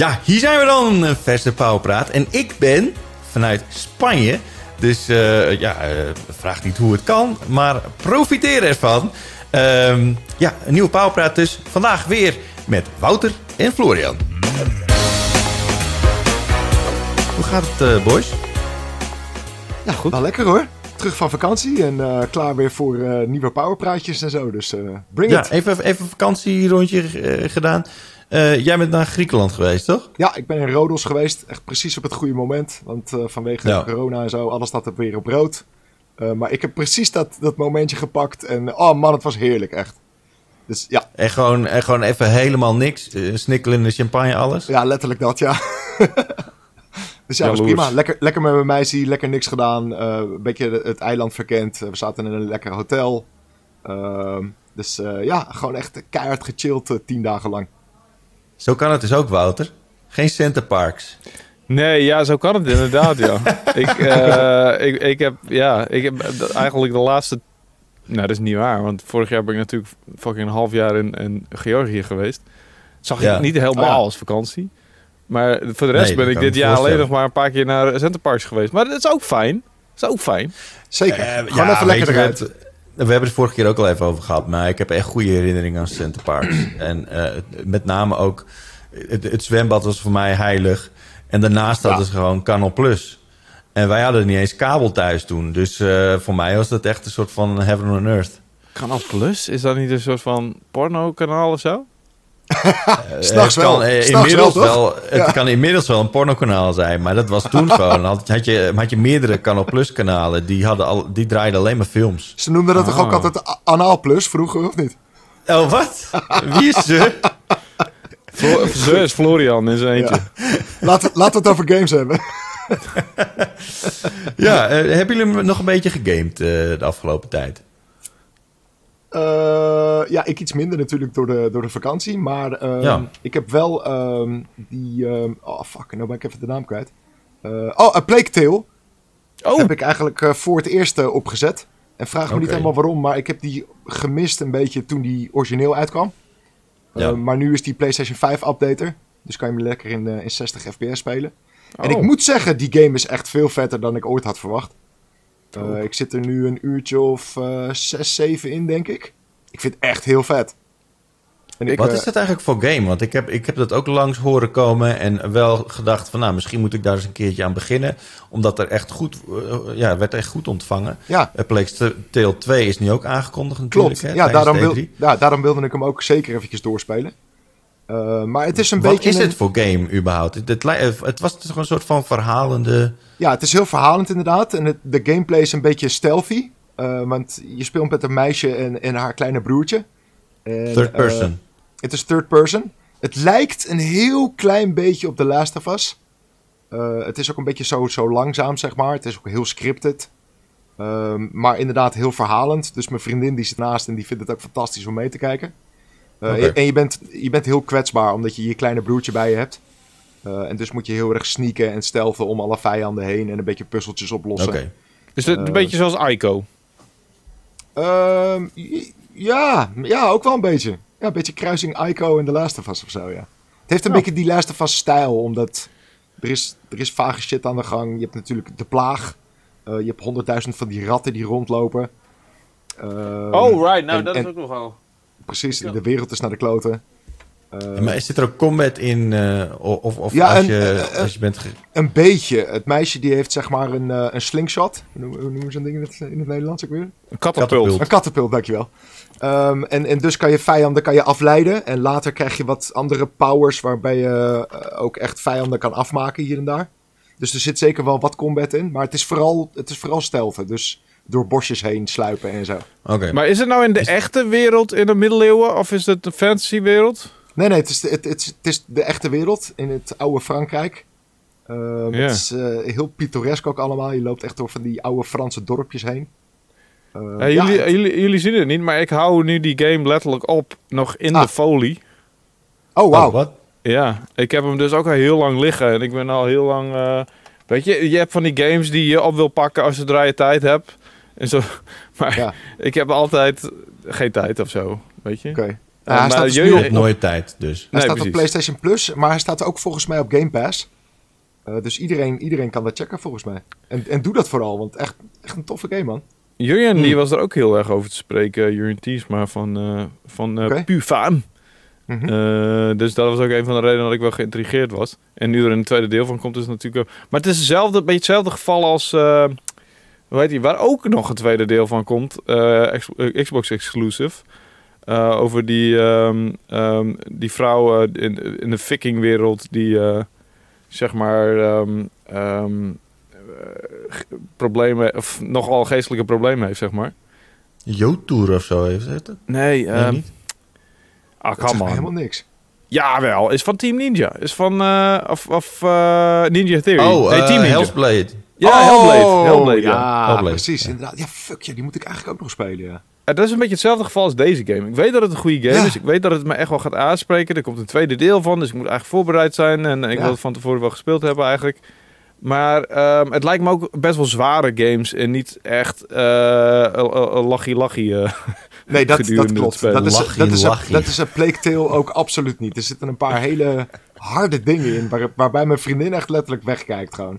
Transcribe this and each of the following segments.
Ja, hier zijn we dan, een verse Pauwpraat. En ik ben vanuit Spanje. Dus eh, ja, eh, vraag niet hoe het kan, maar profiteer ervan. Ehm, ja, een nieuwe Pauwpraat dus. Vandaag weer met Wouter en Florian. Hoe gaat het, eh, boys? Ja, goed. Nou, lekker hoor. Terug van vakantie en eh, klaar weer voor eh, nieuwe powerpraatjes en zo. Dus eh, bring Ja, it. even, even een vakantierondje eh, gedaan. Eh, jij bent naar Griekenland geweest, toch? Ja, ik ben in Rodos geweest. Echt precies op het goede moment. Want eh, vanwege Ja. corona en zo, alles staat er weer op rood. Eh, maar ik heb precies dat, dat momentje gepakt. En oh man, het was heerlijk, echt. Dus ja, En gewoon, en gewoon even helemaal niks. snikkelen in de champagne, alles. ja letterlijk dat, ja. dus ja, was prima. Lekker, lekker met mijn meisje, lekker niks gedaan. eh, een beetje het eiland verkend. we zaten in een lekker hotel. Ehm, dus eh, ja, gewoon echt keihard gechilled tien dagen lang. Zo kan het dus ook, Wouter. Geen centerparks. Nee, ja, zo kan het inderdaad, ja. ik, eh, ik, ik heb, ja, ik heb eigenlijk de laatste... Nou, dat is niet waar, want vorig jaar ben ik natuurlijk fucking een half jaar in, in Georgië geweest. Zag Ja. ik niet helemaal Oh ja. als vakantie. Maar voor de rest Nee, ben ik dit jaar alleen nog maar een paar keer naar Centerparks geweest. Maar dat is ook fijn. Dat is ook fijn. Zeker. Eh, gewoon ja, even lekker je, eruit. het- We hebben het vorige keer ook al even over gehad, maar ik heb echt goede herinneringen aan Centerparks. en eh, met name ook, het, het zwembad was voor mij heilig. En daarnaast hadden Ja. ze gewoon Canal Plus. En wij hadden niet eens kabel thuis toen. Dus eh, voor mij was dat echt een soort van heaven on earth. Kanaal Plus? Is dat niet een soort van porno-kanaal of zo? S'nachts het kan, wel. inmiddels wel, het Ja. kan inmiddels wel een pornokanaal zijn, maar dat was toen gewoon. Had, had, je, had je meerdere Canal Plus kanalen, die, hadden al, die draaiden alleen maar films. Ze noemden dat toch Ah. ook altijd A- Anaal Plus vroeger, of niet? Oh, wat? Wie is ze? Flo Zo is Florian in zijn eentje. Laten laten we het over games hebben. Ja, eh, hebben jullie nog een beetje gegamed eh, de afgelopen tijd? Eh, ja, ik iets minder natuurlijk door de, door de vakantie. Maar ehm, Ja. ik heb wel ehm, die... ehm, oh, fuck. Nou ben ik even de naam kwijt. Eh, oh, A Plague Tale. Oh, Heb ik eigenlijk eh, voor het eerst opgezet. En vraag me niet helemaal waarom. Maar ik heb die gemist een beetje toen die origineel uitkwam. Ja. Maar nu is die PlayStation 5 updater. Dus kan je hem lekker in, in 60 fps spelen. En Oh. ik moet zeggen, die game is echt veel vetter dan ik ooit had verwacht. Eh, Oh. Ik zit er nu een uurtje of eh 6, 7 in, denk ik. Ik vind het echt heel vet. Ik, Wat eh, is dat eigenlijk voor game? Want ik heb, ik heb dat ook langs horen komen en wel gedacht van nou, misschien moet ik daar eens een keertje aan beginnen. Omdat er echt goed, eh, ja, werd echt goed ontvangen. Ja, Uh, Plague Tale 2 is nu ook aangekondigd natuurlijk. klopt. Hè, Ja, daarom, wil, E3. ja, daarom wilde ik hem ook zeker eventjes doorspelen. Eh, maar het is een Wat beetje... is een- het voor game überhaupt? Het, eh, was toch een soort van verhalende... Ja, het is heel verhalend inderdaad. En het, de gameplay is een beetje stealthy. eh, want je speelt met een meisje en, en haar kleine broertje. En, Third person. het is third person. Het lijkt een heel klein beetje op The Last of Us. Het is ook een beetje zo, zo langzaam, zeg maar. Het is ook heel scripted. Ehm, maar inderdaad heel verhalend. Dus mijn vriendin die zit naast en die vindt het ook fantastisch om mee te kijken. Eh. En je bent, je bent heel kwetsbaar omdat je je kleine broertje bij je hebt. Eh, en dus moet je heel erg sneaken en stelven om alle vijanden heen en een beetje puzzeltjes oplossen. Oké. is het een eh, beetje zoals Ico? Ehm, ja, ja, ook wel een beetje. Ja, een beetje kruising Ico en The Last of Us of zo, ja. Het heeft een Ja. beetje die Last of Us stijl, omdat er is, er is vage shit aan de gang. Je hebt natuurlijk de plaag. Eh, je hebt honderdduizend van die ratten die rondlopen. Ehm, oh, right. Nou, en- dat en- is ook nog wel... Precies, Ja. de wereld is naar de kloten. Ehm, Maar zit er ook combat in? eh, of of Ja, als, en, je, als je bent... Een beetje. Het meisje die heeft zeg maar een, eh, een slingshot. Hoe noemen ze zo'n ding in het, in het Nederlands ook weer? Een katapult. Een katapult, dankjewel. Ehm, en, en dus kan je vijanden kan je afleiden. En later krijg je wat andere powers waarbij je eh, ook echt vijanden kan afmaken hier en daar. Dus er zit zeker wel wat combat in. Maar het is vooral, het is vooral stealthen. Dus door bosjes heen sluipen en zo. Oké. Maar is het nou in de echte wereld in de middeleeuwen of is het een fantasywereld? Nee, nee, het is, de, het, het, is- het is de echte wereld in het oude Frankrijk. Ja. Het is eh, heel pittoresk ook allemaal. Je loopt echt door van die oude Franse dorpjes heen. Eh, Ja, ja, jullie, het- jullie, jullie zien het niet, maar ik hou nu die game letterlijk op, nog in Ah. de folie. oh, wauw. Oh, wat? Ja, ik heb hem dus ook al heel lang liggen en ik ben al heel lang... eh, weet je, je hebt van die games die je op wil pakken als zodra je tijd hebt. En zo, maar Ja. ik heb altijd geen tijd of zo, weet je. Oké. hij maar staat dus Op nooit tijd, dus. Hij Nee, staat precies. op PlayStation Plus, maar hij staat ook volgens mij op Game Pass. Eh, dus iedereen, iedereen kan dat checken volgens mij. En, en doe dat vooral, want echt, echt een toffe game, man. Jurjen Hmm. die was er ook heel erg over te spreken. Jurjen Tiesma van, eh van eh. Eh, dus dat was ook een van de redenen dat ik wel geïntrigeerd was. En nu er een tweede deel van komt, is het natuurlijk ook... Maar het is hetzelfde, een beetje hetzelfde geval als... hoe heet die? Waar ook nog een tweede deel van komt. eh, eh, Xbox exclusive. Eh, over die, ehm, ehm, die vrouw in, in de vikingwereld die... eh, zeg maar... ehm, ehm, eh, problemen... Of nogal geestelijke problemen heeft, zeg maar. Yo-tour of zo heeft het? Nee, Nee, ehm niet? ah, come me on. helemaal niks. Jawel, is van Team Ninja. Is van eh, of, of eh, Ninja Theory. Oh, nee, Team Ninja. Ja, Oh, Hellblade. Hellblade, ja. Hellblade, precies, ja. inderdaad. Ja, fuck ja, die moet ik eigenlijk ook nog spelen, ja. Dat is een beetje hetzelfde geval als deze game. Ik weet dat het een goede game Ja. is. Ik weet dat het me echt wel gaat aanspreken. Er komt een tweede deel van, dus ik moet eigenlijk voorbereid zijn. En ik Ja. wil het van tevoren wel gespeeld hebben eigenlijk. Maar ehm, het lijkt me ook best wel zware games en niet echt eh lachie-lachie. eh. Nee, dat, dat klopt. Dat is, Lachie, dat, is een, lachie. dat is een Plague Tale ook absoluut niet. Er zitten een paar hele harde dingen in, waar, waarbij mijn vriendin echt letterlijk wegkijkt gewoon.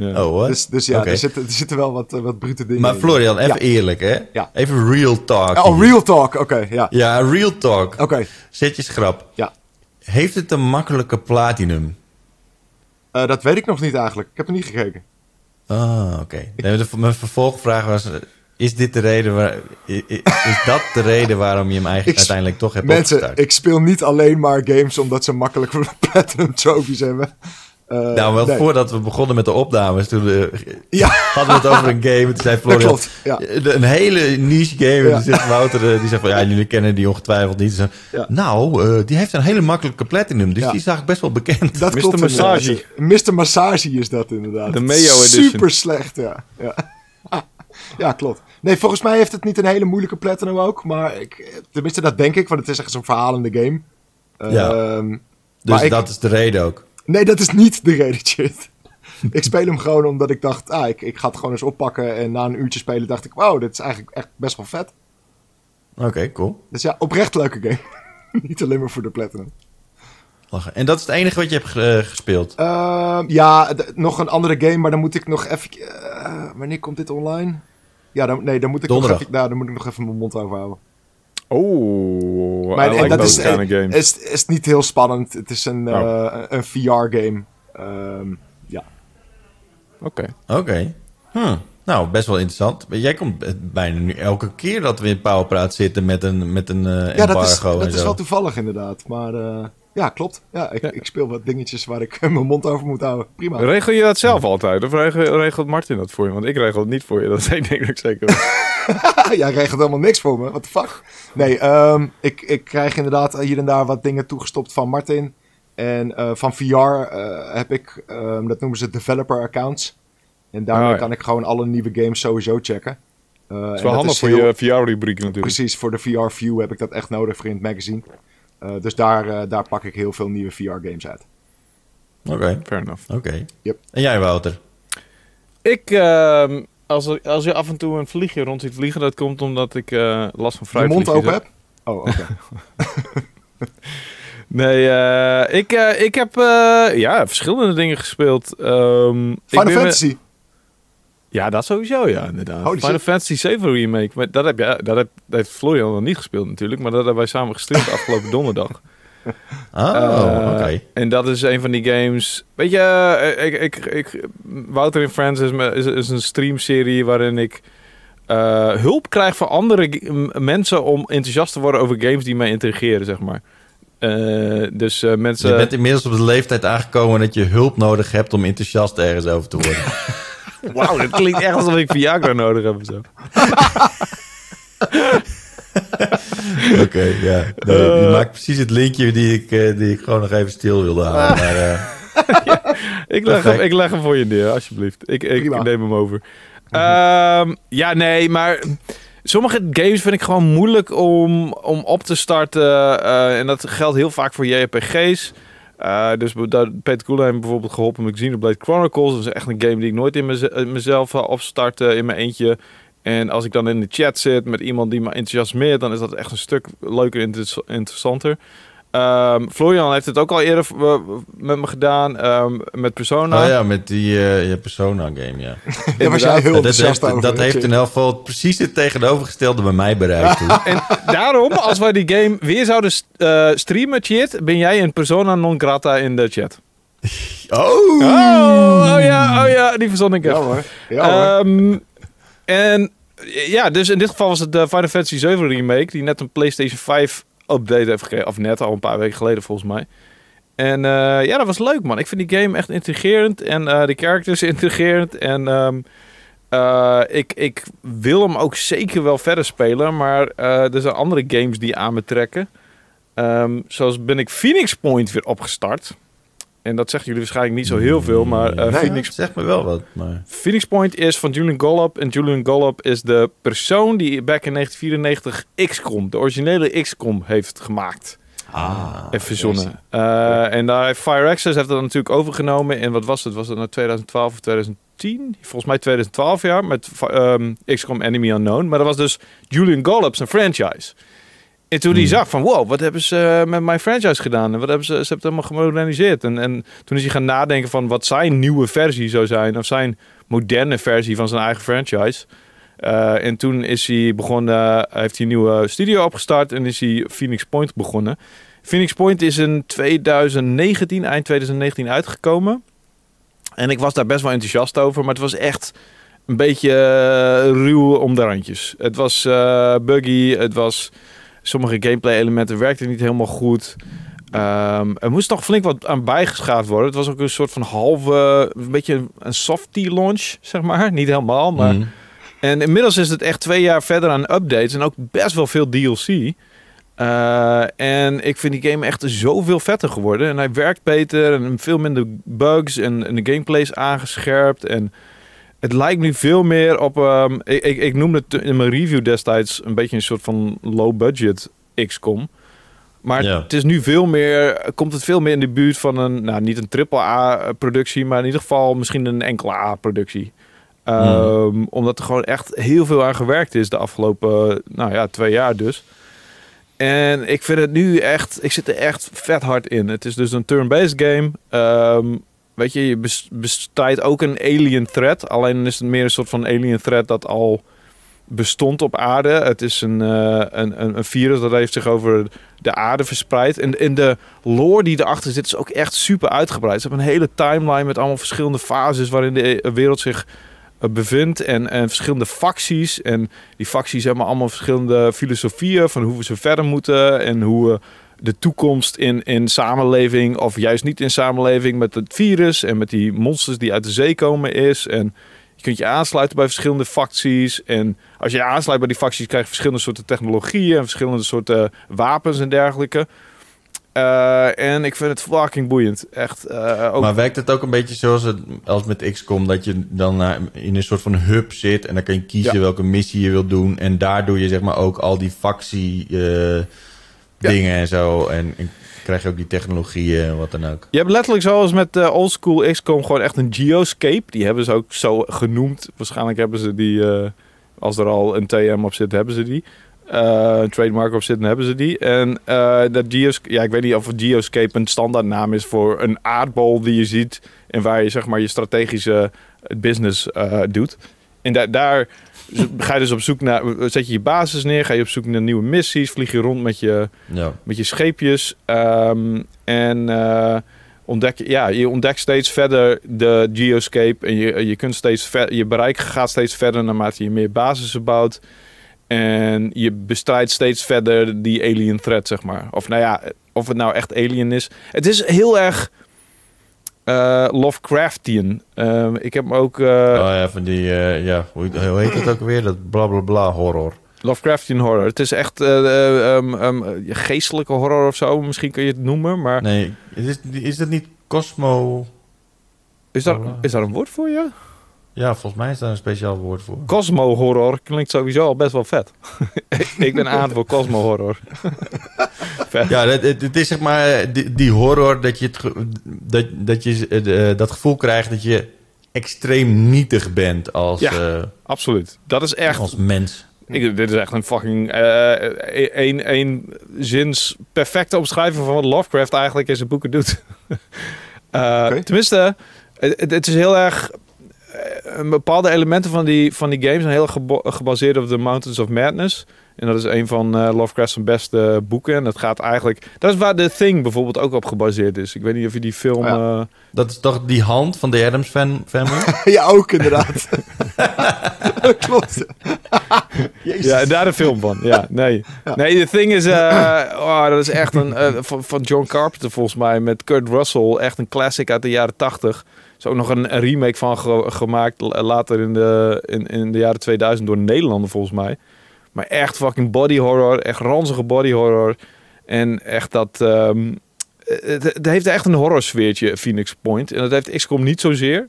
Ja. Oh, wat? Dus, dus ja, er, zitten, er zitten wel wat, eh, wat brute dingen Maar in. Florian, even Ja. eerlijk, hè? Ja. Even real talk. Oh, hier. real talk, oké, ja. Ja, real talk. Oké, Zet je schrap. ja. Heeft het een makkelijke platinum? Eh, dat weet ik nog niet eigenlijk. Ik heb er niet gekeken. Ah, oké. Mijn vervolgvraag was... eh, Is dit de reden waar, is dat de reden waarom je hem eigenlijk uiteindelijk toch hebt Mensen, opgestart? ik speel niet alleen maar games omdat ze makkelijk platinum trophies hebben. Eh, nou, wel nee. voordat we begonnen met de opnames, toen Ja, hadden we het over een game. Toen zei Florian, klopt. Ja. eh, een hele niche game. En Ja. zegt Wouter, eh, die zegt van, ja, jullie kennen die ongetwijfeld niet. Ja. Nou, eh, die heeft een hele makkelijke platinum, dus Ja. die zag ik best wel bekend. Dat Mr. klopt Massage. Mr. Massage is dat inderdaad. De Mayo edition. Super slecht, ja. Ja. ja, klopt. Nee, volgens mij heeft het niet een hele moeilijke platinum ook. Maar ik, tenminste, dat denk ik, want het is echt zo'n verhalende game. Ja. Ehm, Dus maar ik- dat is de reden ook. Nee, dat is niet de reden, shit. ik speel hem gewoon omdat ik dacht, ah, ik, ik ga het gewoon eens oppakken. En na een uurtje spelen dacht ik, wow, dit is eigenlijk echt best wel vet. Oké, cool. Dus ja, oprecht leuke game. niet alleen maar voor de platinum. Lachen. En dat is het enige wat je hebt eh, gespeeld? Ehm, ja, nog een andere game, maar dan moet ik nog even... eh, wanneer komt dit online? Ja, dan, nee, dan moet ik nog even, nou, dan moet ik nog even mijn mond overhouden. Oh, Maar I like en dat those is, kind of games. is, is niet heel spannend. Het is een, Oh. eh, een VR-game. Ehm, ja. Oké. Oké. Hm. Nou, best wel interessant. Jij komt eh, bijna nu elke keer dat we in Powerpraat zitten met een, met een eh ja, dat is, embargo dat en is wel toevallig inderdaad. Maar eh, ja, klopt. Ja, ik, Ja. ik speel wat dingetjes waar ik mijn mond over moet houden. Prima. Regel je dat zelf altijd? Of regel, regelt Martin dat voor je? Want ik regel het niet voor je. Dat dat ik zeker. Jij regelt helemaal niks voor me. What the fuck? Nee, ehm, ik, ik krijg inderdaad hier en daar wat dingen toegestopt van Martin. En eh, van VR eh, heb ik, ehm, dat noemen ze developer accounts. En daarmee Oh, ja. kan ik gewoon alle nieuwe games sowieso checken. Eh, Het is wel handig voor heel- je VR-rubriek natuurlijk. Precies, voor de VR View heb ik dat echt nodig voor in het magazine. Eh, dus daar, eh, daar pak ik heel veel nieuwe VR-games uit. Oké, Fair enough. oké. Yep. En jij, Wouter? Ik, ehm, als, er- als je af en toe een vliegje rond ziet vliegen, dat komt omdat ik eh, last van Je fruit mond open heb? Oh, oké. Nee, eh, ik, eh, ik heb ja, verschillende dingen gespeeld. Ehm, ik Final me- Fantasy. Ja, dat sowieso, ja, inderdaad. Holy Final shit. Fantasy 7 Remake. Maar dat, heb je, dat, heb, dat heeft Florian nog niet gespeeld natuurlijk. Maar dat hebben wij samen gestreamd afgelopen donderdag. Oh, Eh, oké. En dat is een van die games. Weet je, eh, ik, ik, ik, Wouter in Friends is, me- is, is een streamserie waarin ik eh, hulp krijg van andere mensen om enthousiast te worden over games die mij intrigeren, zeg maar. Dus mensen. Je bent inmiddels op de leeftijd aangekomen dat je hulp nodig hebt om enthousiast ergens over te worden. Wauw, dat klinkt echt alsof ik Viagra nodig heb of zo. Oké, ja. Nee, je maakt precies het linkje die ik, eh, die ik gewoon nog even stil wilde houden. Maar, eh, Ik leg, hem, ik leg hem voor je neer, alsjeblieft. Ik, ik neem hem over. Ehm, ja, nee, maar sommige games vind ik gewoon moeilijk om, om op te starten. eh, en dat geldt heel vaak voor JRPG's. Eh, dus Peter Koelen heeft me bijvoorbeeld geholpen met Xenoblade Chronicles. Dat is echt een game die ik nooit in meze- in mezelf zal opstarten in mijn eentje. En als ik dan in de chat zit met iemand die me enthousiasmeert, dan is dat echt een stuk leuker en interessanter. Ehm, Florian heeft het ook al eerder eh, met me gedaan, ehm, met Persona. Oh ja, met die uh, Persona-game, ja. Daar was jij heel dat heeft, over. dat heeft in elk geval precies het tegenovergestelde bij mij bereikt. En daarom, als wij die game weer zouden uh, streamen, Chit, ben jij een persona non grata in de chat. Oh! Oh, oh ja, oh ja, die verzon ik Ja hoor. Ja hoor. Ehm, en ja, dus in dit geval was het de Final Fantasy 7 remake, die net een PlayStation 5 update heeft gekregen. Of net al een paar weken geleden volgens mij. En eh, ja, dat was leuk man. Ik vind die game echt intrigerend en eh, de characters intrigerend. En ehm, eh, ik, ik wil hem ook zeker wel verder spelen, maar eh, er zijn andere games die aan me trekken. Ehm, zoals ben ik Phoenix Point weer opgestart. En dat zeggen jullie waarschijnlijk niet zo heel veel, maar eh, Nee. Phoenix Zeg me wel wat, maar... Phoenix Point is van Julian Gollop. En Julian Gollop is de persoon die back in 1994 XCOM, de originele XCOM, heeft gemaakt Ah, en verzonnen. Eh, en daar heeft Fire Access heeft dat natuurlijk overgenomen. En wat was het? Was het nou 2012 of 2010? Volgens mij 2012 jaar met ehm, XCOM Enemy Unknown. Maar dat was dus Julian Gollop's een franchise. En toen hij Hmm. zag van, wow, wat hebben ze eh, met mijn franchise gedaan? En wat hebben ze, ze hebben het helemaal gemoderniseerd. En, en toen is hij gaan nadenken van wat zijn nieuwe versie zou zijn. Of zijn moderne versie van zijn eigen franchise. Eh, en toen is hij begonnen, heeft hij een nieuwe studio opgestart en is hij Phoenix Point begonnen. Phoenix Point is in 2019, eind 2019 uitgekomen. En ik was daar best wel enthousiast over, maar het was echt een beetje eh, ruw om de randjes. Het was eh, buggy, het was... Sommige gameplay elementen werkten niet helemaal goed. Ehm, er moest nog flink wat aan bijgeschaafd worden. Het was ook een soort van halve, een beetje een softie launch, zeg maar. Niet helemaal, maar... Mm. En inmiddels is het echt twee jaar verder aan updates en ook best wel veel DLC. Eh, en ik vind die game echt zoveel vetter geworden. En hij werkt beter en veel minder bugs en, en de gameplay is aangescherpt. En het lijkt nu veel meer op... ehm, ik, ik, ik noemde het in mijn review destijds een beetje een soort van low-budget XCOM. Maar Ja. het is nu veel meer, komt het veel meer in de buurt van een, nou niet een triple A productie, maar in ieder geval misschien een enkele A productie. Ehm, Omdat er gewoon echt heel veel aan gewerkt is de afgelopen, nou ja, twee jaar dus. En ik vind het nu echt, ik zit er echt vet hard in. Het is dus een turn-based game. Ehm, weet je, je bes- bestrijdt ook een alien threat. Alleen is het meer een soort van alien threat dat al bestond op aarde. Het is een, eh, een, een, een virus dat heeft zich over de aarde verspreid. En, en de lore die erachter zit is ook echt super uitgebreid. Ze hebben een hele timeline met allemaal verschillende fases waarin de eh, wereld zich eh, bevindt. En, en verschillende facties. En die facties hebben allemaal verschillende filosofieën van hoe we ze verder moeten. En hoe we de toekomst in, in samenleving of juist niet in samenleving met het virus en met die monsters die uit de zee komen is. En je kunt je aansluiten bij verschillende facties. En als je aansluit bij die facties, krijg je verschillende soorten technologieën en verschillende soorten wapens en dergelijke. Eh, en ik vind het fucking boeiend. Echt. eh, ook Maar werkt het ook een beetje zoals het, als met XCOM, dat je dan eh, in een soort van hub zit en dan kan je kiezen Ja. welke missie je wilt doen en daar doe je zeg maar ook al die factie eh, dingen en zo en, en krijg je ook die technologieën en wat dan ook. Je hebt letterlijk zoals met uh, oldschool XCOM gewoon echt een geoscape. Die hebben ze ook zo genoemd. Waarschijnlijk hebben ze die, eh, als er al een TM op zit, hebben ze die. Uh, een trademark op zit, dan hebben ze die. En uh, dat geoscape, ja, ik weet niet of geoscape een standaardnaam is voor een aardbol die je ziet en waar je zeg maar je strategische business uh, doet. En da daar ga je dus op zoek naar, zet je je basis neer, ga je op zoek naar nieuwe missies, vlieg je rond met je, Ja. met je scheepjes. Um, en uh, ontdek, ja, je ontdekt steeds verder de geoscape. En je, je, kunt steeds ver, je bereik gaat steeds verder naarmate je meer basissen bouwt. En je bestrijdt steeds verder die alien threat, zeg maar. Of nou ja, of het nou echt alien is. Het is heel erg uh, Lovecraftian. Uh, ik heb ook... Uh, oh ja, van die... Uh, ja, hoe, hoe, heet het ook weer? Dat bla bla bla horror. Lovecraftian horror. Het is echt um, um, geestelijke horror of zo. Misschien kun je het noemen, maar... Nee, is, is dat niet Cosmo... Is daar, is daar een woord voor je? Ja, volgens mij is daar een speciaal woord voor. Cosmo horror klinkt sowieso al best wel vet. ik ben aan voor Cosmo horror. vet. Ja, het, het, is zeg maar die, die, horror dat je, het, dat, dat, je uh, dat gevoel krijgt dat je extreem nietig bent als, Ja. eh, Absoluut. Dat is echt... als mens. Ik, dit is echt een fucking eh een, een zins perfecte omschrijving van wat Lovecraft eigenlijk in zijn boeken doet. Eh. Tenminste, het, het is heel erg een bepaalde elementen van die, van die games zijn heel gebaseerd op The Mountains of Madness. En dat is een van uh, Lovecraft's beste boeken. En dat gaat eigenlijk. Dat is waar The Thing bijvoorbeeld ook op gebaseerd is. Ik weet niet of je die film. Eh, dat is toch die hand van de Adams fan, family? ja, ook inderdaad. dat klopt. Ja, daar de film van. Ja, nee. Nee, The Thing is. Eh, oh, dat is echt een. van, van John Carpenter volgens mij. Met Kurt Russell. Echt een classic uit de jaren 80 is ook nog een, een remake van ge- gemaakt. Later in de, in, in de jaren 2000 door Nederlander volgens mij. Maar echt fucking body horror. Echt ranzige body horror. En echt dat... ehm, het, het heeft echt een horror sfeertje, Phoenix Point. En dat heeft XCOM niet zozeer.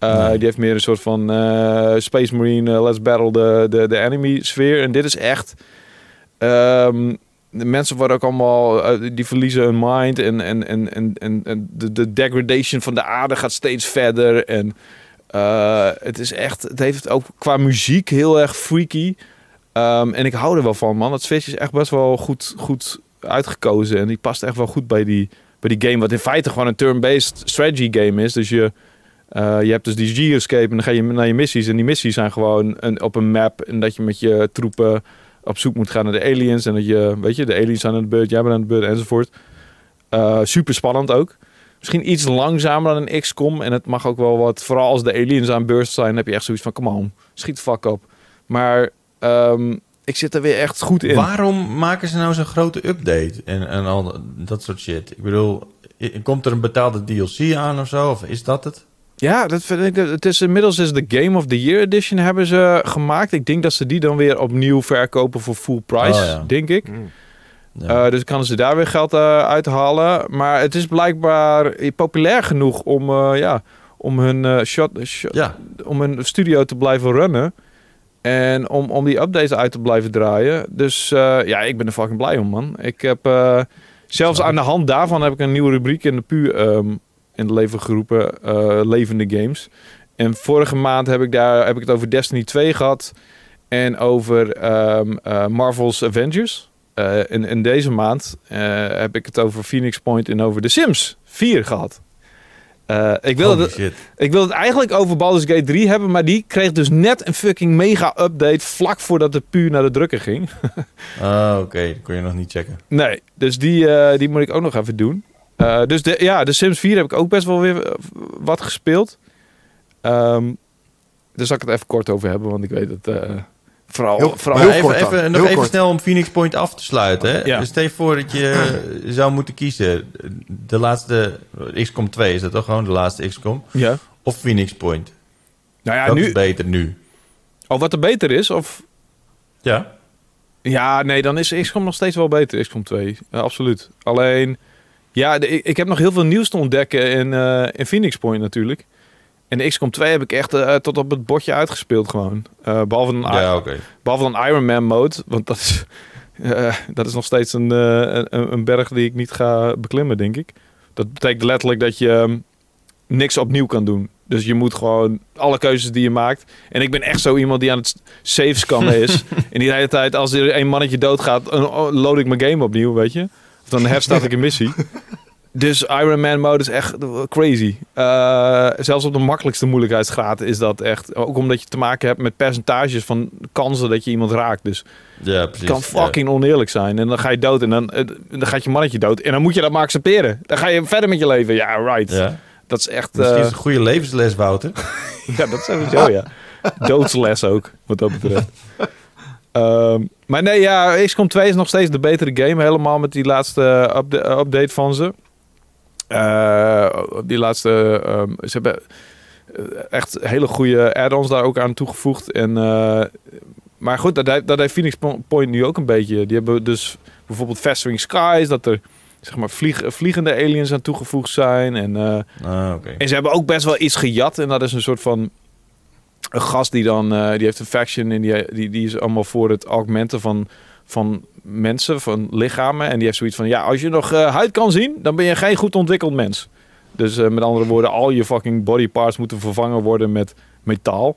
Uh, Nee. Die heeft meer een soort van eh, Space Marine, eh, let's battle the, the, the enemy sfeer. En dit is echt... ehm, de mensen worden ook allemaal... eh, die verliezen hun mind. En, en, en, en, en, de, de degradation van de aarde gaat steeds verder. En eh, het is echt... Het heeft ook qua muziek heel erg freaky. Ehm, en ik hou er wel van, man. Het sfeertje is echt best wel goed, goed uitgekozen. En die past echt wel goed bij die, bij die game. Wat in feite gewoon een turn-based strategy game is. Dus je... Eh, je hebt dus die G-escape en dan ga je naar je missies. En die missies zijn gewoon een, op een map. En dat je met je troepen op zoek moet gaan naar de aliens. En dat je, weet je, de aliens zijn aan de beurt, jij bent aan de beurt enzovoort. Eh, super spannend ook. Misschien iets langzamer dan een XCOM. En het mag ook wel wat, vooral als de aliens aan burst zijn, heb je echt zoiets van, come on, schiet fuck op. Maar ehm, ik zit er weer echt goed in. Waarom maken ze nou zo'n grote update en, en al dat- soort shit? Ik bedoel, komt er een betaalde DLC aan of zo? Of is dat het? Ja, dat vind ik. Het is inmiddels is de Game of the Year edition hebben ze gemaakt. Ik denk dat ze die dan weer opnieuw verkopen voor full price, Oh, ja. denk ik. Mm. Ja. Eh, dus kunnen ze daar weer geld uh, uithalen. Maar het is blijkbaar populair genoeg om, uh, ja, om, hun, uh, shot, shot, ja. om hun studio te blijven runnen. En om, om die updates uit te blijven draaien. Dus uh, ja, ik ben er fucking blij om, man. Ik heb uh, zelfs aan de hand daarvan heb ik een nieuwe rubriek in de pu um, in het leven geroepen. Uh, levende games. En vorige maand heb ik daar heb ik het over Destiny 2 gehad. En over um, Marvel's Avengers. Uh, in, in, deze maand heb ik het over Phoenix Point en over The Sims 4 gehad. Ik, wilde het, ik wilde het eigenlijk over Baldur's Gate 3 hebben, maar die kreeg dus net een fucking mega update vlak voordat de puur naar de drukker ging. Ah, oké. Okay. Dat kon je nog niet checken. Nee, dus die, die moet ik ook nog even doen. Uh, dus de, ja, de Sims 4 heb ik ook best wel weer wat gespeeld. Um, daar zal ik het even kort over hebben, want ik weet het... Uh, Vooral, heel, vooral heel even, kort even, nog heel even kort. snel om Phoenix Point af te sluiten. Hè? Ja. Dus stel je voor dat je zou moeten kiezen. De laatste XCOM 2 is dat toch gewoon de laatste XCOM? Ja. Of Phoenix Point? Nou ja, dat nu... is beter nu. Oh, wat er beter is? Of... Ja. Ja, nee, dan is XCOM nog steeds wel beter, XCOM 2. Ja, absoluut. Alleen, ja, de, ik, ik, heb nog heel veel nieuws te ontdekken in, uh, in Phoenix Point natuurlijk. En de XCOM 2 heb ik echt uh, tot op het bordje uitgespeeld gewoon. Uh, behalve, een, ja, okay. behalve een Iron Man mode. Want dat is, dat is nog steeds een, een, een, berg die ik niet ga beklimmen, denk ik. Dat betekent letterlijk dat je um, niks opnieuw kan doen. Dus je moet gewoon alle keuzes die je maakt. En ik ben echt zo iemand die aan het save scannen is. en die hele tijd, als er een mannetje doodgaat, load ik mijn game opnieuw, weet je. Dan herstart ik een missie. Dus Iron Man mode is echt crazy. Uh, zelfs op de makkelijkste moeilijkheidsgraad is dat echt. Ook omdat je te maken hebt met percentages van kansen dat je iemand raakt. Dus ja, precies. het kan fucking ja. oneerlijk zijn. En dan ga je dood en dan, eh, dan gaat je mannetje dood. En dan moet je dat maar accepteren. Dan ga je verder met je leven. Ja, right. Ja. Dat is echt... Misschien is het een goede levensles, Wouter. ja, dat sowieso, ja. Doodsles ook, wat dat betreft. Um, maar nee, ja, XCOM 2 is nog steeds de betere game. Helemaal met die laatste upda update van ze. Uh, die laatste, um, ze hebben echt hele goede add-ons daar ook aan toegevoegd. En, uh, maar goed, dat, heeft, dat heeft Phoenix Point nu ook een beetje. Die hebben dus bijvoorbeeld Festering Skies, dat er zeg maar vlieg, vliegende aliens aan toegevoegd zijn. En, uh, ah, okay. en ze hebben ook best wel iets gejat. En dat is een soort van een gast die dan, uh, die heeft een faction en die, die, die is allemaal voor het augmenten van, van mensen, van lichamen. En die heeft zoiets van, ja, als je nog uh, huid kan zien, dan ben je geen goed ontwikkeld mens. Dus eh, met andere woorden, al je fucking body parts moeten vervangen worden met metaal.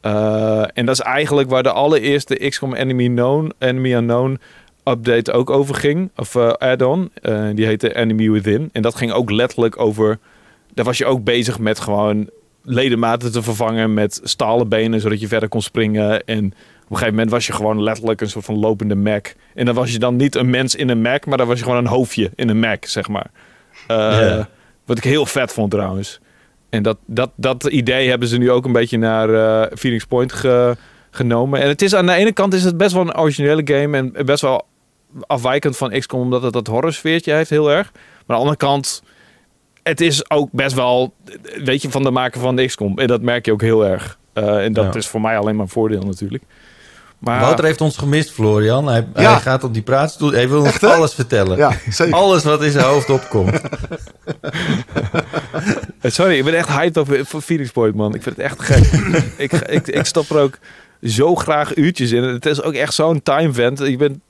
Eh, en dat is eigenlijk waar de allereerste XCOM Enemy, Known, Enemy Unknown update ook over ging. Of eh, add-on. Eh, die heette Enemy Within. En dat ging ook letterlijk over... Daar was je ook bezig met gewoon ledematen te vervangen met stalen benen... zodat je verder kon springen. En op een gegeven moment was je gewoon letterlijk een soort van lopende Mac. En dan was je dan niet een mens in een Mac... maar dan was je gewoon een hoofdje in een Mac, zeg maar. Eh. Wat ik heel vet vond trouwens. En dat, dat, dat idee hebben ze nu ook een beetje naar eh Phoenix Point ge- genomen. En het is aan de ene kant is het best wel een originele game en best wel afwijkend van XCOM omdat het dat horrorsfeertje heeft heel erg. Maar aan de andere kant, het is ook best wel, weet je, van de maker van de XCOM. En dat merk je ook heel erg. Eh, en dat Ja. is voor mij alleen maar een voordeel natuurlijk. Maar Wouter heeft ons gemist, Florian. Hij, Ja. hij gaat op die praatstoel. Hij wil ons Echt, hè? alles vertellen. Ja, zeker. Alles wat in zijn hoofd opkomt. Eh, Sorry, ik ben echt hyped over voor Phoenix Point, man. Ik vind het echt gek. ik, ik, ik stop er ook zo graag uurtjes in. Het is ook echt zo'n time vent. Ik ben,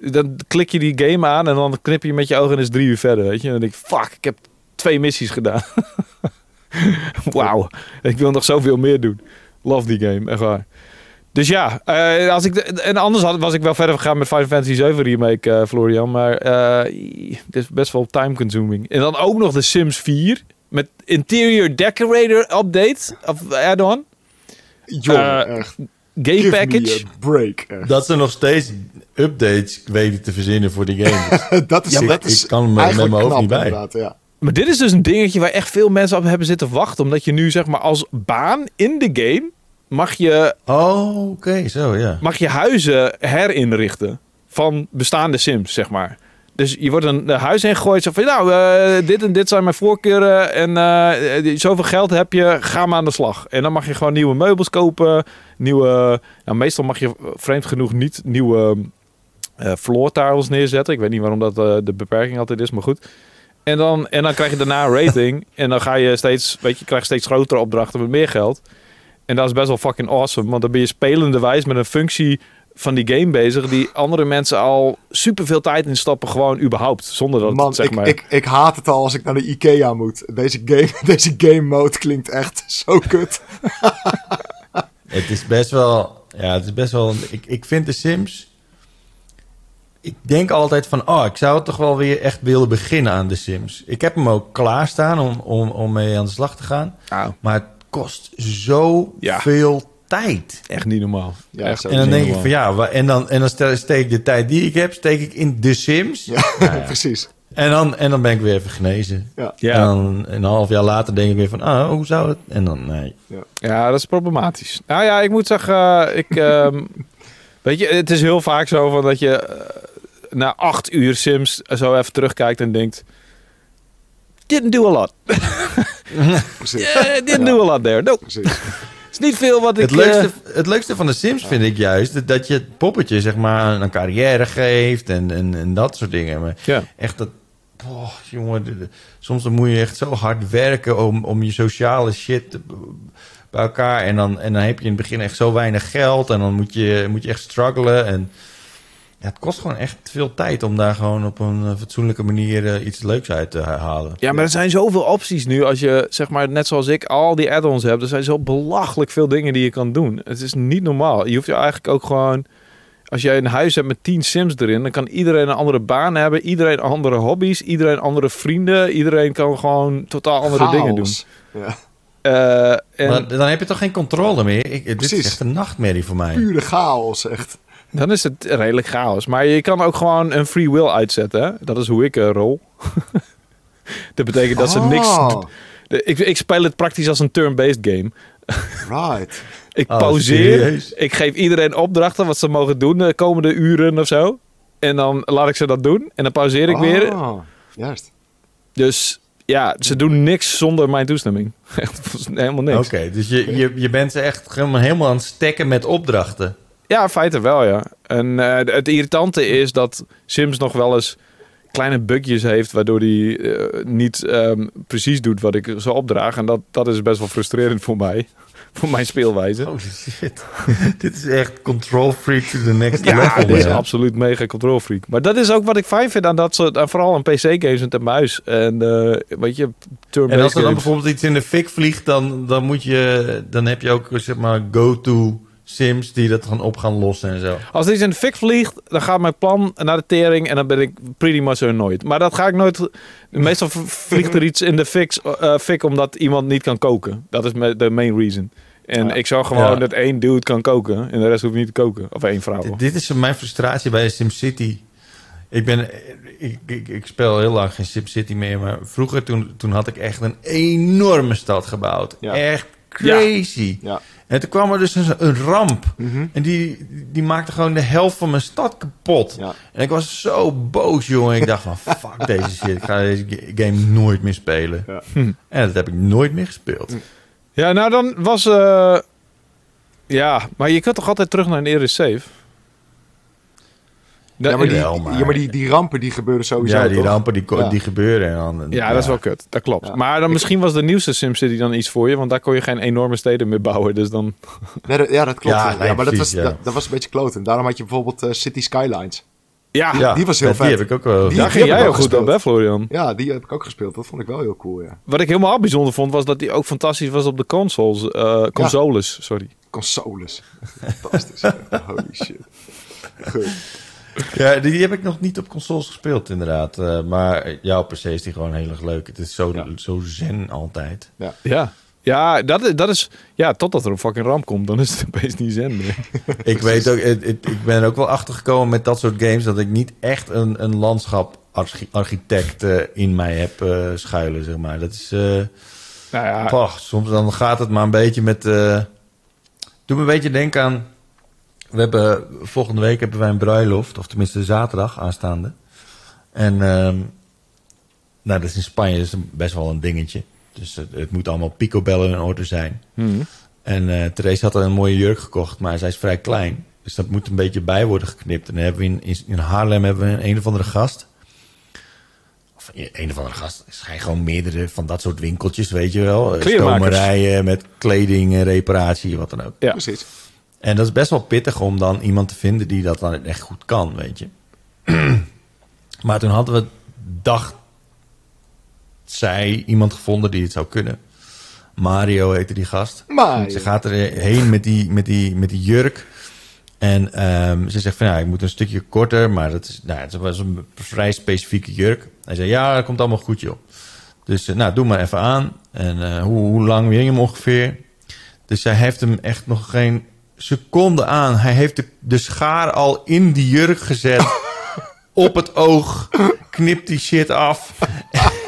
dan klik je die game aan en dan knip je met je ogen en is drie uur verder. Weet je? En dan denk ik, fuck, ik heb twee missies gedaan. Wauw, ik wil nog zoveel meer doen. Love die game, echt waar. Dus ja, eh, als ik de- en anders had, was ik wel verder gegaan met Final Fantasy 7 remake, eh, Florian. Maar eh, het is best wel time consuming. En dan ook nog de Sims 4 met Interior Decorator Update of add-on. Eh, echt. Game Give package. me a break. Echt. Dat ze nog steeds updates weten te verzinnen voor die game. dat is, Ja, maar dat is ik kan me met mijn hoofd knap, niet bij. Ja. Maar dit is dus een dingetje waar echt veel mensen op hebben zitten wachten. Omdat je nu zeg maar als baan in de game mag je, Oh, oké, zo ja. mag je huizen herinrichten van bestaande sims, zeg maar. Dus je wordt een, huis ingegooid. Zo van, nou, eh, dit en dit zijn mijn voorkeuren. En eh, zoveel geld heb je, ga maar aan de slag. En dan mag je gewoon nieuwe meubels kopen. Nieuwe, nou, meestal mag je eh, vreemd genoeg niet nieuwe eh floor tiles neerzetten. Ik weet niet waarom dat eh, de beperking altijd is, maar goed. En dan, en dan krijg je daarna een rating. en dan ga je steeds, weet je, je krijgt steeds grotere opdrachten met meer geld. En dat is best wel fucking awesome. Want dan ben je spelende wijs met een functie van die game bezig. Die andere mensen al superveel tijd in stappen. Gewoon überhaupt. Zonder dat Man, het, zeg ik, maar... ik, ik haat het al als ik naar de Ikea moet. Deze game, deze game mode klinkt echt zo kut. Het is best wel... Ja, het is best wel... Ik, ik vind de Sims... Ik denk altijd van... Oh, ik zou toch wel weer echt willen beginnen aan de Sims. Ik heb hem ook klaarstaan om, om, om mee aan de slag te gaan. Maar het kost zo Ja. veel tijd. echt niet normaal. Ja, echt En dan denk ik van ja, en dan, en dan stel- steek ik de tijd die ik heb, steek ik in de Sims. Ja, Nou ja. precies. En, dan, en dan ben ik weer even genezen. Ja. Ja. En dan een half jaar later denk ik weer van, ah, hoe zou het? En dan, nee. Ja, dat is problematisch. Nou ja, ik moet zeggen, eh, ik, ehm, weet je, het is heel vaak zo van dat je eh, na acht uur Sims zo even terugkijkt en denkt, didn't do a lot. Eh, didn't do a lot there. No, precies. is niet veel wat ik... Het eh, leukste, het leukste van de Sims vind ik juist dat- je het poppetje zeg maar een carrière geeft en, en, en dat soort dingen. Maar ja. echt dat, oh, jongen, soms dan moet je echt zo hard werken om, om je sociale shit te- bij elkaar. En dan, en dan heb je in het begin echt zo weinig geld en dan moet je, moet je echt struggelen. En ja, het kost gewoon echt veel tijd om daar gewoon op een eh, fatsoenlijke manier eh, iets leuks uit te halen. Ja, maar er zijn zoveel opties nu. Als je, zeg maar, net zoals ik, al die add-ons hebt. Er zijn zo belachelijk veel dingen die je kan doen. Het is niet normaal. Je hoeft je eigenlijk ook gewoon... Als jij een huis hebt met 10 sims erin... dan kan iedereen een andere baan hebben. Iedereen andere hobby's. Iedereen andere vrienden. Iedereen kan gewoon totaal andere dingen doen. Ja, Eh, en Maar dan heb je toch geen controle meer? Ik, dit is echt een nachtmerrie voor mij. pure chaos, echt. Dan is het redelijk chaos. Maar je kan ook gewoon een free will uitzetten. Hè? Dat is hoe ik eh, rol. dat betekent dat ze niks... Oh, de- Ik, ik speel het praktisch als een turn-based game. right. Ik Oh, pauzeer. serieus? Ik geef iedereen opdrachten wat ze mogen doen de komende uren of zo. En dan laat ik ze dat doen. En dan pauzeer ik weer. Oh, juist. Dus ja, ze doen niks zonder mijn toestemming. Echt helemaal niks. Oké, dus je, je, je bent ze echt helemaal, helemaal aan het stekken met opdrachten. Ja, in feite wel, ja. En eh, het irritante is dat Sims nog wel eens kleine bugjes heeft, waardoor hij eh, niet ehm, precies doet wat ik zo opdraag. En dat, dat is best wel frustrerend voor mij, voor mijn speelwijze. Oh shit. dit is echt control freak to the next Ja, level. dit is absoluut mega control freak. Maar dat is ook wat ik fijn vind aan dat soort, aan vooral aan PC-games met een muis. En eh, weet je, turn-based En als er dan bijvoorbeeld iets in de fik vliegt, dan, dan moet je, dan heb je ook zeg maar go-to sims die dat gaan op gaan lossen en zo. Als iets in de fik vliegt, dan gaat mijn plan naar de tering en dan ben ik pretty much er nooit. Maar dat ga ik nooit. Meestal vliegt er iets in de fik, eh, fik omdat iemand niet kan koken. Dat is de main reason. En Ja. ik zou gewoon Ja. dat één dude kan koken en de rest hoeft niet te koken. Of één vrouw. D- Dit is mijn frustratie bij SimCity. Ik, ben, ik, ik, ik speel heel lang geen SimCity meer, maar vroeger toen, toen had ik echt een enorme stad gebouwd. Ja. Echt crazy. Ja. En toen kwam er dus een, een ramp. Mhm. En die, die maakte gewoon de helft van mijn stad kapot. Ja. En ik was zo boos, jongen. Ik dacht van, fuck deze shit. Ik ga deze ga- game nooit meer spelen. Ja. Hm. En dat heb ik nooit meer gespeeld. Ja, nou dan was. eh, ja, maar je kunt toch altijd terug naar een eerder save? Ja, maar, die, maar- ja, maar die, die rampen die gebeuren sowieso. Ja, die toch? rampen die, Ja. die gebeuren. En dan, Ja, dat is wel kut. Dat klopt. Ja. Maar dan misschien was de nieuwste SimCity dan iets voor je, want daar kon je geen enorme steden meer bouwen. Dus dan. Nee, dat- ja, dat klopt. Ja, nee, maar dat, was, ja. dat, dat was een beetje kloten. Daarom had je bijvoorbeeld eh, City Skylines. Ja, Ja, die was heel ja, vet. Die heb ik ook wel. Die- daar ging jij ook ook goed op, hè, Florian? Ja, die heb ik ook gespeeld. Dat vond ik wel heel cool, ja. Wat ik helemaal bijzonder vond, was dat die ook fantastisch was op de consoles. eh, consoles, sorry. Consoles. Fantastisch. Holy shit. Goed. Ja, die heb ik nog niet op consoles gespeeld, inderdaad. Eh, maar ja, per se is die gewoon heel erg leuk. Het is zo, Ja. zo zen altijd. Ja. Ja, dat is, dat is... Ja, totdat er een fucking ramp komt, dan is het opeens niet zen meer. ik weet ook, het- het- ik ben er ook wel achtergekomen met dat soort games dat ik niet echt een, een landschaparchitect eh, in mij heb eh, schuilen, zeg maar. Dat is. eh, Nou ja, Pach, soms dan gaat het maar een beetje met. eh doe me een beetje denken aan. We hebben volgende week hebben wij een bruiloft, of tenminste zaterdag aanstaande. En ehm, nou, dat is in Spanje dat is best wel een dingetje. Dus het, het moet allemaal picobellen in orde zijn. hm. En eh Therese had een mooie jurk gekocht, maar zij is vrij klein. Dus dat moet een beetje bij worden geknipt. En dan hebben we in, in, in Haarlem hebben we een, een of andere gast. Of een of andere gast. Er zijn gewoon meerdere van dat soort winkeltjes, weet je wel. Stomerijen met kleding, reparatie, wat dan ook. Ja. Precies. En dat is best wel pittig om dan iemand te vinden die dat dan echt goed kan, weet je. maar toen hadden we, dacht zij, iemand gevonden die het zou kunnen. Mario heette die gast. Maar Ze gaat erheen met die, met die, met die jurk. En ehm, ze zegt van ja, ik moet een stukje korter, maar dat is, nou, het was een vrij specifieke jurk. Hij zei ja, dat komt allemaal goed joh. Dus eh, nou, doe maar even aan. En eh, hoe, hoe lang wil je hem ongeveer? Dus hij heeft hem echt nog geen seconde aan. Hij heeft de, de schaar al in die jurk gezet. op het oog. Knipt die shit af.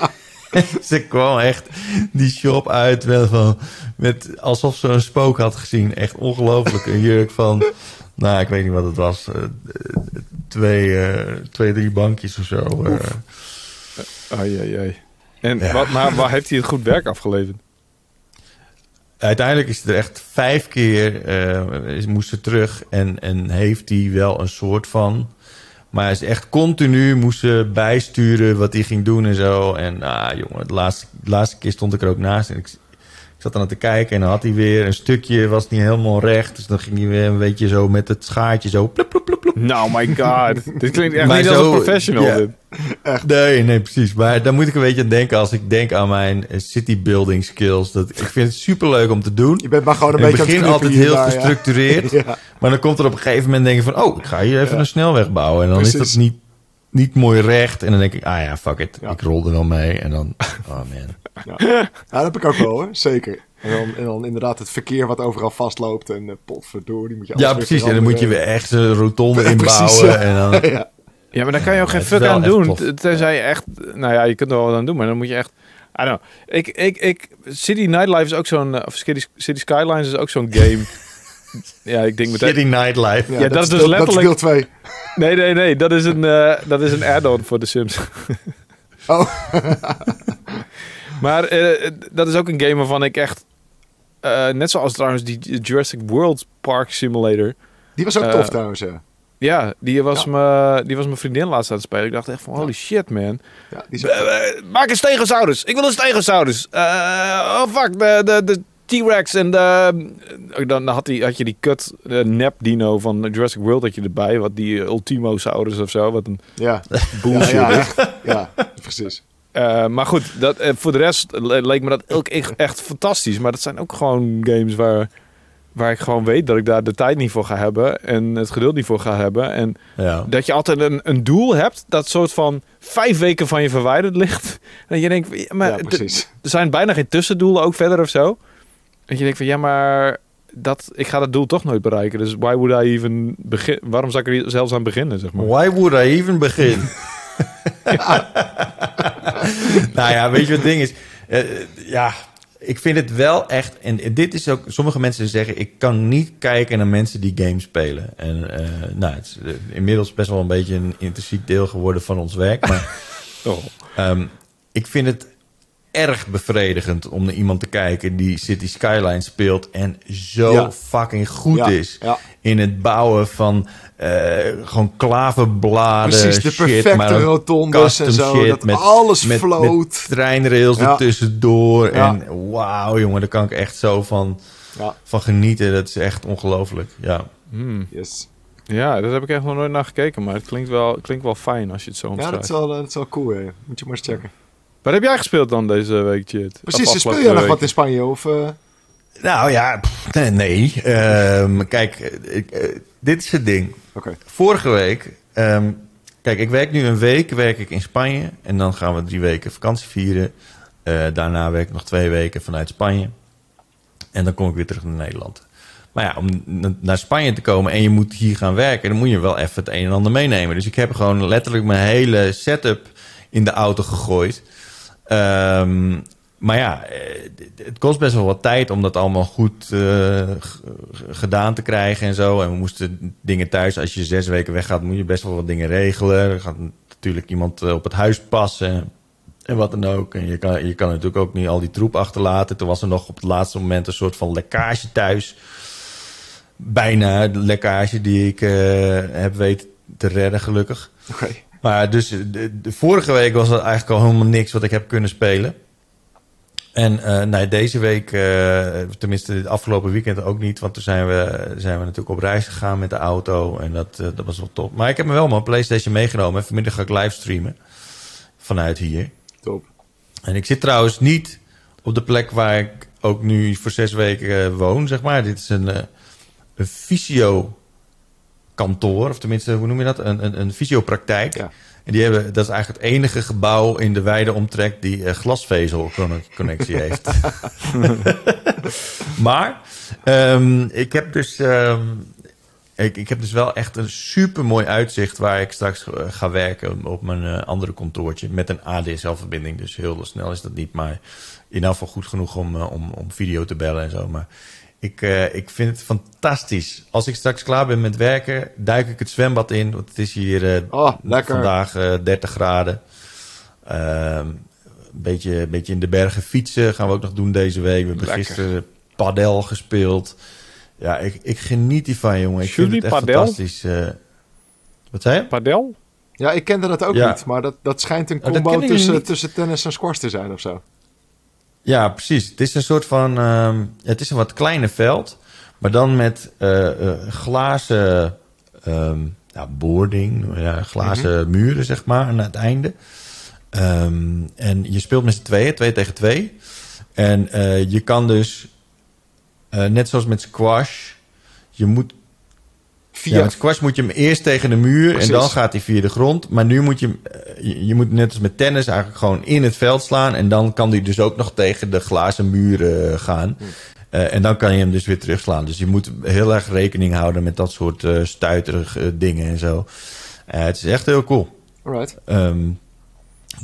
ze kwam echt die shop uit met, van, met alsof ze een spook had gezien. Echt ongelooflijk. Een jurk van, nou, ik weet niet wat het was. eh, eh, twee, eh, twee, drie bankjes of zo. eh. Ai, ai, ai. En Ja. wat, maar waar heeft hij het goed werk afgeleverd? Uiteindelijk is het er echt vijf keer eh, is- moest ze terug en, en heeft hij wel een soort van. Maar hij is echt continu moest ze bijsturen wat hij ging doen en zo. En ah, jongen, de laatste, laatste keer stond ik er ook naast. En ik, ik zat aan te kijken en dan had hij weer een stukje, was niet helemaal recht. Dus dan ging hij weer een beetje zo met het schaartje zo. Plup, plup, plup. Nou, my god. dit klinkt echt Maar niet als zo- een professional. ja. dit. Nee, nee, precies. Maar daar moet ik een beetje aan denken als ik denk aan mijn eh, city building skills. Dat, ik vind het super leuk om te doen. je bent maar gewoon een In het beetje aan begin het altijd knippen heel daar, gestructureerd. Ja. Maar dan komt er op een gegeven moment denk je van... oh, ik ga hier even Ja. een snelweg bouwen. En dan is dat niet, niet mooi recht. En dan denk ik, ah ja, fuck it. Ja. Ik rol er wel mee. En dan, oh man. Ja. ja, dat heb ik ook wel hoor, zeker. En dan, en dan inderdaad het verkeer wat overal vastloopt en uh, potverdorie moet je Ja, precies. En dan moet je weer echt een rotonde Ja, inbouwen. ja. En dan, ja. Ja, maar daar kan je ook Ja, geen fuck aan doen. tof. Tenzij je echt... Nou ja, je kunt er wel wat aan doen, maar dan moet je echt... I don't know. Ik, ik, ik, City Nightlife is ook zo'n... eh, Of City, City Skylines is ook zo'n game. ja, ik denk meteen... City Nightlife. Ja, Ja, dat is dus letterlijk- Dat is deel 2. Nee, nee, nee. Dat is een, eh, dat is een add-on voor The Sims. Oh, maar eh, dat is ook een game waarvan ik echt... eh, net zoals trouwens die Jurassic World Park Simulator... die was ook Eh, tof trouwens. Ja. Ja, die was, Ja. Me, die was mijn vriendin laatst aan het spelen. Ik dacht echt van, holy shit, man. Ja, die is maak een stegosaurus. Ik wil een stegosaurus. Oh, fuck, de, de, de T-Rex en de... Dan had, die, had je die kut eh, nep dino van Jurassic World had je erbij. Wat die Ultimosaurus of zo. Wat een ja. bullshit. ja, precies. Eh, maar goed, dat, eh, voor de rest le- leek me dat ook echt, fantastisch. Maar dat zijn ook gewoon games waar, waar ik gewoon weet dat ik daar de tijd niet voor ga hebben. En het geduld niet voor ga hebben. En Ja. dat je altijd een, een doel hebt dat soort van vijf weken van je verwijderd ligt. En je denkt, maar ja, er zijn bijna geen tussendoelen ook verder of zo. Dat je denkt van ja, maar dat, ik ga dat doel toch nooit bereiken. Dus why would I even begin? Waarom zou ik er zelfs aan beginnen, zeg maar? Why would I even begin? nou ja, weet je wat het ding is? Eh, ja, ik vind het wel echt... En dit is ook... Sommige mensen zeggen... Ik kan niet kijken naar mensen die games spelen. En eh, nou, het is eh, inmiddels best wel een beetje een intrinsiek deel geworden van ons werk. Maar Oh. Ehm, ik vind het erg bevredigend om naar iemand te kijken die City Skyline speelt en zo Ja. fucking goed Ja, is ja. in het bouwen van gewoon klaverbladen. Precies, de shit, perfecte maar ook rotondes en zo. shit dat met- alles met, floot. met treinrails Ja. er tussendoor. Ja. En wauw, jongen, daar kan ik echt zo van, Ja, van genieten. Dat is echt ongelooflijk. Ja. Hmm. yes. Ja, daar heb ik echt nog nooit naar gekeken. Maar het klinkt wel, klinkt wel fijn als je het zo ja omschrijft. dat, is wel, eh, dat is wel cool. Hè. Moet je maar eens checken. Wat heb jij gespeeld dan deze week, Chit? Precies, speel jij nog wat in Spanje? Of, eh, Nou ja, pff, nee. nee. Ehm, kijk, eh, ik, eh, dit is het ding. Vorige week, ehm, kijk, ik werk nu een week werk ik in Spanje en dan gaan we drie weken vakantie vieren. Eh, daarna werk ik nog twee weken vanuit Spanje en dan kom ik weer terug naar Nederland. Maar ja, om naar Spanje te komen en je moet hier gaan werken, dan moet je wel even het een en ander meenemen. Dus ik heb gewoon letterlijk mijn hele setup in de auto gegooid. Ehm, maar ja, eh, het kost best wel wat tijd om dat allemaal goed eh, gedaan te krijgen en zo. En we moesten dingen thuis, als je zes weken weggaat, moet je best wel wat dingen regelen. Er gaat natuurlijk iemand eh, op het huis passen en wat dan ook. En je kan, je kan natuurlijk ook niet al die troep achterlaten. Toen was er nog op het laatste moment een soort van lekkage thuis. Bijna de lekkage die ik heb weten te redden, gelukkig. Oké. Maar dus de, de vorige week was er eigenlijk al helemaal niks wat ik heb kunnen spelen. En nee, deze week, eh, tenminste het afgelopen weekend ook niet. Want toen zijn we, zijn we natuurlijk op reis gegaan met de auto. En dat, eh, dat was wel top. Maar ik heb me wel mijn PlayStation meegenomen. En vanmiddag ga ik livestreamen. Vanuit hier. Top. En ik zit trouwens niet op de plek waar ik ook nu voor zes weken woon, zeg maar. Dit is een, een fysio-kantoor, of tenminste, hoe noem je dat? Een, een, een fysiopraktijk. Ja. En die hebben, dat is eigenlijk het enige gebouw in de wijde omtrek die eh, glasvezelconnectie heeft. maar ehm, ik heb dus. ehm, ik, ik heb dus wel echt een super mooi uitzicht waar ik straks eh, ga werken op mijn eh, andere kantoortje met een ADSL-verbinding. Dus heel snel is dat niet, maar in elk geval goed genoeg om, om, om video te bellen en zo. Maar ik, eh, ik vind het fantastisch. Als ik straks klaar ben met werken, duik ik het zwembad in. Want het is hier eh, Oh, lekker. vandaag eh 30 graden. Ehm, een beetje, een beetje in de bergen fietsen gaan we ook nog doen deze week. We hebben Lekker. gisteren padel gespeeld. Ja, ik, ik geniet hiervan, jongen. Ik vind Jullie het echt padel? fantastisch. eh. wat zei je? Padel? Ja, ik kende dat ook Ja. niet. Maar dat, dat schijnt een dat combo tussen, tussen tennis en squash te zijn of zo. Ja, precies. Het is een soort van... ehm, het is een wat kleiner veld. Maar dan met eh, eh, glazen ehm, ja, boarding. Ja, glazen muren, zeg maar, aan het einde. Ehm, en je speelt met z'n tweeën, twee tegen twee. En eh, je kan dus... net zoals met squash... Je moet Via. Ja, met squash moet je hem eerst tegen de muur Precies. en dan gaat hij via de grond. Maar nu moet je eh, je, je moet net als met tennis eigenlijk gewoon in het veld slaan. En dan kan hij dus ook nog tegen de glazen muren eh, gaan. Eh, en dan kan je hem dus weer terugslaan. Dus je moet heel erg rekening houden met dat soort stuiterige eh, dingen en zo. Het is echt heel cool. Alright. Ehm,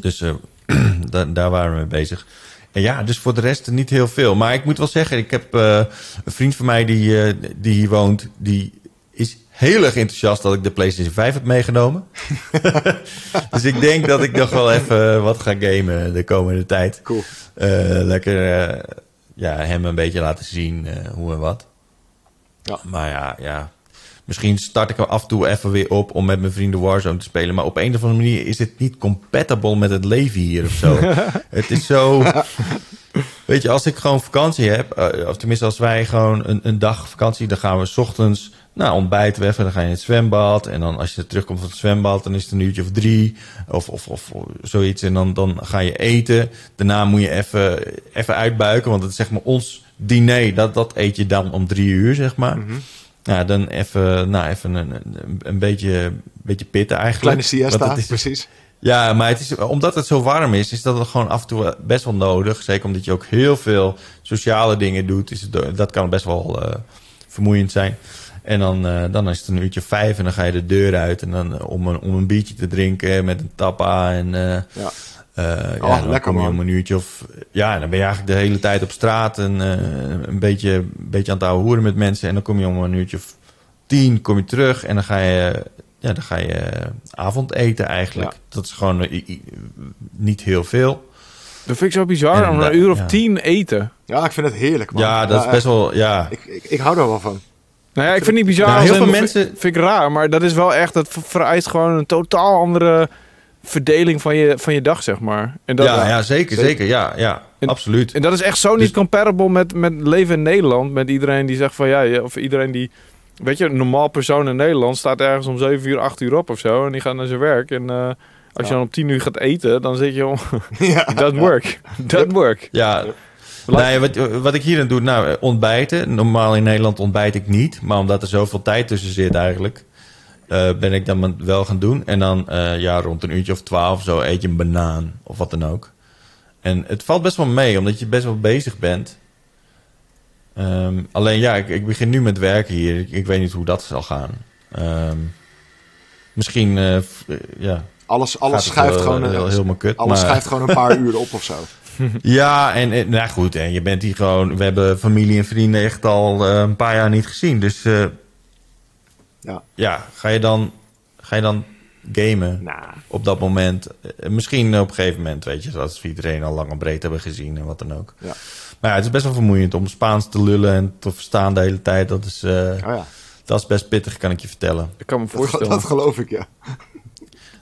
dus da- daar waren we mee bezig. En ja, dus voor de rest niet heel veel. Maar ik moet wel zeggen, ik heb een vriend van mij die, die hier woont, die heel erg enthousiast dat ik de PlayStation 5 heb meegenomen. dus ik denk dat ik nog wel even wat ga gamen de komende tijd. Cool. Eh, lekker eh, ja, hem een beetje laten zien eh, hoe en wat. Ja. Maar ja, ja, Misschien start ik hem af en toe even weer op om met mijn vrienden Warzone te spelen. Maar op een of andere manier is het niet compatible met het leven hier of zo. het is zo... Weet je, als ik gewoon vakantie heb, eh, of tenminste als wij gewoon een, een dag vakantie, dan gaan we 's ochtends, nou ontbijten we even, dan ga je in het zwembad. En dan als je terugkomt van het zwembad, dan is het een uurtje of drie of, of, of zoiets. En dan, dan ga je eten. Daarna moet je even, even uitbuiken, want het is zeg maar ons diner, dat, dat eet je dan om drie uur, zeg maar. Nou, dan even, nou, even een, een, beetje, een beetje pitten eigenlijk. Kleine siesta, is- precies. ja, maar het is, omdat het zo warm is, is dat het gewoon af en toe best wel nodig. Zeker omdat je ook heel veel sociale dingen doet. Is het, dat kan best wel eh, vermoeiend zijn. En dan, eh, dan is het een uurtje vijf en dan ga je de deur uit. En dan eh, om, een, om een biertje te drinken met een tappa. En eh, Ja. eh, Oh, ja, dan lekker, kom je om een uurtje of... Ja, dan ben je eigenlijk de hele tijd op straat. En eh, een, beetje, een beetje aan het ouwe hoeren met mensen. En dan kom je om een uurtje of tien kom je terug. En dan ga je, ja, dan ga je avondeten eigenlijk. Ja. Dat is gewoon niet heel veel. Dat vind ik zo bizar, om een uur of ja. tien eten. Ja, ik vind het heerlijk, man. Ja, dat is best wel... Ja, Ik, ik, ik hou er wel van. Nou ja, ik vind het niet bizar. Nou, heel veel mensen- Vind ik raar, maar dat is wel echt... Dat vereist gewoon een totaal andere verdeling van je, van je dag, zeg maar. En dat, ja, ja, zeker, Zeker. zeker. Ja, ja En- absoluut. En dat is echt zo niet Dus- comparable met, met leven in Nederland. Met iedereen die zegt van ja, of iedereen die. Weet je, een normaal persoon in Nederland staat ergens om 7 uur, 8 uur op of zo. En die gaat naar zijn werk. En eh, als je dan om 10 uur gaat eten, dan zit je om. ja. That work. That work. Ja, nee, wat, wat ik hier aan doe, nou, eh, ontbijten. Normaal in Nederland ontbijt ik niet. Maar omdat er zoveel tijd tussen zit eigenlijk, eh, ben ik dan wel gaan doen. En dan, eh, ja, rond een uurtje of twaalf zo eet je een banaan of wat dan ook. En het valt best wel mee, omdat je best wel bezig bent. Ehm, alleen ja, ik, ik begin nu met werken hier. Ik, ik weet niet hoe dat zal gaan. Ehm, misschien, ja. Alles, alles schuift wel, gewoon, heel, kut. alles maar- schuift gewoon een paar uur op of zo. ja, en, en nou goed, en je bent hier gewoon... We hebben familie en vrienden echt al eh, een paar jaar niet gezien. Dus eh, Ja. ja, ga je dan, ga je dan gamen Nou, op dat moment? Eh, misschien op een gegeven moment, weet je, zoals we iedereen al lang en breed hebben gezien en wat dan ook. Ja. Maar ja, het is best wel vermoeiend om Spaans te lullen en te verstaan de hele tijd. Dat is, eh, oh ja. dat is best pittig, kan ik je vertellen. Ik kan me Dat, voorstellen. dat geloof ik, ja.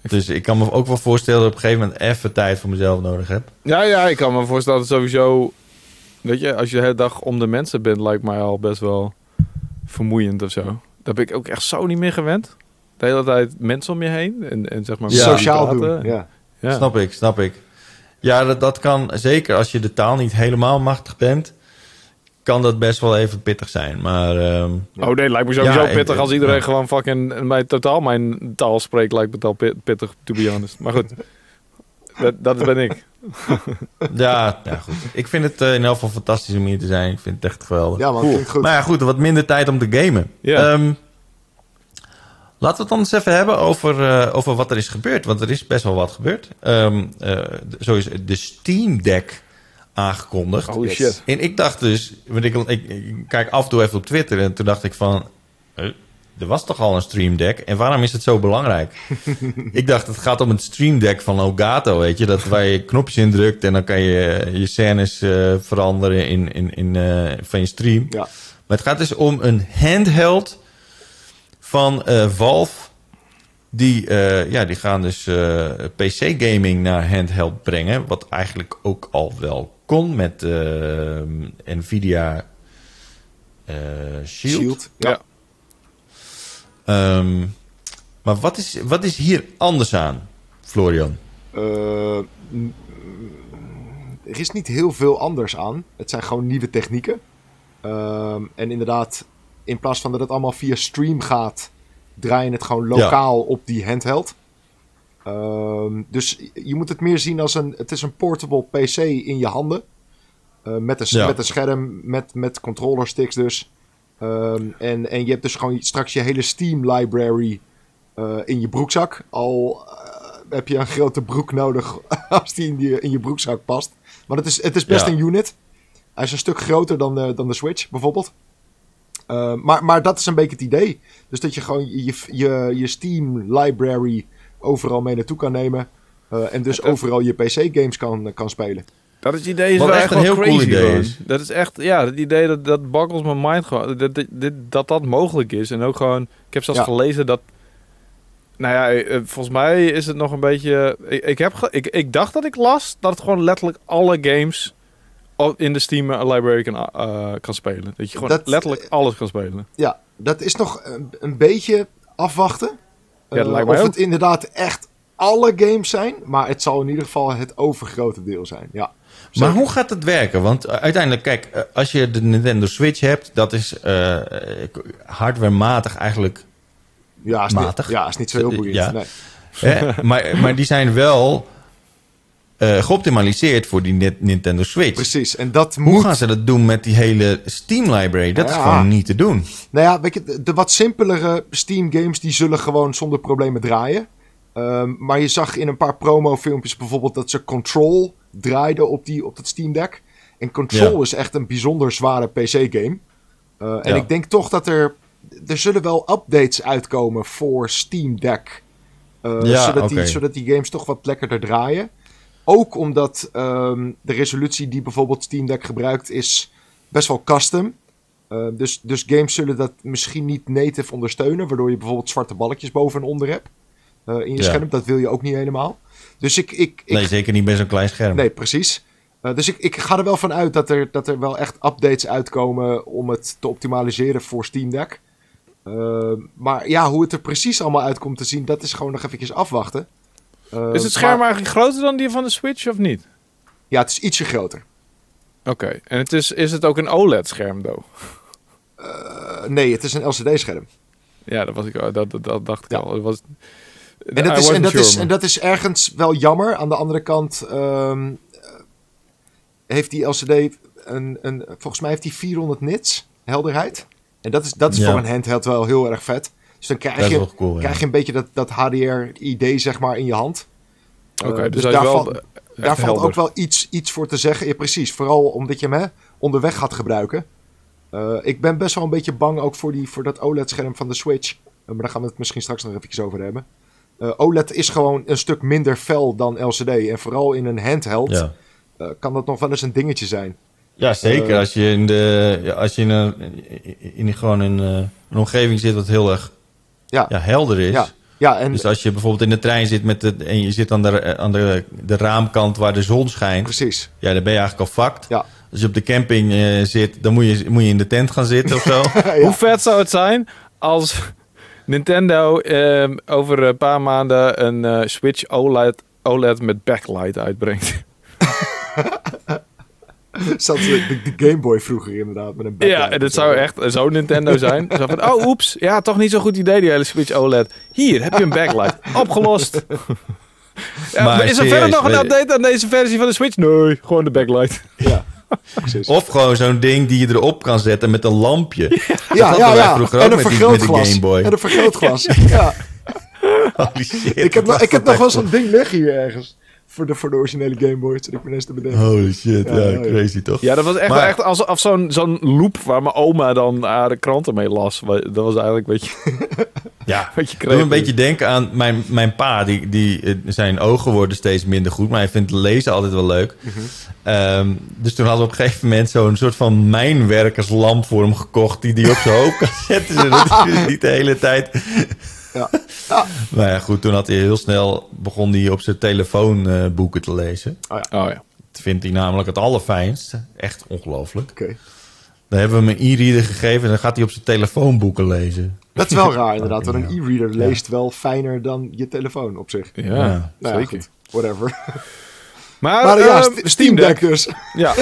Dus ik kan me ook wel voorstellen dat ik op een gegeven moment even tijd voor mezelf nodig heb. Ja, ja, ik kan me voorstellen dat het sowieso... Weet je, als je de hele dag om de mensen bent, lijkt mij al best wel vermoeiend of zo. Daar ben ik ook echt zo niet meer gewend. De hele tijd mensen om je heen en, en zeg maar... Ja. Sociaal praten. doen. Ja. Ja. Snap ik, snap ik. Ja, dat, dat kan zeker als je de taal niet helemaal machtig bent, kan dat best wel even pittig zijn. Maar ehm, Oh nee, lijkt me sowieso Ja, ik- pittig als iedereen ja. gewoon fucking mij totaal mijn taal spreekt. Lijkt me het al pittig, to be honest. Maar goed, dat, dat ben ik. ja, ja, goed. Ik vind het eh, in elk geval fantastisch om hier te zijn. Ik vind het echt geweldig. Ja, man, Cool. klinkt goed. Maar ja, goed, wat minder tijd om te gamen. Ja. Ehm, laten we het dan eens even hebben over, eh, over wat er is gebeurd. Want er is best wel wat gebeurd. Ehm eh, zo is de Steam Deck aangekondigd. Yes. shit. En ik dacht dus, want ik, ik, ik kijk af en toe even op Twitter en toen dacht ik van, er was toch al een Stream Deck en waarom is het zo belangrijk? ik dacht, het gaat om het Stream Deck van Elgato, weet je, dat waar je knopjes indrukt en dan kan je je scènes eh, veranderen in, in, in, eh, van je stream. Ja. Maar het gaat dus om een handheld van eh, Valve. Die, eh, ja, die gaan dus eh, PC-gaming naar handheld brengen. Wat eigenlijk ook al wel kon met eh, Nvidia eh, Shield. Shield. Ja. Ja. Ehm, maar wat is, wat is hier anders aan, Florian? Eh, er is niet heel veel anders aan. Het zijn gewoon nieuwe technieken. Ehm, en inderdaad, in plaats van dat het allemaal via stream gaat, draai je het gewoon lokaal op die handheld. Ehm, dus je moet het meer zien als een, het is een portable PC in je handen. Eh, met, een, Ja. met een scherm, met, met controllersticks dus. Ehm, en, en je hebt dus gewoon straks je hele Steam library eh, in je broekzak. Al eh, heb je een grote broek nodig als die in, je in je broekzak past. Maar het is, het is best Ja. een unit. Hij is een stuk groter dan de, dan de Switch bijvoorbeeld. Eh, maar, maar dat is een beetje het idee. Dus dat je gewoon je, je, je Steam library overal mee naartoe kan nemen. eh, en dus overal je PC-games kan, kan spelen. Dat is het idee is wel echt een heel cool crazy idee gewoon. is. Dat is echt, ja, het idee dat, dat bakkels mijn mind gewoon, dat, dat, dit- dat dat mogelijk is. En ook gewoon, ik heb zelfs Ja. gelezen dat, nou ja, eh, volgens mij is het nog een beetje, ik, ik, heb ge- ik, ik dacht dat ik las dat het gewoon letterlijk alle games in de Steam library kan, eh, kan spelen. Dat je gewoon Dat- letterlijk alles kan spelen. Ja, dat is nog een, een beetje afwachten. Ja, dat Eh, lijkt mij of ook. het inderdaad echt alle games zijn. Maar het zal in ieder geval het overgrote deel zijn. Ja. Maar hoe gaat het werken? Want eh, uiteindelijk, kijk, eh, als je de Nintendo Switch hebt, dat is eh, eh, hardwarematig eigenlijk. Ja, is matig. Niet, ja, is niet zo heel boeiend. Ja. Nee. Hè? maar, maar die zijn wel eh, geoptimaliseerd voor die Ni- Nintendo Switch. Precies. En dat Hoe moet... gaan ze dat doen met die hele Steam library? Dat is gewoon niet te doen. Nou ja, weet je, de, wat simpelere Steam games die zullen gewoon zonder problemen draaien. Ehm, maar je zag in een paar promo-filmpjes bijvoorbeeld dat ze Control draaiden op, die, op dat Steam Deck. En Control Ja. is echt een bijzonder zware PC-game. Eh, en Ja. ik denk toch dat er... Er zullen wel updates uitkomen voor Steam Deck. Eh, Ja, zodat, die, zodat die games toch wat lekkerder draaien. Ook omdat ehm, de resolutie die bijvoorbeeld Steam Deck gebruikt is best wel custom. Uh, dus, dus games zullen dat misschien niet native ondersteunen, waardoor je bijvoorbeeld zwarte balkjes boven en onder hebt uh, in je Ja. scherm. Dat wil je ook niet helemaal. Dus ik. ik, ik Nee, zeker niet bij zo'n klein scherm. nee, precies. Uh, dus ik, ik ga er wel van uit dat er, dat er wel echt updates uitkomen om het te optimaliseren voor Steam Deck. Uh, maar ja, hoe het er precies allemaal uitkomt te zien, dat is gewoon nog eventjes afwachten. Uh, is het scherm maar- eigenlijk groter dan die van de Switch of niet? Ja, het is ietsje groter. Oké, en het is, is het ook een OLED-scherm, though? Uh, nee, het is een LCD-scherm. Ja, dat, was ik, dat, dat, dat dacht ik Ja. al. Dat was, En dat, is, en, dat is, en dat is ergens wel jammer. Aan de andere kant ehm, eh, heeft die LCD een, een, volgens mij heeft die 400 nits helderheid. En dat is, dat is Ja. voor een handheld wel heel erg vet. Dus dan krijg je, cool. krijg je een beetje dat, dat HDR-idee zeg maar in je hand. Oké, Eh, dus, dus daar wel valt- Daar valt ook wel iets, iets voor te zeggen. Ja, precies. Vooral omdat je hem hè, onderweg gaat gebruiken. Eh, ik ben best wel een beetje bang ook voor, die, voor dat OLED-scherm van de Switch. Eh, maar daar gaan we het misschien straks nog eventjes over hebben. Eh, OLED is gewoon een stuk minder fel dan LCD. En vooral in een handheld Ja. eh, kan dat nog wel eens een dingetje zijn. Ja, zeker. Als je in, de, als je in, een, in gewoon een, een omgeving zit wat heel erg Ja, ja, helder is. ja, ja en Dus als je bijvoorbeeld in de trein zit met de, en je zit aan, de, aan de, de raamkant waar de zon schijnt, precies. ja, dan ben je eigenlijk al fucked. Ja. Als je op de camping eh, zit, dan moet je, moet je in de tent gaan zitten of zo. Ja. Hoe vet zou het zijn als Nintendo ehm, over een paar maanden een eh, Switch OLED, OLED met backlight uitbrengt? Zat de, de Game Boy vroeger inderdaad met een ja, backlight en dat zou echt zo Nintendo zijn. Zo van, oh oeps, ja, toch niet zo'n goed idee die hele Switch OLED. Hier, heb je een backlight. Opgelost. Ja, Maar is er serieus, verder nog een update aan deze versie van de Switch? Nee, gewoon de backlight. Ja, precies. Of gewoon zo'n ding die je erop kan zetten met een lampje. ja, hadden ja, wij ja. vroeger En ook een vergrootglas. En een vergrootglas. ja. Holy shit. Ik heb, nog, ik heb nog wel zo'n ding liggen hier ergens. Voor de, voor de originele Game Boy. Zit ik me eens te bedenken. Holy shit, Ja, ja, ja, ja. crazy toch? Ja, dat was echt, Maar- echt alsof zo'n zo'n loop waar mijn oma dan haar de kranten mee las. Dat was eigenlijk een beetje, Ja, een beetje Doe me een beetje denken aan mijn, mijn pa. Die, die, eh, zijn ogen worden steeds minder goed. Maar hij vindt lezen altijd wel leuk. Mhm. Ehm, dus toen hadden we op een gegeven moment zo'n soort van mijnwerkerslamp voor hem gekocht. Die die op zijn hoofd kan zetten. Zodat hij dus niet de hele tijd... Ja. Ja. Maar ja, goed. Toen had hij heel snel... begon hij op zijn telefoon eh, boeken te lezen. Oh ja. Dat vindt hij namelijk het allerfijnst. Echt ongelooflijk. Oké. Dan hebben we hem een e-reader gegeven... en dan gaat hij op zijn telefoon boeken lezen. Dat is wel raar inderdaad. Want een Ja. e-reader leest wel fijner dan je telefoon op zich. Ja, Ja. Nou ja, zeker. goed. Whatever. Maar, Maar ja, eh, St- Steam Deck dus. Ja.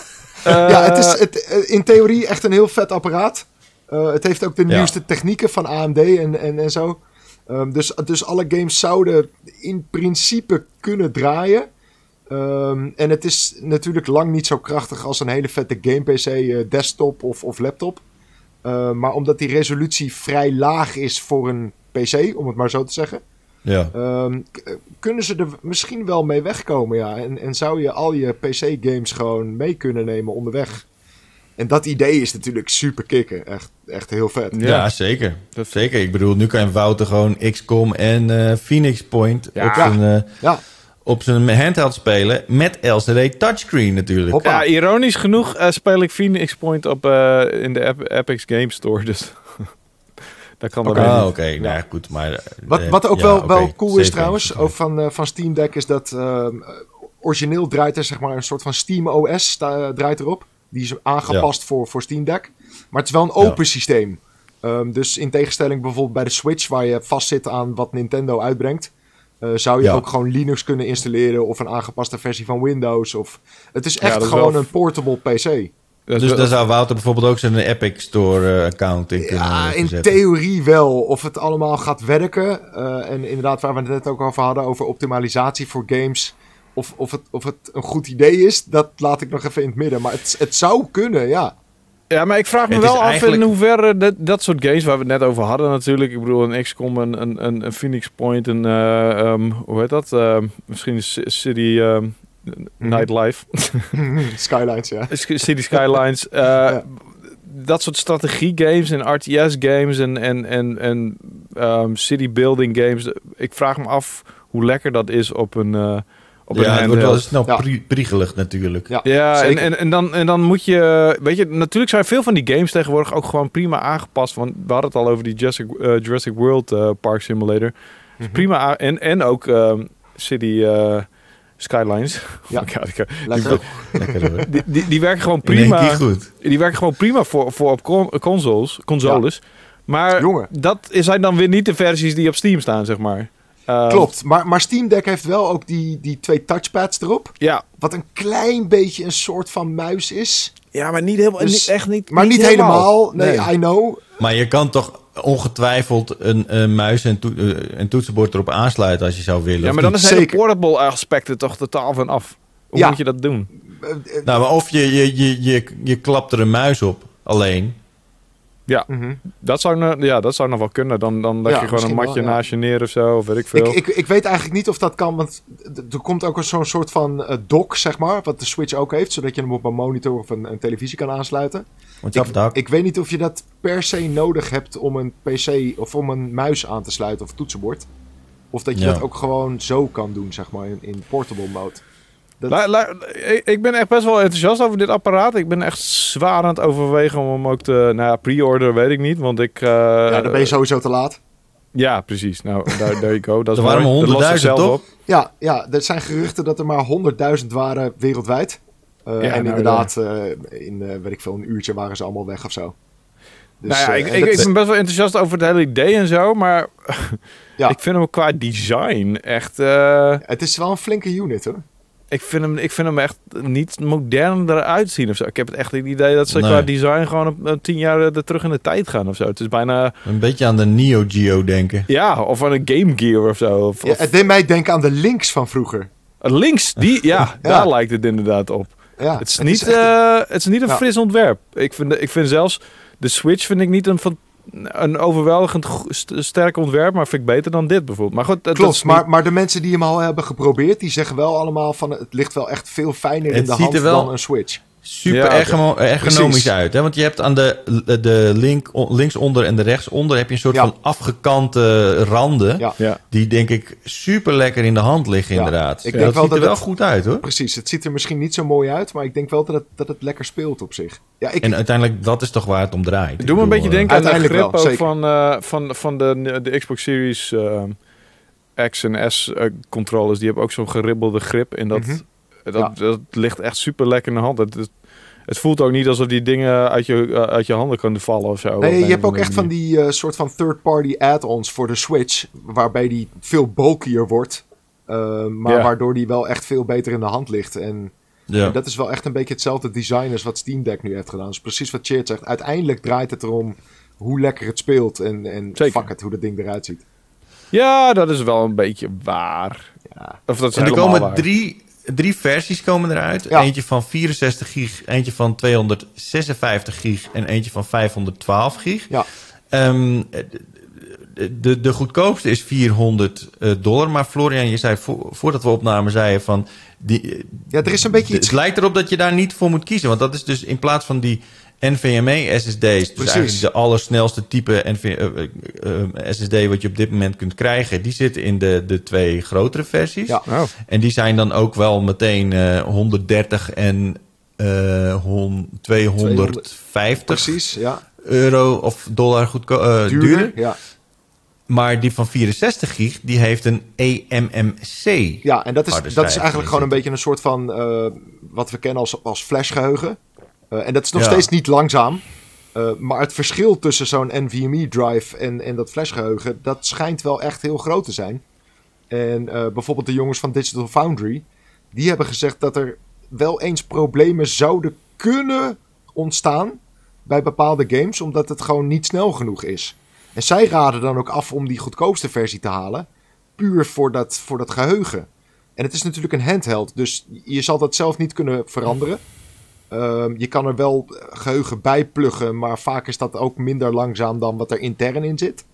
ja, het is Eh, het, eh, in theorie echt een heel vet apparaat. Eh, het heeft ook de Ja. nieuwste technieken van AMD en, en, en zo. Ehm, dus, dus alle games zouden in principe kunnen draaien. Ehm, en het is natuurlijk lang niet zo krachtig als een hele vette game PC, eh, desktop of, of laptop. Ehm, maar omdat die resolutie vrij laag is voor een PC, om het maar zo te zeggen. Ja. Eh, kunnen ze er misschien wel mee wegkomen, ja. En, en zou je al je PC-games gewoon mee kunnen nemen onderweg. En dat idee is natuurlijk super kicken. Echt, echt heel vet. Ja. Ja, zeker. Dat- Zeker. Ik bedoel, nu kan Wouter gewoon XCOM en eh, Phoenix Point Ja. op, zijn, eh, Ja, op zijn handheld spelen met LCD touchscreen natuurlijk. Hoppa. Ja, ironisch genoeg eh, speel ik Phoenix Point op eh, in de Ep- Epic Game Store. Dus daar kan dat Ah, weer oké. Nou goed. Maar, Wat, wat ook ja, wel, wel cool is trouwens, ook van, eh, van Steam Deck, is dat ehm, origineel draait er zeg maar een soort van Steam OS draait erop. Die is aangepast voor, voor Steam Deck. Maar het is wel een open systeem. Ehm, dus in tegenstelling bijvoorbeeld bij de Switch, waar je vastzit aan wat Nintendo uitbrengt, eh, zou je Ja. ook gewoon Linux kunnen installeren of een aangepaste versie van Windows. Of... Het is echt is gewoon wel- een portable PC. Dus daar zou Wouter bijvoorbeeld ook zijn Epic Store eh, account in kunnen Ja, in zetten. theorie wel. Of het allemaal gaat werken. eh, en inderdaad, waar we het net ook over hadden, over optimalisatie voor games. Of, of, het, of het een goed idee is, dat laat ik nog even in het midden. Maar het, het zou kunnen, ja. Ja, maar ik vraag me Het wel af eigenlijk- in hoeverre dat, dat soort games waar we het net over hadden natuurlijk. Ik bedoel, een XCOM, een, een, een, een Phoenix Point, een, eh, ehm, hoe heet dat? Ehm, misschien City ehm, Nightlife, Skylines, ja. City Skylines. eh, Dat soort strategiegames en RTS games en, en, en, en ehm, city building games. Ik vraag me af hoe lekker dat is op een, op een Ja, het wordt wel snel Ja. pri- priegelig natuurlijk. Ja, Ja, en, en, en, dan, en dan moet je... Weet je, natuurlijk zijn veel van die games tegenwoordig ook gewoon prima aangepast. Want we hadden het al over die Jurassic, eh, Jurassic World eh, Park Simulator. Mhm. Prima en, en ook ehm, City eh, Skylines. Ja. Oh my God, ik- Lekker. Lekker hoor. die, die, die werken gewoon prima. goed. Die werken gewoon prima voor, voor op con- consoles. consoles. Maar Jongen. dat zijn dan weer niet de versies die op Steam staan, zeg maar. Ehm, Klopt. Maar, maar Steam Deck heeft wel ook die, die twee touchpads erop. Ja, Wat een klein beetje een soort van muis is. ja maar niet helemaal, Dus- niet, echt niet. Maar niet, helemaal. Nee, Nee. I know. Maar je kan toch ongetwijfeld een, een muis en, toe- eh, en toetsenbord erop aansluiten als je zou willen. Ja, maar dan is het hele portable aspect er toch totaal van af. Hoe Ja. moet je dat doen? Eh, eh, Nou, maar of je, je, je, je, je klapt er een muis op alleen. Ja, mhm. dat zou, nou- ja, dat zou nog wel kunnen. Dan, dan leg Ja, je gewoon een matje wel, ja. naast je neer of zo, of weet ik veel. Ik, ik, ik weet eigenlijk niet of dat kan, want er komt ook een zo'n soort van eh, dock, zeg maar, wat de Switch ook heeft, zodat je hem op een monitor of een, een televisie kan aansluiten. Want Ik, ik weet niet of je dat per se nodig hebt om een PC of om een muis aan te sluiten of toetsenbord. Of dat je Ja. dat ook gewoon zo kan doen, zeg maar, in, in portable mode. Dat, La- la- ik- ik ben echt best wel enthousiast over dit apparaat. Ik ben echt zwaar aan het overwegen om hem ook te... Nou ja, pre-order weet ik niet, want ik... eh, ja, dan ben je sowieso te laat. Ja, precies. Nou, daar there you go. Dat is Er waren mooi. maar Dat lost 100.000 zichzelf toch? op. Ja, ja, er zijn geruchten dat er maar 100.000 waren wereldwijd. Eh, Ja, en nou, inderdaad, eh, in eh, weet ik veel, een uurtje waren ze allemaal weg of zo. Dus, nou ja, ik, ik, dat- ik ben best wel enthousiast over het hele idee en zo, maar Ja. ik vind hem qua design echt... eh, Het is wel een flinke unit hoor. Ik, vind hem, ik vind hem echt niet modern eruit zien of zo. Ik heb het echt het idee dat ze Nee. qua design gewoon een, een tien jaar er terug in de tijd gaan of zo. Het is bijna... Een beetje aan de Neo Geo denken. Ja, of aan een Game Gear of zo. Of, Ja, het deed mij denken aan de links van vroeger. links, die, ja, daar lijkt het inderdaad op. Ja, het, is niet, echt- eh, het is niet een Ja. fris ontwerp. Ik vind, ik vind zelfs de Switch vind ik niet een, van, een overweldigend sterk ontwerp, maar vind ik beter dan dit bijvoorbeeld. Maar goed, dat, Klopt, niet- maar, maar de mensen die hem al hebben geprobeerd, die zeggen wel allemaal van het ligt wel echt veel fijner in de hand wel- dan een Switch. Super Ja, ergono- ergonomisch Precies. uit. Hè? Want je hebt aan de, de link, linksonder en de rechtsonder heb je een soort Ja. van afgekante randen. Ja. ja. Die denk ik super lekker in de hand liggen Ja. inderdaad. Ik Ja, denk dat wel ziet er dat wel het- goed uit hoor. Precies, het ziet er misschien niet zo mooi uit, maar ik denk wel dat het, dat het lekker speelt op zich. Ja, ik, En uiteindelijk, dat is toch waar het om draait. Ik Doe me een beetje eh, denken aan de grip wel, ook van, eh, van, van de, de Xbox Series eh, X en S controllers. Die hebben ook zo'n geribbelde grip. En dat, Mhm. Dat, Ja. dat ligt echt super lekker in de hand. Het, het, het voelt ook niet alsof die dingen uit je, eh, uit je handen kunnen vallen of zo. Nee, je hebt ook echt van die eh, soort van third-party add-ons voor de Switch, waarbij die veel bulkier wordt, eh, maar Ja. waardoor die wel echt veel beter in de hand ligt. En ja. En dat is wel echt een beetje hetzelfde design als wat Steam Deck nu heeft gedaan. Dus precies wat Cheert zegt. Uiteindelijk draait het erom hoe lekker het speelt. En, en Zeker. fuck het, hoe dat ding eruit ziet. Ja, dat is wel een beetje waar. Ja. Of dat is En er komen waar. drie, drie versies komen eruit. Ja. Eentje van 64 gig, eentje van 256 gig en eentje van 512 gig. Ja. Ehm, de, de, de goedkoopste is 400 eh, dollar. Maar Florian, je zei vo- voordat we opnamen, zei je van... Die, ja, er is een beetje iets... het lijkt erop dat je daar niet voor moet kiezen. Want dat is dus in plaats van die NVMe SSD's. Dus eigenlijk de allersnelste type NV, eh, eh, eh, SSD wat je op dit moment kunt krijgen. Die zitten in de, de twee grotere versies. Ja. Oh. En die zijn dan ook wel meteen eh 130 en eh, hon- 250 Precies, ja. euro of dollar goedko- duurder. Duurder. Ja. Maar die van 64 gig, die heeft een eMMC. ja, en dat is, dat is eigenlijk gewoon een beetje een soort van wat we kennen als, als flashgeheugen. Eh, en dat is nog Ja. steeds niet langzaam. Eh, maar het verschil tussen zo'n NVMe-drive en, en dat flashgeheugen, dat schijnt wel echt heel groot te zijn. En eh, bijvoorbeeld de jongens van Digital Foundry, die hebben gezegd dat er wel eens problemen zouden kunnen ontstaan bij bepaalde games, omdat het gewoon niet snel genoeg is. En zij raden dan ook af om die goedkoopste versie te halen, puur voor dat, voor dat geheugen. En het is natuurlijk een handheld, dus je zal dat zelf niet kunnen veranderen. Ehm, je kan er wel geheugen bij pluggen, maar vaak is dat ook minder langzaam dan wat er intern in zit.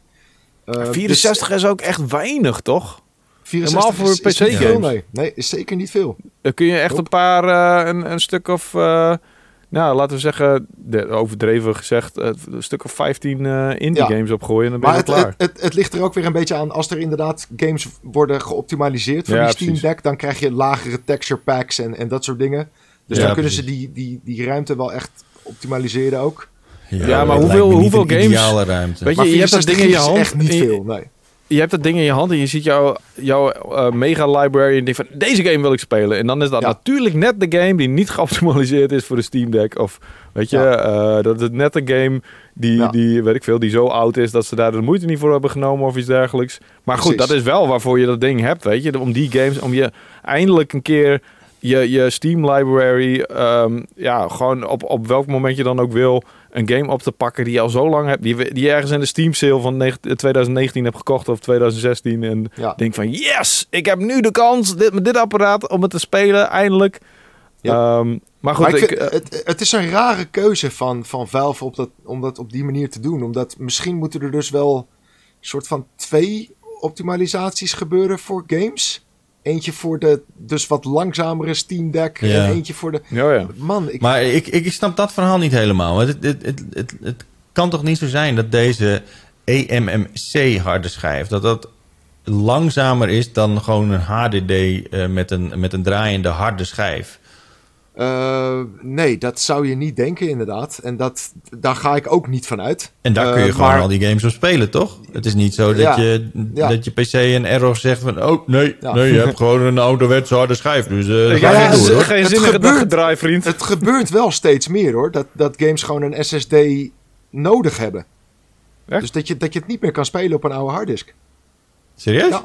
Ehm, dus 64 is ook echt weinig, toch? 64 Helemaal voor is- is veel, Nee. nee, is zeker niet veel. Dan kun je echt een paar, eh, een, een stuk of, eh, nou laten we zeggen, overdreven gezegd, eh, een stuk of 15 eh, indie Ja. games opgooien en dan ben Maar je het, klaar. het, het, het ligt er ook weer een beetje aan. Als er inderdaad games worden geoptimaliseerd voor Ja, die Steam. Deck, dan krijg je lagere texture packs en, en dat soort dingen. Dus Ja, dan kunnen ze die, die, die ruimte wel echt optimaliseren ook. Ja, maar hoeveel- lijkt me niet hoeveel een games- ideale ruimte. Weet je, Maar je hebt dat 64 ding in je is hand. echt niet veel, nee. je hebt dat ding in je hand en je ziet jouw, jouw eh, mega library en je denkt van deze game wil ik spelen. En dan is dat Ja. natuurlijk net de game die niet geoptimaliseerd is voor de Steam Deck. Of weet je, Ja. eh, dat is net een game die, Ja. die, weet ik veel, die zo oud is dat ze daar de moeite niet voor hebben genomen of iets dergelijks. Maar goed, Precies. dat is wel waarvoor je dat ding hebt, weet je. Om die games, om je eindelijk een keer je, je Steam library, ehm, ja, gewoon op, op welk moment je dan ook wil, een game op te pakken die je al zo lang hebt, die, die je ergens in de Steam sale van negen- 2019 hebt gekocht of 2016 en Ja. denk van yes, ik heb nu de kans dit, met dit apparaat om het te spelen, eindelijk. Ja. Ehm, maar goed, Maar ik ik, vind, eh, het, het is een rare keuze van, van Valve op dat, om dat op die manier te doen. Omdat misschien moeten er dus wel een soort van twee optimalisaties gebeuren voor games. Eentje voor de dus wat langzamere Steam Deck Ja. en eentje voor de... ja, ja. Man, ik, Maar ik, ik snap dat verhaal niet helemaal. Want Het, het, het, het, het kan toch niet zo zijn dat deze eMMC harde schijf... dat dat langzamer is dan gewoon een HDD eh, met, een, met een draaiende harde schijf. Eh, nee, dat zou je niet denken inderdaad. En dat, daar ga ik ook niet van uit. En daar kun je Eh, gewoon maar- al die games op spelen, toch? Het is niet zo dat, Ja, je, ja. dat je PC een error zegt van... oh, nee, Ja. nee je hebt gewoon een ouderwetse harde schijf. Dus eh Ik ga ja, heb geen hoor. geen Het gedraaid, vriend. Het gebeurt wel steeds meer hoor. Dat, dat games gewoon een SSD nodig hebben. Echt? Dus dat je, dat je het niet meer kan spelen op een oude harddisk. Serieus? Ja.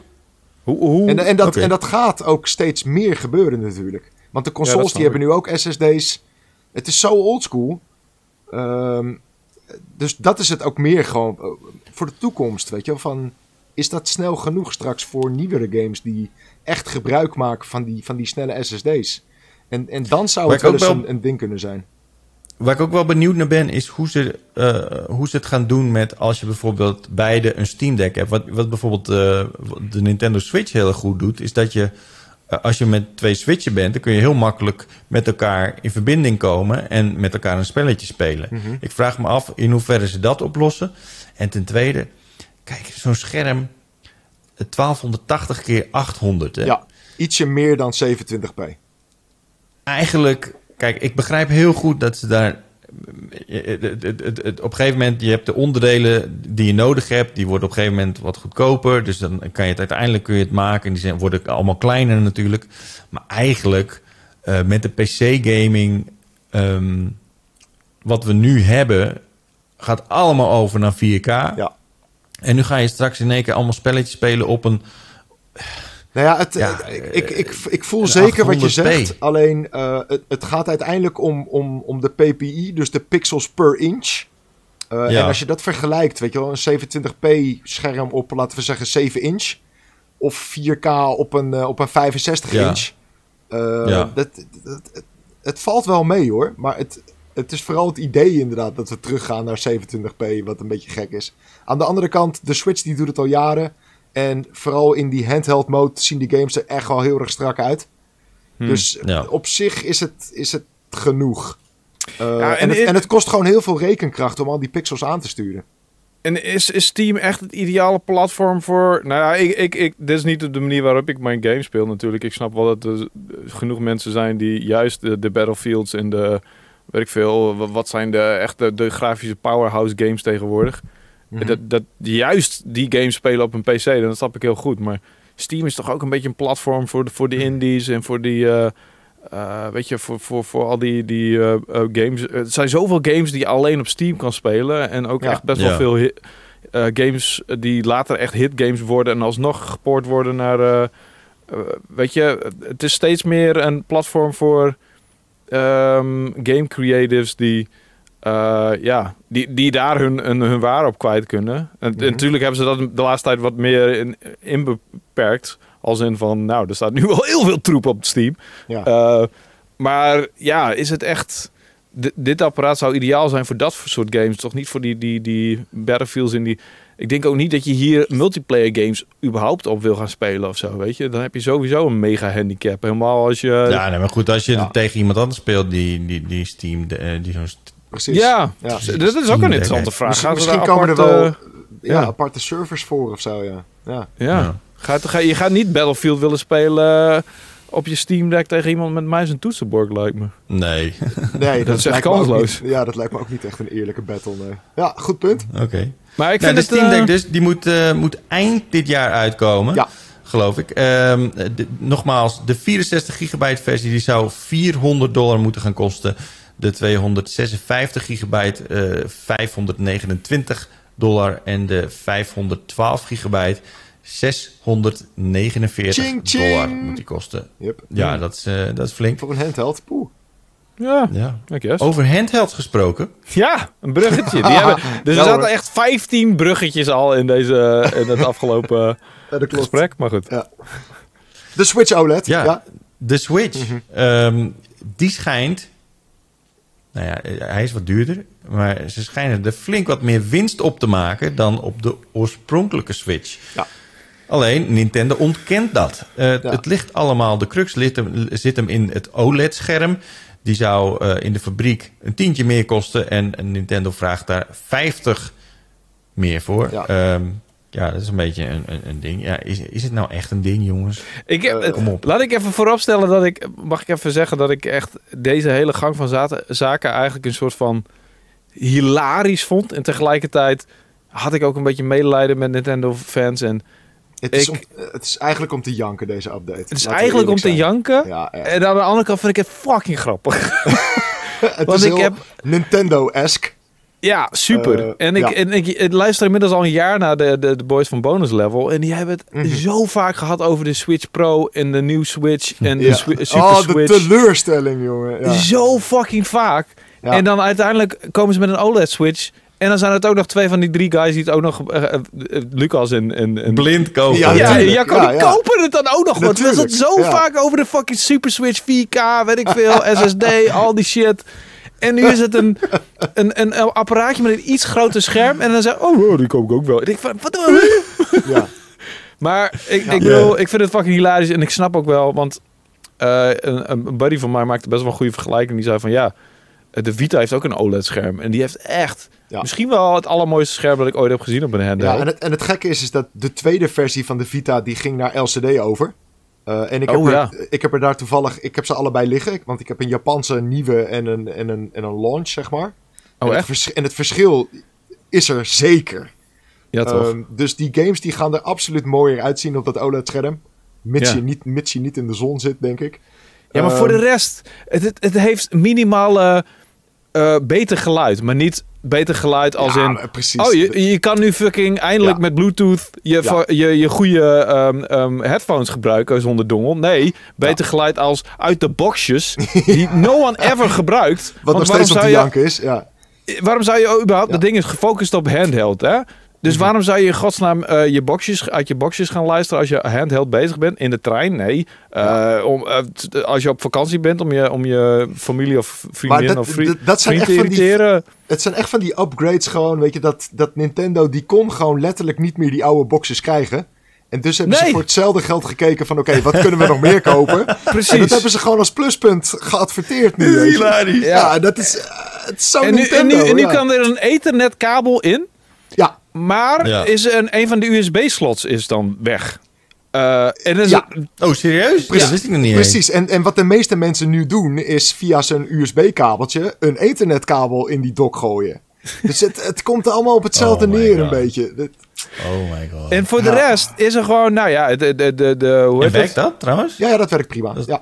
Hoe, hoe, En, en, dat, en dat gaat ook steeds meer gebeuren natuurlijk. Want de consoles die hebben nu ook SSD's. Het is zo oldschool. Ehm dus dat is het ook meer gewoon eh, voor de toekomst. Weet je wel, van is dat snel genoeg straks voor nieuwere games die echt gebruik maken van die, van die snelle SSD's? En, en dan zou het wel eens wel- een, een ding kunnen zijn. Waar ik ook wel benieuwd naar ben, is hoe ze, eh, hoe ze het gaan doen met als je bijvoorbeeld beide een Steam Deck hebt. Wat, wat bijvoorbeeld eh, de Nintendo Switch heel goed doet, is dat je als je met twee Switchen bent, dan kun je heel makkelijk met elkaar in verbinding komen en met elkaar een spelletje spelen. Mhm. Ik vraag me af in hoeverre ze dat oplossen. En ten tweede, kijk, zo'n scherm eh, 1280 keer 800. Hè? Ja, ietsje meer dan 27p. eigenlijk, kijk, ik begrijp heel goed dat ze daar. Op een gegeven moment, je hebt de onderdelen die je nodig hebt, die worden op een gegeven moment wat goedkoper. Dus dan kan je het uiteindelijk kun je het maken. En die zijn, worden allemaal kleiner natuurlijk. Maar eigenlijk, eh, met de PC-gaming, ehm, wat we nu hebben, gaat allemaal over naar 4K. Ja. En nu ga je straks in één keer allemaal spelletjes spelen op een Nou ja, het, Ja, eh, ik, ik, ik voel een zeker wat je 800p. zegt. Alleen eh, het, het gaat uiteindelijk om, om, om de PPI, dus de pixels per inch. Eh, Ja. En als je dat vergelijkt, weet je wel, een 27p scherm op, laten we zeggen, 7 inch. Of 4K op een, eh, op een 65 Ja. inch. Eh, dat, dat, het, het valt wel mee hoor, maar het, het is vooral het idee inderdaad dat we teruggaan naar 27p, wat een beetje gek is. Aan de andere kant, de Switch die doet het al jaren. En vooral in die handheld mode zien die games er echt wel heel erg strak uit. Hmm. Dus Ja. op zich is het, is het genoeg. Uh, Ja, en, en het, in- en het kost gewoon heel veel rekenkracht om al die pixels aan te sturen. En is, is Steam echt het ideale platform voor... Nou ja, ik, ik, ik, dit is niet de manier waarop ik mijn game speel natuurlijk. Ik snap wel dat er genoeg mensen zijn die juist de, de Battlefields en de... Weet ik veel, wa- wat zijn de echte de grafische powerhouse games tegenwoordig. Mhm. Dat, dat juist die games spelen op een PC, dan dat snap ik heel goed. Maar Steam is toch ook een beetje een platform voor de, voor de indies en voor die... eh, eh, weet je, voor, voor, voor al die, die eh, games. Er zijn zoveel games die je alleen op Steam kan spelen. En ook Ja. echt best Ja. wel veel eh, games die later echt hitgames worden en alsnog gepoord worden naar. weet je, het is steeds meer een platform voor ehm, game creatives die. Eh, ja, die, die daar hun, hun, hun waar op kwijt kunnen. En, Mhm. en natuurlijk hebben ze dat de laatste tijd wat meer in, inbeperkt. Als in van, nou, er staat nu wel heel veel troep op Steam. Ja. Eh, maar ja, is het echt... di- dit apparaat zou ideaal zijn voor dat soort games. Toch niet voor die, die, die Battlefields in die... Ik denk ook niet dat je hier multiplayer games überhaupt op wil gaan spelen of zo, weet je. Dan heb je sowieso een mega handicap. Helemaal als je... ja, nee, maar goed, als je Ja. tegen iemand anders speelt die, die, die Steam, eh, die zo'n Precies. Ja, Ja. dat is ook een interessante vraag. Misschien, daar komen er apart, wel eh, ja, ja. aparte servers voor of zo, ja. ja. ja. Ja. Gaat, ga, je gaat niet Battlefield willen spelen eh, op je Steam Deck tegen iemand met muis en toetsenbord, lijkt me. Nee, Nee, Dat is echt kansloos. niet- ja, dat lijkt me ook niet echt een eerlijke battle, nee. Ja, goed punt. oké. Maar ik Nou, vind de het... Steam Deck eh, dus, die moet, eh, moet eind dit jaar uitkomen. Ja. Geloof ik. Ehm, de- nogmaals, de 64 gigabyte versie die zou 400 dollar moeten gaan kosten. De 256 gigabyte eh 529 dollar. En de 512 gigabyte 649 Ching, ching. dollar moet die kosten. Yep. Ja, dat is, eh, dat is flink. Voor een handheld, poeh. ja, Ja. Over handheld gesproken. Ja, een bruggetje. Die hebben, dus Ja, er zaten echt 15 bruggetjes al in, deze, in het afgelopen Ja, gesprek. Maar goed. De Switch OLED. Ja, Ja. de Switch, Mhm. ehm, die schijnt... Nou ja, eh, hij is wat duurder. Maar ze schijnen er flink wat meer winst op te maken... dan op de oorspronkelijke Switch. Ja. Alleen, Nintendo ontkent dat. Eh, Ja. Het ligt allemaal... De crux ligt hem, zit hem in het OLED-scherm. Die zou eh, in de fabriek een tientje meer kosten... en en Nintendo vraagt daar 50 meer voor. Ja. Ja, ja dat is een beetje een, een, een ding. Ja, is, is het nou echt een ding, jongens? Ik heb, Eh, kom op. Laat ik even vooropstellen dat ik... Mag ik even zeggen dat ik echt deze hele gang van zaten- zaken eigenlijk een soort van hilarisch vond. En tegelijkertijd had ik ook een beetje medelijden met Nintendo-fans. En Het, is Ik- om- het is eigenlijk om te janken, deze update. het is Laten eigenlijk om te janken. Ja. En aan de andere kant vind ik het fucking grappig. het Want is ik heel heb... Nintendo-esque. Ja, super. Eh, en ik, ja. en ik, ik luister inmiddels al een jaar naar de, de, de boys van Bonus Level. En die hebben het Mhm. zo vaak gehad over de Switch Pro en de nieuwe Switch en de. Swi- Super oh, de Switch. teleurstelling, jongen. Ja. Zo fucking vaak. Ja. En dan uiteindelijk komen ze met een OLED-switch. En dan zijn het ook nog twee van die drie guys die het ook nog... eh, eh, Lucas en... en, en Blind kopen. Ja, ja, Ja, die ja. kopen het dan ook nog. Want we het zo ja. vaak over de fucking Super Switch 4K, weet ik veel, SSD, al die shit. En nu is het een, een, een, apparaatje met een iets groter scherm. En dan zeg oh, oh, die koop ik ook wel. En ik van, wat doen we? Ja. Maar ik, ik bedoel, ik vind het fucking hilarisch. En ik snap ook wel, want eh, een, een buddy van mij maakte best wel een goede vergelijking. Die zei van, ja, de Vita heeft ook een OLED-scherm. En die heeft echt Ja. misschien wel het allermooiste scherm dat ik ooit heb gezien op een handheld. Ja, en het, en het gekke is, is dat de tweede versie van de Vita die ging naar LCD over. Eh, en ik heb, Oh, er, ja. ik heb er daar toevallig, ik heb ze allebei liggen. Want ik heb een Japanse nieuwe en een, en een, en een launch, zeg maar. en, oh, het echt? vers- en het verschil is er zeker. Ja, toch? Ehm, dus die games die gaan er absoluut mooier uitzien op dat OLED-scherm. Mits, Ja. je niet, mits je niet in de zon zit, denk ik. ja, maar voor de Ehm, rest, het, het, het heeft minimale eh, beter geluid. Maar niet beter geluid als ja, in... precies. Oh, je, je kan nu fucking eindelijk Ja. met Bluetooth je, Ja. je, je goede ehm, ehm, headphones gebruiken zonder dongel. Nee, beter geluid als uit de boxjes die no one ever gebruikt. Wat nog steeds op zou de je janken is. Ja. waarom zou je überhaupt... Ja. De ding is gefocust op handheld, hè? Dus Mhm. waarom zou je in godsnaam eh, je boxjes, uit je boxjes gaan luisteren als je handheld bezig bent? In de trein? Nee. Eh, om, eh, als je op vakantie bent om je, om je familie of vriendin dat- of vriend, dat- dat zijn vriend echt te die- irriteren. Het zijn echt van die upgrades gewoon, weet je, dat, dat Nintendo, die kon gewoon letterlijk niet meer die oude boxes krijgen. En dus hebben ze voor hetzelfde geld gekeken van... oké, wat kunnen we nog meer kopen? En dat Precies. hebben ze gewoon als pluspunt geadverteerd nu. Hilarisch. Ja, dat is, het is zo En nu, en Nintendo. nu, en nu ja. kan er een ethernet kabel in. Maar Ja. is een, een van de USB-slots is dan weg. Eh, en is Ja. het- Oh, serieus? Precies. Dat wist ik nog niet precies. En, en wat de meeste mensen nu doen... is via zijn USB-kabeltje... een ethernetkabel in die dock gooien. Dus het, het komt allemaal op hetzelfde Oh neer een beetje. Dat- Oh my god. en voor de Ja. rest is er gewoon, nou ja, de, de, de, de, hoe heet werkt dat trouwens? ja, ja, dat werkt prima. Dat- ja.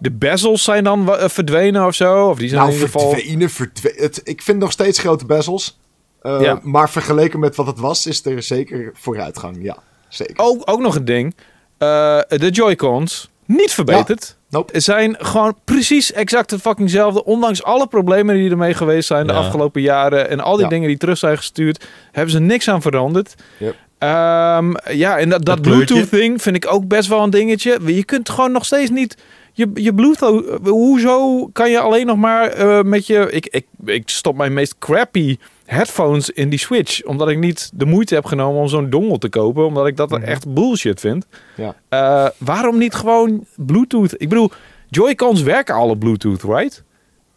De bezels zijn dan eh, verdwenen of zo? Of die zijn Nou, in ieder geval... verdwenen, het, ik vind nog steeds grote bezels. Eh, Ja. Maar vergeleken met wat het was, is er zeker vooruitgang. Ja, zeker. Ook, ook nog een ding. Eh, de Joy-Cons, niet verbeterd. Nope. Zijn gewoon precies exact het fuckingzelfde. Ondanks alle problemen die ermee geweest zijn de Ja. afgelopen jaren. En al die Ja. dingen die terug zijn gestuurd. Hebben ze niks aan veranderd. Yep. Ehm, ja, en dat, dat. Bluetooth-ding vind ik ook best wel een dingetje. Je kunt gewoon nog steeds niet... Je, je Bluetooth... Hoezo kan je alleen nog maar eh, met je... Ik, ik, ik stop mijn meest crappy headphones in die Switch. Omdat ik niet de moeite heb genomen om zo'n dongle te kopen. Omdat ik dat Mhm. echt bullshit vind. Ja. Eh, waarom niet gewoon Bluetooth? Ik bedoel, Joy-Cons werken alle Bluetooth, right?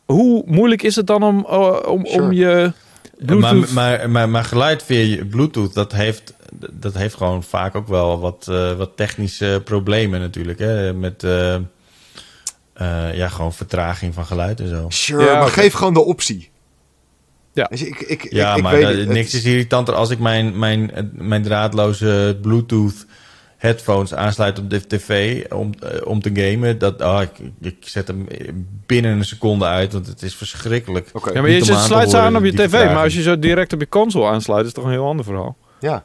Hoe moeilijk is het dan om, eh, om, Sure. om je Bluetooth... Maar, maar, maar, maar geluid via je Bluetooth, dat heeft, dat heeft gewoon vaak ook wel wat, eh, wat technische problemen natuurlijk. Hè? Met eh, eh, ja, gewoon vertraging van geluid en zo. Sure, Ja, maar geef gewoon de optie. Ja. Ik, ik, Ja, ik, ik maar weet dat- het. niks is irritanter als ik mijn, mijn, mijn draadloze Bluetooth headphones aansluit op de tv om, eh, om te gamen. Dat, oh, ik, ik zet hem binnen een seconde uit, want het is verschrikkelijk. Ja, maar je sluit ze aan op je tv, vertraging. maar als je zo direct op je console aansluit, is het toch een heel ander verhaal. Ja.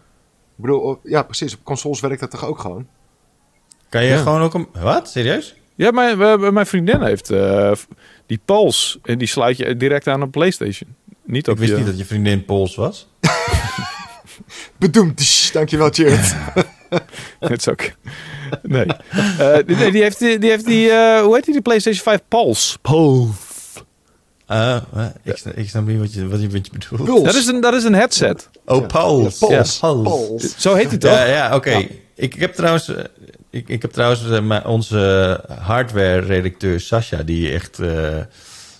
Ik bedoel, ja, precies. Op consoles werkt dat toch ook gewoon? Kan je Ja. gewoon ook een... Wat? Serieus? Ja, mijn, we- mijn vriendin heeft eh, die Pulse en die sluit je direct aan op PlayStation. Niet op Ik wist je... niet dat je vriendin Pools was. Bedoemd. Dankjewel, Jared. Het is ook... Nee. Eh, nee, die heeft die, die, heeft die eh, hoe heet die, die PlayStation 5 Pulse? Pulse. Ah, eh, ik, snap, ik snap niet wat je, wat je, wat je bedoelt. Dat is een, dat is een headset. Oh. Ja. Ja, Pauls. Pauls. Zo heet die toch? Ja, ja oké. Ja. Ik, ik heb trouwens, eh, ik, ik heb trouwens onze hardware-redacteur Sascha, die echt, eh,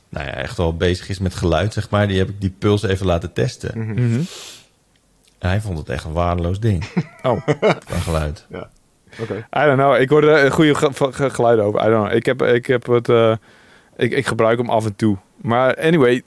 nou ja, echt wel bezig is met geluid, zeg maar. Die heb ik die puls even laten testen. En hij vond het echt een waardeloos ding Oh, van geluid. Oké. I don't know. Ik hoorde een goede ge- ge- geluiden over. I don't know. Ik heb, ik heb het... eh, ik, ik gebruik hem af en toe. Maar anyway,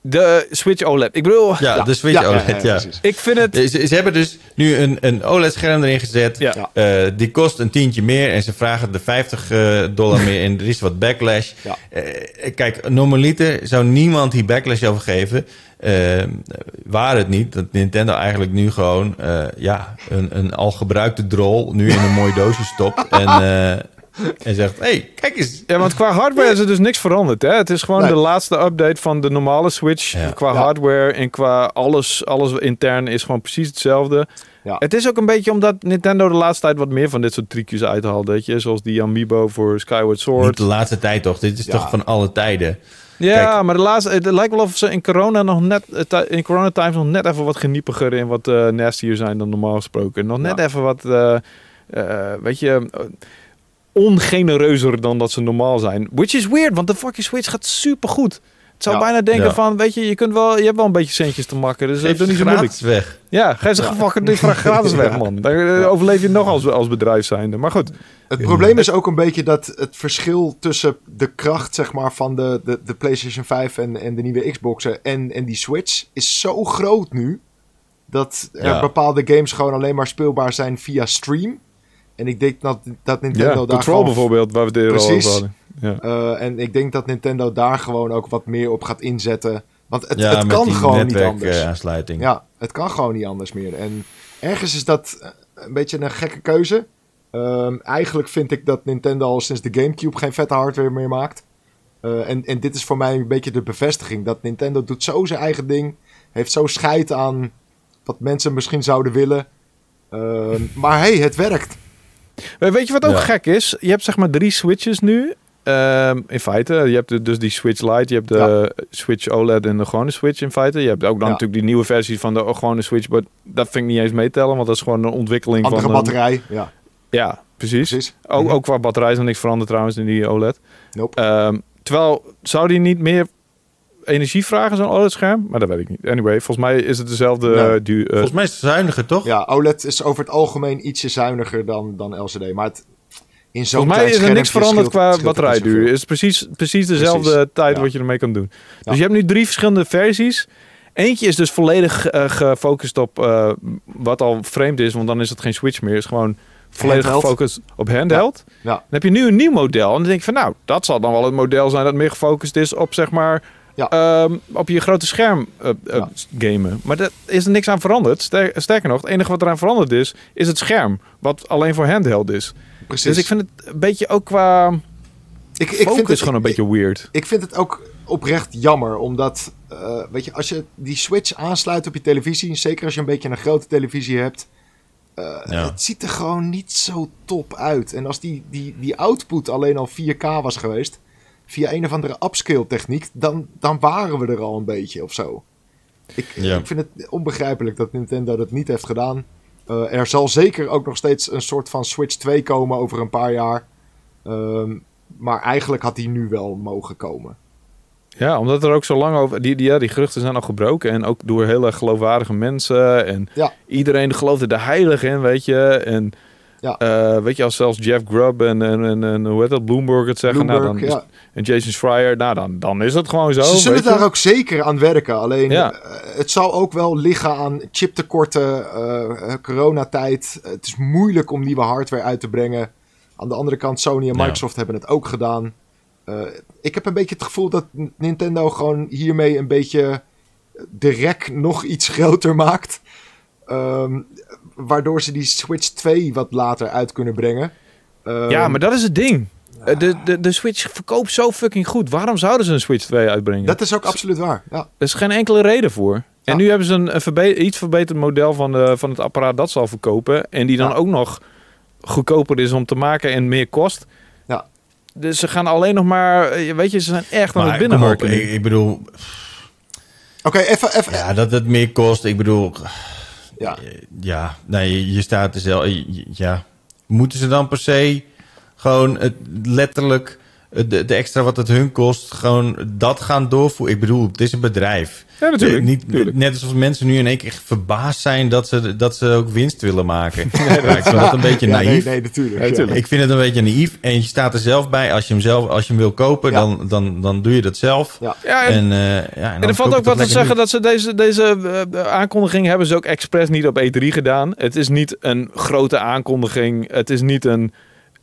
de Switch OLED. Ik bedoel, Ja, de Switch ja, OLED, ja. precies. ik vind het... Ze, ze hebben dus nu een, een OLED-scherm erin gezet. Ja. Ja. Eh, die kost een tientje meer en ze vragen er 50 eh, dollar meer en er is wat backlash. Ja. Eh, kijk, normaliter zou niemand hier backlash over geven. Eh, waar het niet dat Nintendo eigenlijk nu gewoon eh, ja, een, een al gebruikte drol nu in een mooi doosje stopt en, eh, en zegt: hey, kijk eens. Ja, want qua hardware is er dus niks veranderd. Hè? Het is gewoon Nee. de laatste update van de normale Switch. Ja. Qua Ja. hardware en qua alles, alles intern is gewoon precies hetzelfde. Ja. Het is ook een beetje omdat Nintendo de laatste tijd wat meer van dit soort trucjes uithaalt. Weet je? Zoals die Amiibo voor Skyward Niet Sword. de laatste tijd toch? Dit is toch van alle tijden. Ja, Kijk. maar de laatste, het lijkt wel of ze in corona nog net, eh, in corona times nog net even wat geniepiger en wat eh nastier zijn dan normaal gesproken. Nog net even wat, eh, weet je, ongenereuzer dan dat ze normaal zijn. Which is weird, want de fucking Switch gaat super goed. Het zou Ja. bijna denken Ja. van, weet je, je, kunt wel, je hebt wel een beetje centjes te makken, dus Geef doe ze niet zo moeilijk. gratis weg. Ja, geef ze Ja. fucking vraag gratis weg, man. Dan eh, overleef je nog als, als bedrijf zijnde. Maar goed, Het probleem is ook een beetje dat het verschil tussen de kracht zeg maar, van de, de, de PlayStation 5 en, en de nieuwe Xboxen en, en die Switch is zo groot nu. Dat er Ja. bepaalde games gewoon alleen maar speelbaar zijn via stream. En ik denk dat, dat Nintendo ja, daar Control gewoon... bijvoorbeeld, waar we het eerder over hadden. Ja. eh, en ik denk dat Nintendo daar gewoon ook wat meer op gaat inzetten. Want het, ja, het met kan die gewoon niet anders. netwerkaansluiting. Ja, het kan gewoon niet anders meer. En ergens is dat eh, een beetje een gekke keuze. Ehm, eigenlijk vind ik dat Nintendo al sinds de GameCube geen vette hardware meer maakt. Eh, en, en dit is voor mij een beetje de bevestiging. Dat Nintendo doet zo zijn eigen ding. Heeft zo scheid aan wat mensen misschien zouden willen. Ehm, maar hey, het werkt. Weet je wat ook Ja. gek is? Je hebt zeg maar drie switches nu. Ehm, in feite, je hebt dus die Switch Lite, je hebt de Switch OLED en de gewone Switch in feite. Je hebt ook dan Ja. natuurlijk die nieuwe versie van de gewone Switch, maar dat vind ik niet eens meetellen, want dat is gewoon een ontwikkeling Andere van... een- batterij. Ja, ja, precies. precies. Ook, Mhm. ook qua batterij is er niks veranderd trouwens in die OLED. Nope. Ehm, terwijl, zou die niet meer energie vragen, zo'n OLED-scherm? Maar dat weet ik niet. Anyway, volgens mij is het dezelfde... Nee. eh, du- eh, Volgens mij is het zuiniger, toch? Ja, OLED is over het algemeen ietsje zuiniger dan, dan LCD. Maar het, in zo'n Volgens mij is er niks veranderd qua batterijduur. Het is precies, precies dezelfde Precies, tijd ja. wat je ermee kan doen. Ja. Dus je hebt nu drie verschillende versies. Eentje is dus volledig eh, gefocust op eh, wat al vreemd is, want dan is het geen Switch meer. Het is gewoon volledig Handheld. gefocust op handheld. Ja. Dan heb je nu een nieuw model. En dan denk ik van nou, dat zal dan wel het model zijn dat meer gefocust is op zeg maar Ja. ehm, op je grote scherm eh, eh, Ja. gamen. Maar daar is er niks aan veranderd. Ster- sterker nog, het enige wat eraan veranderd is, is het scherm. Wat alleen voor handheld is. Precies. Dus ik vind het een beetje ook qua ik, ik focus vind het gewoon een beetje weird. Ik vind het ook oprecht jammer, omdat, eh, weet je, als je die switch aansluit op je televisie, zeker als je een beetje een grote televisie hebt, eh, Ja. het ziet er gewoon niet zo top uit. En als die, die, die output alleen al 4K was geweest, via een of andere upscale techniek, dan, dan waren we er al een beetje of zo. Ik, Ja. ik vind het onbegrijpelijk dat Nintendo dat niet heeft gedaan. Eh, er zal zeker ook nog steeds een soort van Switch 2 komen over een paar jaar. Ehm, maar eigenlijk had die nu wel mogen komen. Ja, omdat er ook zo lang over... Die, die, ja, die geruchten zijn al gebroken. En ook door heel erg geloofwaardige mensen. En Ja. iedereen geloofde er heilig in, weet je. En Ja. eh, weet je, als zelfs Jeff Grubb en, en, en, hoe heet dat, Bloomberg het zeggen. nou, Bloomberg, dan ja. en Jason Schreier, nou dan, dan is het gewoon zo. Ze zullen je. daar ook zeker aan werken. Alleen Ja. eh, het zal ook wel liggen aan chiptekorten, eh, coronatijd. Het is moeilijk om nieuwe hardware uit te brengen. Aan de andere kant, Sony en. Microsoft hebben het ook gedaan. Ik heb een beetje het gevoel dat Nintendo gewoon hiermee een beetje de rek nog iets groter maakt. Ehm, waardoor ze die Switch 2 wat later uit kunnen brengen. Ehm, Ja, maar dat is het ding. Eh, De, de, de Switch verkoopt zo fucking goed. Waarom zouden ze een Switch 2 uitbrengen? dat is ook absoluut waar. Ja. Er is geen enkele reden voor. Ja. En nu hebben ze een, een verbe- iets verbeterd model van, de, van het apparaat dat zal verkopen. En die dan Ja. ook nog goedkoper is om te maken en meer kost. Ja. Dus ze gaan alleen nog maar... eh, Weet je, ze zijn echt aan Maar het kom op, binnenharken. nu. ik, ik bedoel, Oké, even, even, ja, dat het meer kost. Ik bedoel, Ja. ja, nee, je, staat er zelf. Ja, moeten ze dan per se gewoon letterlijk de, de extra wat het hun kost, gewoon dat gaan doorvoeren? Ik bedoel, het is een bedrijf. Ja, natuurlijk. Eh, Niet. Net alsof mensen nu in één keer verbaasd zijn dat ze, dat ze ook winst willen maken. Ja, ik vind dat een beetje Ja, naïef. nee, nee, natuurlijk. Ja, natuurlijk. Ik vind het een beetje naïef. En je staat er zelf bij. Als je hem zelf, als je hem wil kopen, Ja. dan, dan, dan doe je dat zelf. Ja. Ja, en, En, eh, ja, en, en er valt ook wat te zeggen dat ze deze, deze eh, aankondiging hebben ze ook expres niet op E3 gedaan. Het is niet een grote aankondiging. Het is niet een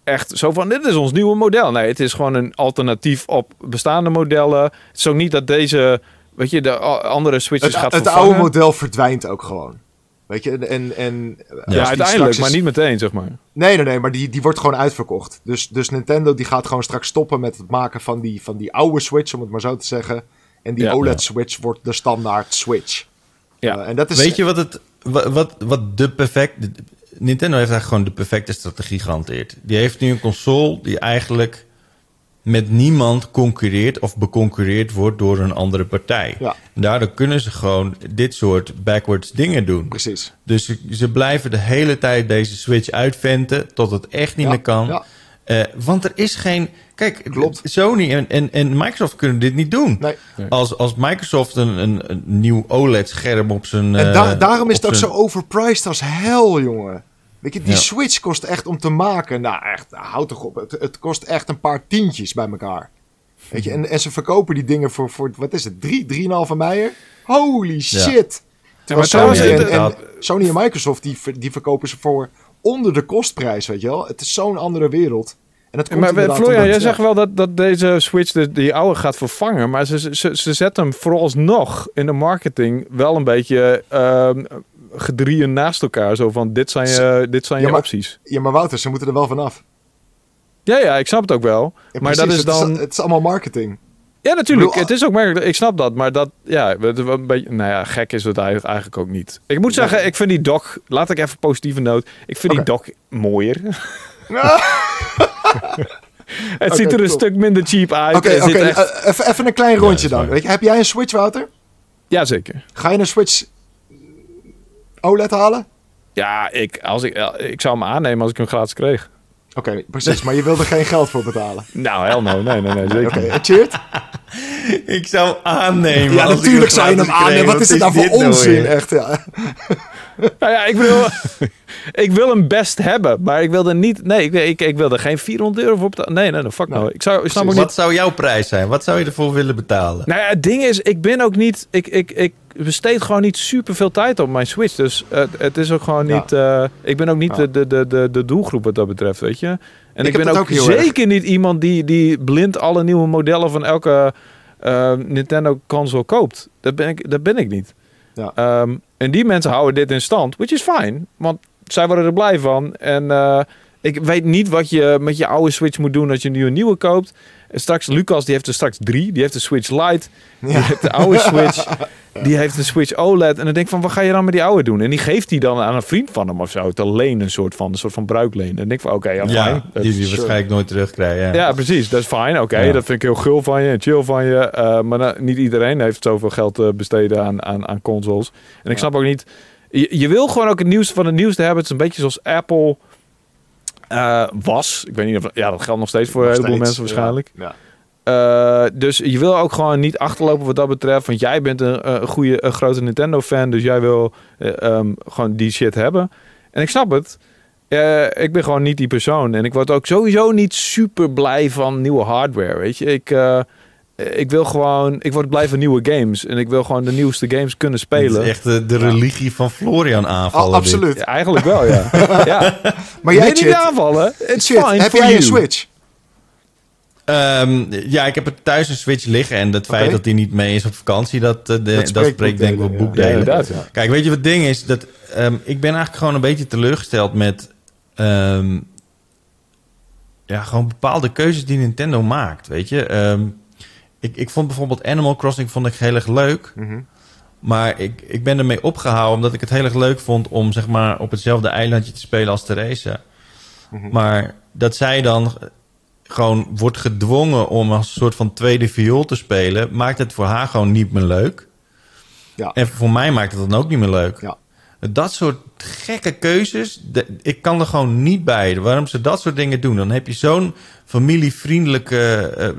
echt zo van dit is ons nieuwe model. Nee, het is gewoon een alternatief op bestaande modellen. Het is ook niet dat deze, weet je, de andere switches Het, gaat het vervangen. oude model verdwijnt ook gewoon. Weet je, en... en Ja, uiteindelijk, maar niet meteen, zeg maar. Nee, nee, nee, maar die, die wordt gewoon uitverkocht. Dus, dus Nintendo die gaat gewoon straks stoppen met het maken van die, van die oude Switch, om het maar zo te zeggen. En die Ja. OLED-Switch wordt de standaard Switch. Ja. Eh, en dat is, Weet je wat het wat, wat, wat de perfect Nintendo heeft eigenlijk gewoon de perfecte strategie gehanteerd. Die heeft nu een console die eigenlijk met niemand concurreert of beconcurreerd wordt door een andere partij. Ja. En daardoor kunnen ze gewoon dit soort backwards dingen doen. Precies. Dus ze, ze blijven de hele tijd deze Switch uitventen tot het echt niet Ja, meer kan. ja. Eh, want er is geen. Kijk, Klopt. Sony en, en, en Microsoft kunnen dit niet doen. Nee. Nee. Als, als Microsoft een, een, een nieuw OLED-scherm op zijn. En da- eh, daarom is op het ook zijn- zo overpriced als hel, jongen. Weet je, die Ja. Switch kost echt om te maken. Nou, echt, houd toch op. Het, het kost echt een paar tientjes bij elkaar. Weet je, en, en ze verkopen die dingen voor, voor wat is het, drie, drieënhalve meijer? Holy shit! Terwijl trouwens, Sony, en, Sony en Microsoft, die, ver- die verkopen ze voor onder de kostprijs, weet je wel. Het is zo'n andere wereld. En dat komt maar Florian, jij ja. zegt wel dat, dat deze Switch de, die oude gaat vervangen. Maar ze, ze, ze zetten hem vooralsnog in de marketing wel een beetje ehm gedrieën naast elkaar. Zo van, dit zijn je, dit zijn Ja, je maar- opties. Ja, maar Wouter, ze moeten er wel vanaf. Ja, ja, ik snap het ook wel. Ja, maar dat is het dan... het is allemaal marketing. Ja, natuurlijk. Bedoel, het is ook merkelijk. Ik snap dat. Maar dat, ja, een beetje, nou ja, gek is het eigenlijk ook niet. Ik moet zeggen, ik vind die dock, laat ik even positieve noot. Ik vind die dock mooier. Het ziet er een stuk minder cheap uit. Oké, zit oké. echt- eh, even, een klein rondje dan. Weet je, heb jij een Switch, Wouter? Jazeker. Ga je een Switch OLED halen? Ja, ik, als ik, ik zou hem aannemen als ik hem gratis kreeg. Oké, precies. Maar je wil er geen geld voor betalen. Nou, hell no. Nee, nee, nee. Zeker Oké, Cheert? Ik zou aannemen. Ja, als ik natuurlijk zou je hem aannemen. Wat is het nou voor dit nou onzin? weer? Echt, ja. Nou ja, ik bedoel... ik wil hem best hebben, maar ik wil er niet... Nee, ik, ik, ik wil er geen 400 euro voor betalen. Nee, nee, nee, fuck Nee, no. Ik, zou, ik snap ook precies. niet... Wat zou jouw prijs zijn? Wat zou je ervoor willen betalen? Nou ja, het ding is, ik ben ook niet... Ik, ik, ik besteed gewoon niet super veel tijd op mijn Switch. Dus eh, het is ook gewoon niet... eh, ik ben ook niet de, de, de, de, doelgroep wat dat betreft, weet je. En Ik ben ook, ook heel erg. zeker niet iemand die, die blind alle nieuwe modellen van elke eh, Nintendo console koopt. Dat ben ik, dat ben ik niet. Ja. Ehm, en die mensen houden dit in stand, which is fine. Want zij worden er blij van. En eh, ik weet niet wat je met je oude Switch moet doen als je nu een nieuwe koopt. En straks, Lucas, die heeft er straks drie. Die heeft de Switch Lite. Die Ja. heeft de oude Switch. Die heeft een Switch OLED. En dan denk ik van, wat ga je dan met die oude doen? En die geeft die dan aan een vriend van hem of zo. Te lenen, een soort van, een soort van bruikleen. En dan denk ik van, oké, ja, Ja, fijn. die die sure. waarschijnlijk nooit terugkrijgen. Ja. Ja, precies. Dat is fijn. Oké, Ja. dat vind ik heel gul van je en chill van je. Eh, maar nou, niet iedereen heeft zoveel geld te besteden aan, aan, aan consoles. En ik snap ook niet... Je, je wil gewoon ook het nieuwste van het nieuwste hebben. Het is een beetje zoals Apple eh, was. Ik weet niet of... Ja, dat geldt nog steeds voor een heleboel steeds, mensen waarschijnlijk. Ja. Eh, dus je wil ook gewoon niet achterlopen wat dat betreft. Want jij bent een, een goede, een grote Nintendo-fan. Dus jij wil eh, ehm, gewoon die shit hebben. En ik snap het. Ik ben gewoon niet die persoon. En ik word ook sowieso niet super blij van nieuwe hardware. Weet je, ik, ik wil gewoon. Ik word blij van nieuwe games. En ik wil gewoon de nieuwste games kunnen Het spelen. is echt de, de religie van Florian aanvallen. Oh, absoluut. Ja, eigenlijk wel, ja. ja. Maar jij, niet aanvallen. It's Cheert, fine heb jij een Switch? Ehm, ja, ik heb er thuis een Switch liggen. En het feit dat hij niet mee is op vakantie, dat, eh, de, dat, spreekt spreekt denk ik wel boekdelen, Ja, boekdelen. inderdaad. Ja. Kijk, weet je wat het ding is? Dat, ehm, ik ben eigenlijk gewoon een beetje teleurgesteld met... ehm, ja, gewoon bepaalde keuzes die Nintendo maakt, weet je. Ik, ik vond bijvoorbeeld Animal Crossing vond ik heel erg leuk. Mhm. Maar ik, ik ben ermee opgehouden omdat ik het heel erg leuk vond... om zeg maar op hetzelfde eilandje te spelen als Theresa. Mhm. Maar dat zij dan gewoon wordt gedwongen om als een soort van tweede viool te spelen... maakt het voor haar gewoon niet meer leuk. Ja. En voor mij maakt het dan ook niet meer leuk. Ja. Dat soort gekke keuzes, de- ik kan er gewoon niet bij. Waarom ze dat soort dingen doen. Dan heb je zo'n familievriendelijke eh,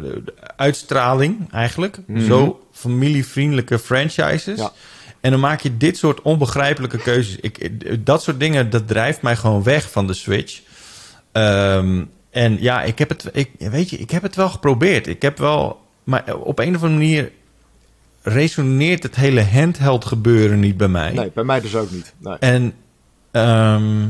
uitstraling eigenlijk. Mhm. Zo familievriendelijke franchises. Ja. En dan maak je dit soort onbegrijpelijke keuzes. Ik, dat soort dingen, dat drijft mij gewoon weg van de Switch. Ehm, en ja, ik heb het, ik, weet je, ik heb het wel geprobeerd. Ik heb wel, maar op een of andere manier resoneert het hele handheld gebeuren niet bij mij. Nee, bij mij dus ook niet. Nee. En ehm,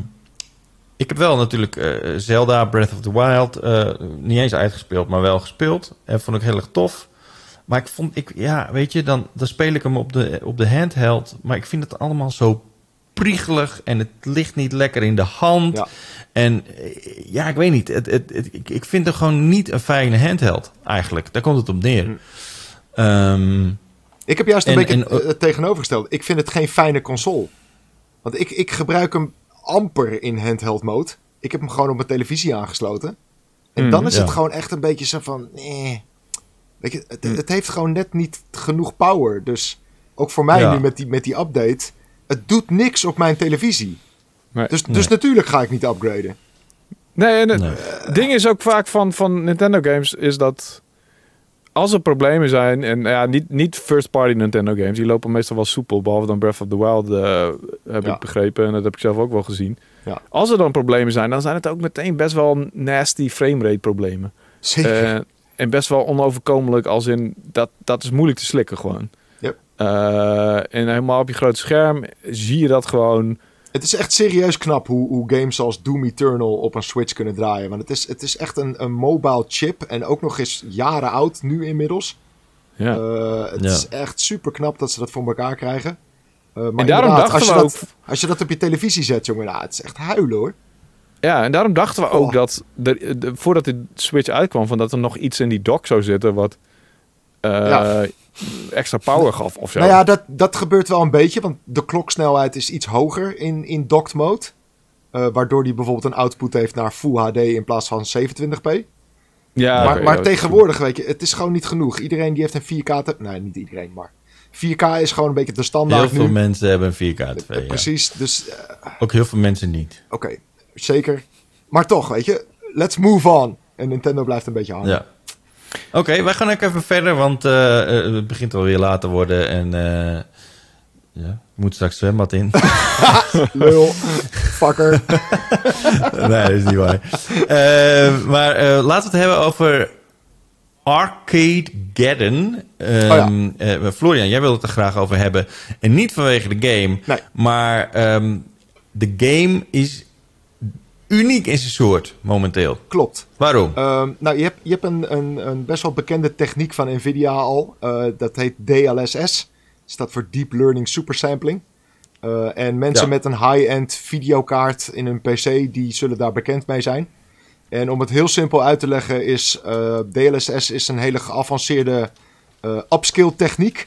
ik heb wel natuurlijk eh, Zelda Breath of the Wild eh, niet eens uitgespeeld, maar wel gespeeld. En vond ik heel erg tof. Maar ik vond, ik, ja, weet je, dan, dan speel ik hem op de, op de handheld. Maar ik vind het allemaal zo priegelig en het ligt niet lekker in de hand. Ja. En eh, ja, ik weet niet. Het, het, het- ik, vind het gewoon niet een fijne handheld, eigenlijk. Daar komt het op neer. Hm. Ehm, Ik heb juist een En- beetje en- het tegenovergesteld. Ik vind het geen fijne console. Want ik, ik gebruik hem amper in handheld mode. Ik heb hem gewoon op mijn televisie aangesloten. En Mm, dan is ja. het gewoon echt een beetje zo van... Nee. Weet je, het, Mm. het heeft gewoon net niet genoeg power. Dus ook voor mij Ja. nu met die, met die update... Het doet niks op mijn televisie. Nee. Dus, Nee. dus natuurlijk ga ik niet upgraden. Nee, en het nee. ding is ook vaak van, van Nintendo games is dat als er problemen zijn en ja, niet, niet first party Nintendo games, die lopen meestal wel soepel, behalve dan Breath of the Wild eh, heb Ja. ik begrepen en dat heb ik zelf ook wel gezien. Ja. Als er dan problemen zijn, dan zijn het ook meteen best wel nasty framerate problemen. Zeker. Eh, en best wel onoverkomelijk als in dat, dat is moeilijk te slikken gewoon. Yep. Eh, en helemaal op je grote scherm zie je dat gewoon. Het is echt serieus knap hoe, hoe games als Doom Eternal op een Switch kunnen draaien. Want het is, het is echt een, een mobile chip. En ook nog eens jaren oud nu inmiddels. Ja. Eh, het Ja. is echt super knap dat ze dat voor elkaar krijgen. Eh, maar en daarom dachten als je, we ook. dat, als je dat op je televisie zet, jongen, nou, het is echt huilen hoor. Ja, en daarom dachten we ook Oh. dat de, de- voordat de Switch uitkwam, van dat er nog iets in die dock zou zitten wat Ja. extra power gaf of zo. Nou ja, dat, dat gebeurt wel een beetje, want de kloksnelheid is iets hoger in, in docked mode. Eh, waardoor die bijvoorbeeld een output heeft naar Full HD in plaats van 27p. ja, maar maar ja, tegenwoordig, weet je, het is gewoon niet genoeg. Iedereen die heeft een 4K... te- Nee, niet iedereen, maar... 4K is gewoon een beetje de Heel standaard veel nu. mensen hebben een 4K Eh, TV. ja. Precies, dus eh, Ook heel veel mensen niet. oké, zeker. Maar toch, weet je, let's move on. En Nintendo blijft een beetje hangen. Ja. Oké, wij gaan ook even verder, want eh, eh, het begint alweer laat te worden en eh ja, ik moet straks zwembad in. Lul, fucker. nee, dat is niet waar. Maar laten we het hebben over Arcade Geddon. Ehm, eh, Florian, jij wilde het er graag over hebben. En niet vanwege de game, Nee. maar ehm, de game is uniek in zijn soort momenteel. Klopt. Waarom? Ehm, nou, je hebt, je hebt een, een, een best wel bekende techniek van Nvidia al. Eh, dat heet DLSS. staat voor Deep Learning Supersampling. Eh en mensen Ja. met een high-end videokaart in hun PC, die zullen daar bekend mee zijn. En om het heel simpel uit te leggen is, eh, DLSS is een hele geavanceerde upscale techniek.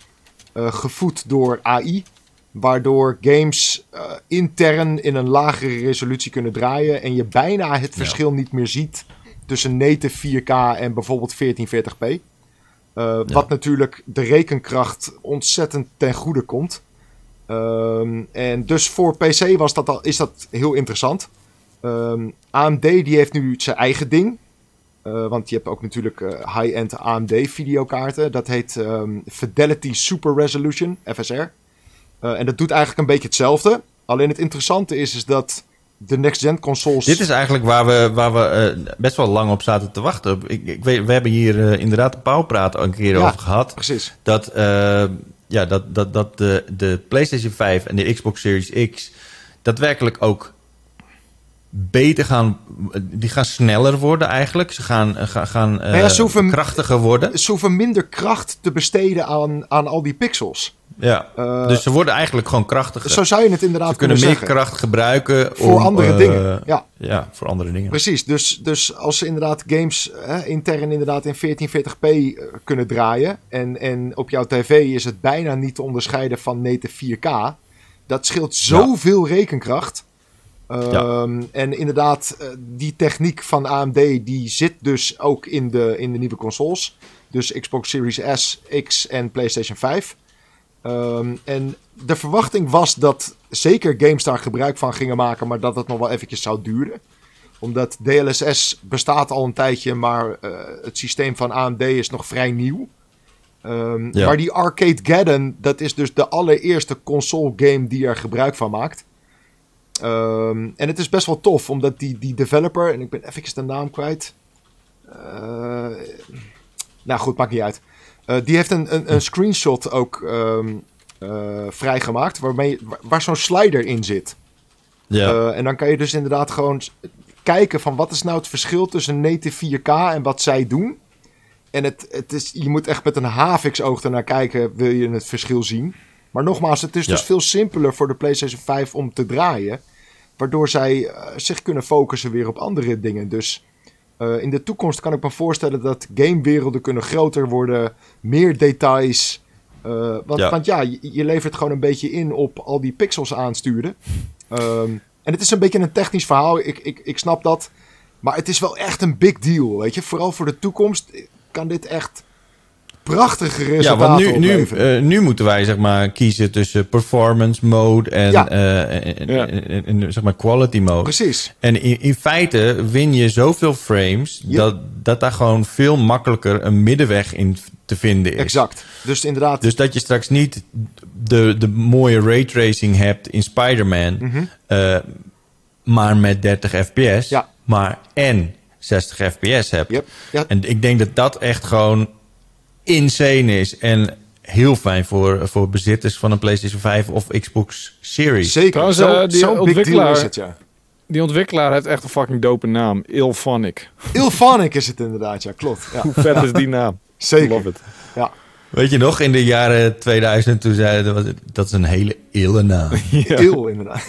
gevoed door AI. Waardoor games eh, intern in een lagere resolutie kunnen draaien. En je bijna het verschil niet meer ziet tussen native 4K en bijvoorbeeld 1440p. Eh, Wat natuurlijk de rekenkracht ontzettend ten goede komt. Ehm, en dus voor PC was dat al, is dat heel interessant. Ehm, AMD die heeft nu zijn eigen ding. Eh, want je hebt ook natuurlijk high-end AMD videokaarten. Dat heet ehm, Fidelity Super Resolution, FSR. Eh, en dat doet eigenlijk een beetje hetzelfde. Alleen het interessante is, is dat de next-gen consoles... Dit is eigenlijk waar we, waar we eh, best wel lang op zaten te wachten. Ik, ik weet, we hebben hier eh, inderdaad de Pauwpraat een keer Ja. over gehad. Precies. Dat, ja, dat, dat, dat de, de PlayStation 5 en de Xbox Series X daadwerkelijk ook beter gaan... Die gaan sneller worden eigenlijk. Ze gaan, gaan, gaan Nou ja, krachtiger worden. Ze hoeven minder kracht te besteden aan, aan al die pixels. Ja. Eh, dus ze worden eigenlijk gewoon krachtiger. Zo zou je het inderdaad ze kunnen meer zeggen. kracht gebruiken Voor om, andere eh, dingen. Ja, Ja, voor andere dingen. precies. Dus, dus als ze inderdaad games hè, intern inderdaad in 1440p eh, kunnen draaien. En, en op jouw tv is het bijna niet te onderscheiden van native 4K. Dat scheelt zoveel rekenkracht. Ehm, En inderdaad, die techniek van AMD die zit dus ook in de, in de nieuwe consoles. Dus Xbox Series S, X en PlayStation 5. Ehm, en de verwachting was dat zeker games daar gebruik van gingen maken, maar dat het nog wel eventjes zou duren. Omdat DLSS bestaat al een tijdje, maar eh, het systeem van AMD is nog vrij nieuw. Ehm, Ja. Maar die Arcade Geddon, dat is dus de allereerste console game die er gebruik van maakt. Ehm, en het is best wel tof, omdat die, die developer, en ik ben eventjes de naam kwijt. Eh, nou goed, maakt niet uit. Eh, die heeft een, een, een screenshot ook ehm, eh, vrijgemaakt, waarmee, waar, waar zo'n slider in zit. Ja. Eh, en dan kan je dus inderdaad gewoon kijken van wat is nou het verschil tussen native 4K en wat zij doen. En het, het is, je moet echt met een haviksoog ernaar kijken, wil je het verschil zien. Maar nogmaals, het is dus veel simpeler voor de PlayStation 5 om te draaien. Waardoor zij zich kunnen focussen weer op andere dingen. Dus in de toekomst kan ik me voorstellen dat gamewerelden kunnen groter worden. Meer details. Eh, want, Ja. want ja, je, je levert gewoon een beetje in op al die pixels aansturen. Ehm, en het is een beetje een technisch verhaal. Ik, ik, ik snap dat. Maar het is wel echt een big deal, weet je. Vooral voor de toekomst kan dit echt prachtige Ja, resultaten want nu, nu, eh, nu moeten wij zeg maar kiezen tussen performance mode en, Ja. eh, en, Ja. en- zeg maar quality mode. Precies. En in, in feite win je zoveel frames Ja. dat, dat daar gewoon veel makkelijker een middenweg in te vinden is. Exact. Dus inderdaad, Dus dat je straks niet de, de mooie raytracing hebt in Spider-Man, Mhm. eh, maar met 30 fps, Ja. maar en 60 fps hebt. Yep. Ja. En ik denk dat dat echt gewoon insane is en heel fijn voor, voor bezitters van een PlayStation 5 of Xbox Series. zeker. Zo- eh, die ontwikkelaar- is het, ja. Die ontwikkelaar heeft echt een fucking dope naam. Ilphonic. Ilphonic is het inderdaad, ja, klopt. Ja, Hoe vet is die naam? zeker. Love it. Ja. Weet je nog, in de jaren 2000 toen zeiden we, dat is een hele ille naam. Ja. Il, inderdaad.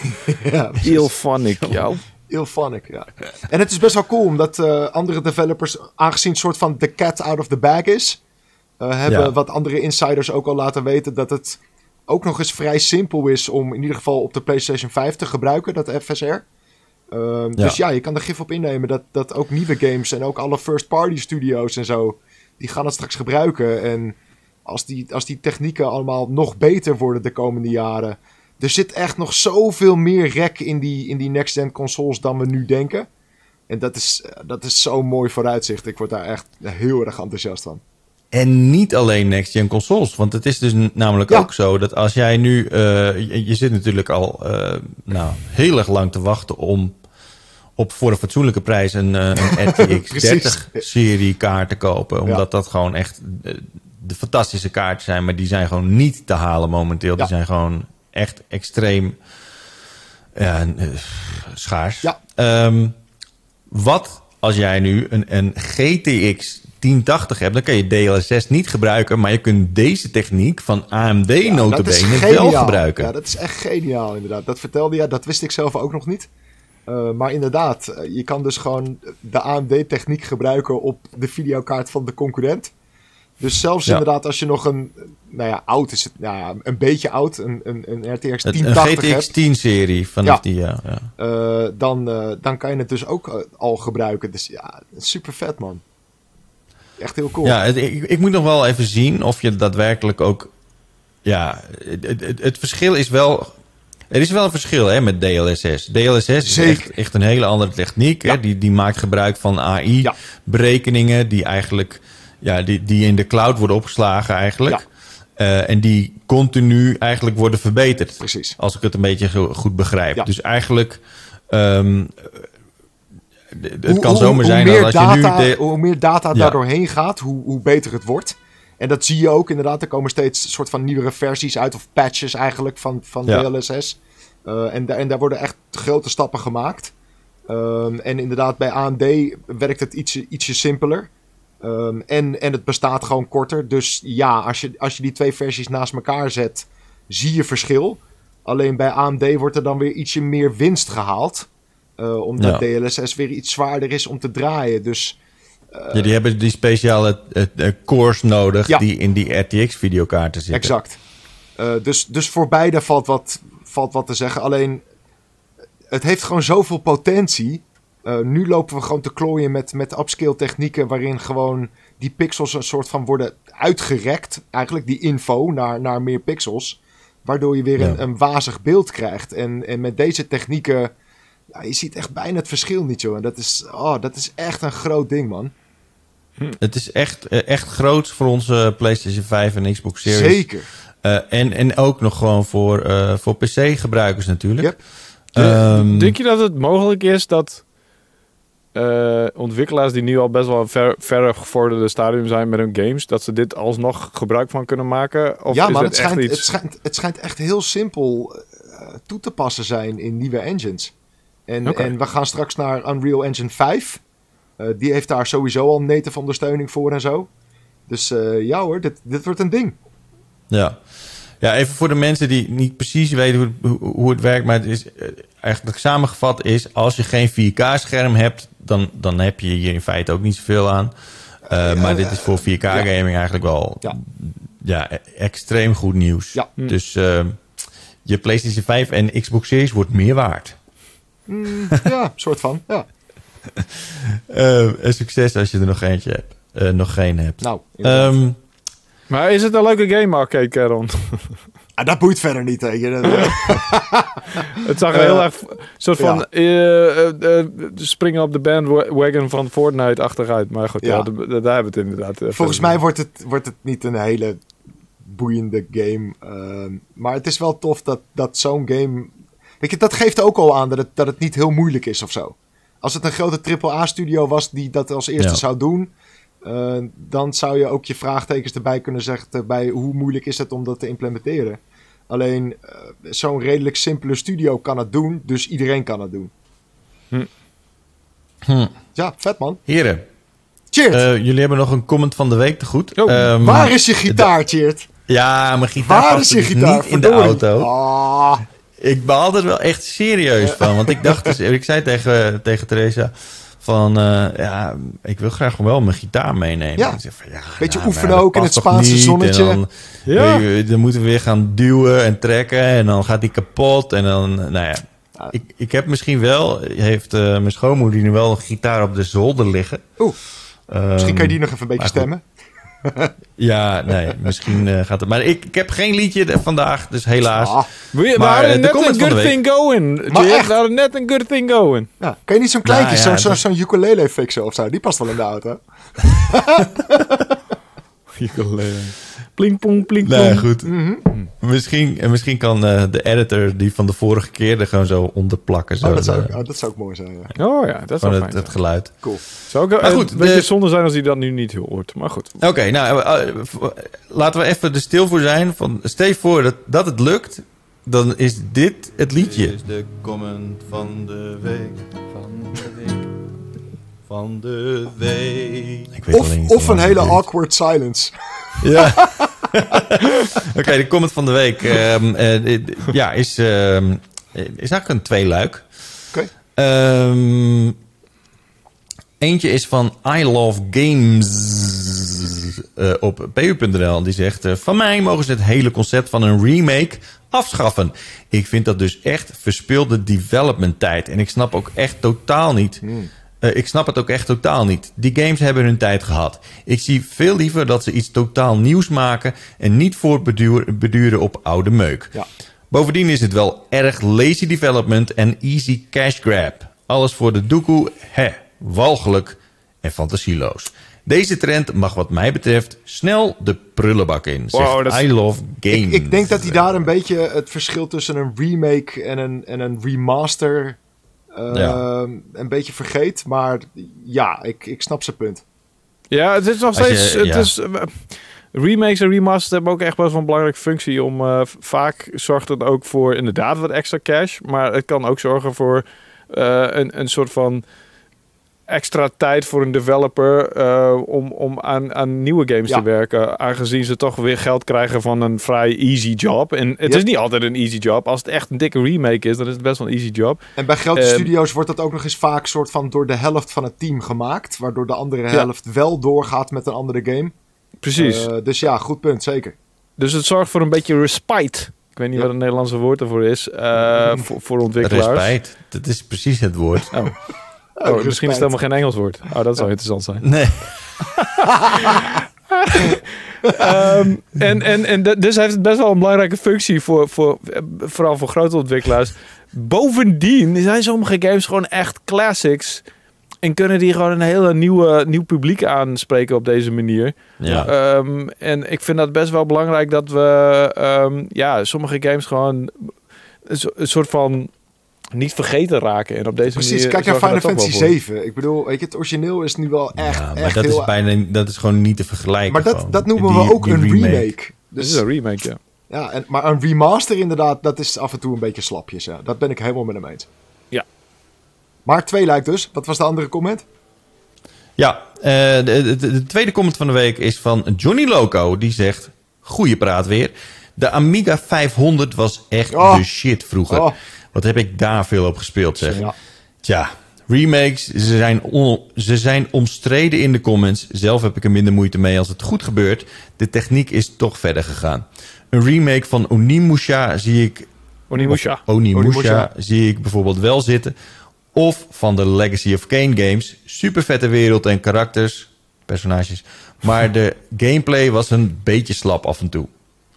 ja. Ilphonic, jou. Ilphonic, ja. En het is best wel cool, omdat eh, andere developers, aangezien het soort van the cat out of the bag is, eh, hebben Ja. wat andere insiders ook al laten weten dat het ook nog eens vrij simpel is om in ieder geval op de PlayStation 5 te gebruiken, dat FSR. Ehm, Dus ja, je kan er gif op innemen dat, dat ook nieuwe games en ook alle first-party studio's en zo, die gaan het straks gebruiken. En als die, als die technieken allemaal nog beter worden de komende jaren. Er zit echt nog zoveel meer rek in die, in die next-gen consoles dan we nu denken. En dat is, dat is zo'n mooi vooruitzicht. Ik word daar echt heel erg enthousiast van. En niet alleen next-gen consoles. Want het is dus namelijk ook zo dat als jij nu... Uh, je, zit natuurlijk al uh, nou, heel erg lang te wachten om op voor een fatsoenlijke prijs een, uh, een RTX 30-serie kaart te kopen. Omdat dat gewoon echt de fantastische kaarten zijn. Maar die zijn gewoon niet te halen momenteel. Die zijn gewoon echt extreem schaars. Um, wat als jij nu een, een GTX 1080 hebt, dan kan je DLSS niet gebruiken, maar je kunt deze techniek van AMD ja, notabene wel gebruiken. Ja, dat is echt geniaal inderdaad. Dat vertelde je, dat wist ik zelf ook nog niet. Uh, maar inderdaad, eh, je kan dus gewoon de AMD-techniek gebruiken op de videokaart van de concurrent. Dus zelfs inderdaad als je nog een, nou ja, oud is het, nou ja, een beetje oud, een, een, een RTX 1080 Een GTX 10-serie vanaf die, ja. ja. Uh, dan, uh, dan kan je het dus ook al gebruiken. Dus ja, super vet man. Echt heel cool. Ja, het, ik, ik, moet nog wel even zien of je daadwerkelijk ook... Ja, het, het, het verschil is wel... Er is wel een verschil hè, met DLSS. DLSS is echt, echt, een hele andere techniek. Ja. Hè? Die, die maakt gebruik van AI-berekeningen... die eigenlijk ja, die, die in de cloud worden opgeslagen eigenlijk. Uh, en die continu eigenlijk worden verbeterd. Precies. Als ik het een beetje goed begrijp. Dus eigenlijk. Um, het kan zomaar zijn dat als data, je nu. Hoe meer data ja. daar doorheen gaat, hoe, hoe beter het wordt. En dat zie je ook inderdaad. Er komen steeds soort van nieuwere versies uit, of patches eigenlijk van, van ja. DLSS. Uh, en, en daar worden echt grote stappen gemaakt. Um, en inderdaad, bij AMD werkt het ietsje, ietsje simpeler. Um, en, en het bestaat gewoon korter. Dus ja, als je, als je die twee versies naast elkaar zet, zie je verschil. Alleen bij AMD wordt er dan weer ietsje meer winst gehaald. Uh, omdat ja. DLSS weer iets zwaarder is om te draaien. Dus, uh, ja, die hebben die speciale uh, cores nodig ja. die in die RTX-videokaarten zitten. Exact. dus, dus voor beide valt wat, valt wat te zeggen. Alleen, het heeft gewoon zoveel potentie nu lopen we gewoon te klooien met, met upscale technieken waarin gewoon die pixels een soort van worden uitgerekt. Eigenlijk die info naar, naar meer pixels. Waardoor je weer ja. een, een wazig beeld krijgt. En, en met deze technieken, ja, je ziet echt bijna het verschil niet, joh. En dat is, oh, dat is echt een groot ding, man. Hm. Het is echt, echt groot voor onze PlayStation 5 en Xbox Series. Zeker. Uh, en, en ook nog gewoon voor, uh, voor PC-gebruikers natuurlijk. Yep. Um, Denk je dat het mogelijk is dat uh, ontwikkelaars die nu al best wel een ver, verre gevorderde stadium zijn met hun games, dat ze dit alsnog gebruik van kunnen maken? Of ja, maar het, het, schijnt, iets... het, schijnt, het schijnt echt heel simpel uh, toe te passen zijn in nieuwe engines. En, okay. en we gaan straks naar Unreal Engine 5. Uh, die heeft daar sowieso al native ondersteuning voor en zo. Dus ja hoor, dit, dit wordt een ding. Ja. Ja, even voor de mensen die niet precies weten hoe, hoe het werkt, maar het is eigenlijk samengevat is: als je geen 4K-scherm hebt, dan, dan heb je hier in feite ook niet zoveel aan. Uh, maar dit is voor 4K-gaming ja. eigenlijk wel ja. ja. extreem goed nieuws. Ja. Dus uh, je PlayStation 5 en Xbox Series wordt meer waard. Mm, ja, soort van. Ja. uh, succes als je er nog eentje hebt. nog geen hebt. Nou, um, maar is het een leuke game, arcade Caron? Ah, dat boeit verder niet, je. het zag er heel erg soort van ja. uh, uh, springen op de bandwagon van Fortnite achteruit. Maar goed, ja. ja daar hebben we het inderdaad. Volgens mij wordt het, wordt het niet een hele boeiende game. Uh, maar het is wel tof dat, dat zo'n game... Weet je, dat geeft ook al aan dat het, dat het niet heel moeilijk is of zo. Als het een grote AAA-studio was die dat als eerste ja. zou doen... Uh, dan zou je ook je vraagtekens erbij kunnen zeggen bij hoe moeilijk is het om dat te implementeren. Alleen uh, zo'n redelijk simpele studio kan het doen, dus iedereen kan het doen. Hm. Hm. Ja, vet man. Heren. Cheert. Uh, jullie hebben nog een comment van de week te goed. Oh, um, waar is je gitaar, Cheert? Ja, mijn gitaar waar is je dus gitaar? niet in de auto. Oh. Ik ben altijd wel echt serieus van. Want ik dacht, dus, ik zei tegen, tegen Theresa van uh, ja, ik wil graag wel mijn gitaar meenemen. Ja. Van, ja Beetje nou, oefenen ook in het Spaanse zonnetje. Dan, ja. je, dan moeten we weer gaan duwen en trekken en dan gaat die kapot en dan, nou ja. ik, ik heb misschien wel, heeft eh, mijn schoonmoeder nu wel een gitaar op de zolder liggen. Oeh, misschien kan je die Ehm, nog even een beetje stemmen. Ja, nee, misschien eh, gaat het. Maar ik, ik heb geen liedje vandaag, dus helaas. Ah, We, we Maar, hadden eh, de net een good thing going. Maar Jay, echt? we hadden net een good thing going. ja. Kan je niet zo'n kleintje, Nou ja, zo'n zo, zo'n ukulele fixen of zo? Die past wel in de auto. Ukulele. Pling plong, pling plong. Nee, goed. Mhm. Misschien, en misschien kan eh, de editor die van de vorige keer er gewoon zo onder plakken. Zo, Oh, dat, zou, de- oh, dat zou ook mooi zijn, ja. Oh ja, dat zou het, het zijn. geluid. Cool. Zou ook Maar een goed, beetje de- zonde zijn als hij dat nu niet hoort. Maar goed. Oké, nou, eh, eh, laten we even er stil voor zijn. Van, stel je voor dat, dat het lukt, dan is dit het liedje. Dit is de comment van de week. Van de week. Van de week. Of, of een hele het awkward silence. Ja. Oké, de comment van de week ehm, eh, ja, is, ehm, is eigenlijk een tweeluik. Oké. Ehm, eentje is van I Love Games eh, op pu.nl. Die zegt: eh, Van mij mogen ze het hele concept van een remake afschaffen. Ik vind dat dus echt verspilde development tijd. En ik snap ook echt totaal niet. Eh, ik snap het ook echt totaal niet. Die games hebben hun tijd gehad. Ik zie veel liever dat ze iets totaal nieuws maken en niet voortbeduren beduren op oude meuk. Ja. Bovendien is het wel erg lazy development en easy cash grab. Alles voor de doekoe, hè, walgelijk en fantasieloos. Deze trend mag wat mij betreft snel de prullenbak in. Zegt Wow, dat is- I love games. Ik, ik denk dat hij daar een beetje het verschil tussen een remake en een, en een remaster eh, Ja. een beetje vergeet. Maar ja, ik, ik snap zijn punt. Ja, het is nog je- steeds... het ja. is, eh, remakes en remasters hebben ook echt best wel een belangrijke functie. Om, eh, vaak zorgt het ook voor inderdaad wat extra cash. Maar het kan ook zorgen voor eh, een, een soort van extra tijd voor een developer eh, om, om aan, aan nieuwe games Ja. te werken. Aangezien ze toch weer geld krijgen van een vrij easy job. En het Ja. is niet altijd een easy job. Als het echt een dikke remake is, dan is het best wel een easy job. En bij grote Ehm, studio's wordt dat ook nog eens vaak soort van door de helft van het team gemaakt. Waardoor de andere helft wel doorgaat met een andere game. Precies. Eh, dus ja, goed punt, zeker. Dus het zorgt voor een beetje respite. Ik weet niet Ja. wat het Nederlandse woord ervoor is. eh, voor, voor ontwikkelaars. Respect, dat is precies het woord. Oh. Oh, Oh, misschien is het helemaal geen Engels woord. Oh, dat zou interessant zijn. Nee. Ehm, en en, en dus heeft het best wel een belangrijke functie voor, voor vooral voor grote ontwikkelaars. Bovendien zijn sommige games gewoon echt classics. En kunnen die gewoon een hele nieuwe, nieuw publiek aanspreken op deze manier. Ja. Ehm, en ik vind dat best wel belangrijk dat we ehm, ja, sommige games gewoon een soort van niet vergeten raken. En op deze Precies, manier. kijk naar Final Fantasy wel voor. 7. Ik bedoel, weet je, het origineel is nu wel echt, ja, maar echt dat heel... is bijna dat is gewoon niet te vergelijken. maar dat, gewoon. dat noemen Die- we ook een remake. Dit Dus, is een remake, ja. ja, en, maar een remaster inderdaad, dat is af en toe een beetje slapjes. Ja. Dat ben ik helemaal met hem eens. Ja. Maar twee lijkt dus. Wat was de andere comment? Ja, eh, de, de, de tweede comment van de week is van Johnny Loco. Die zegt, goeie praat weer. De Amiga 500 was echt Oh. de shit vroeger. Oh. Wat heb ik daar veel op gespeeld, zeg. Ja. Tja, remakes, ze zijn, on- ze zijn omstreden in de comments. Zelf heb ik er minder moeite mee als het goed gebeurt. De techniek is toch verder gegaan. Een remake van Onimusha zie ik Onimusha. Onimusha, Onimusha. zie ik bijvoorbeeld wel zitten. Of van de Legacy of Kane games. Super vette wereld en karakters, personages. Maar de gameplay was een beetje slap af en toe.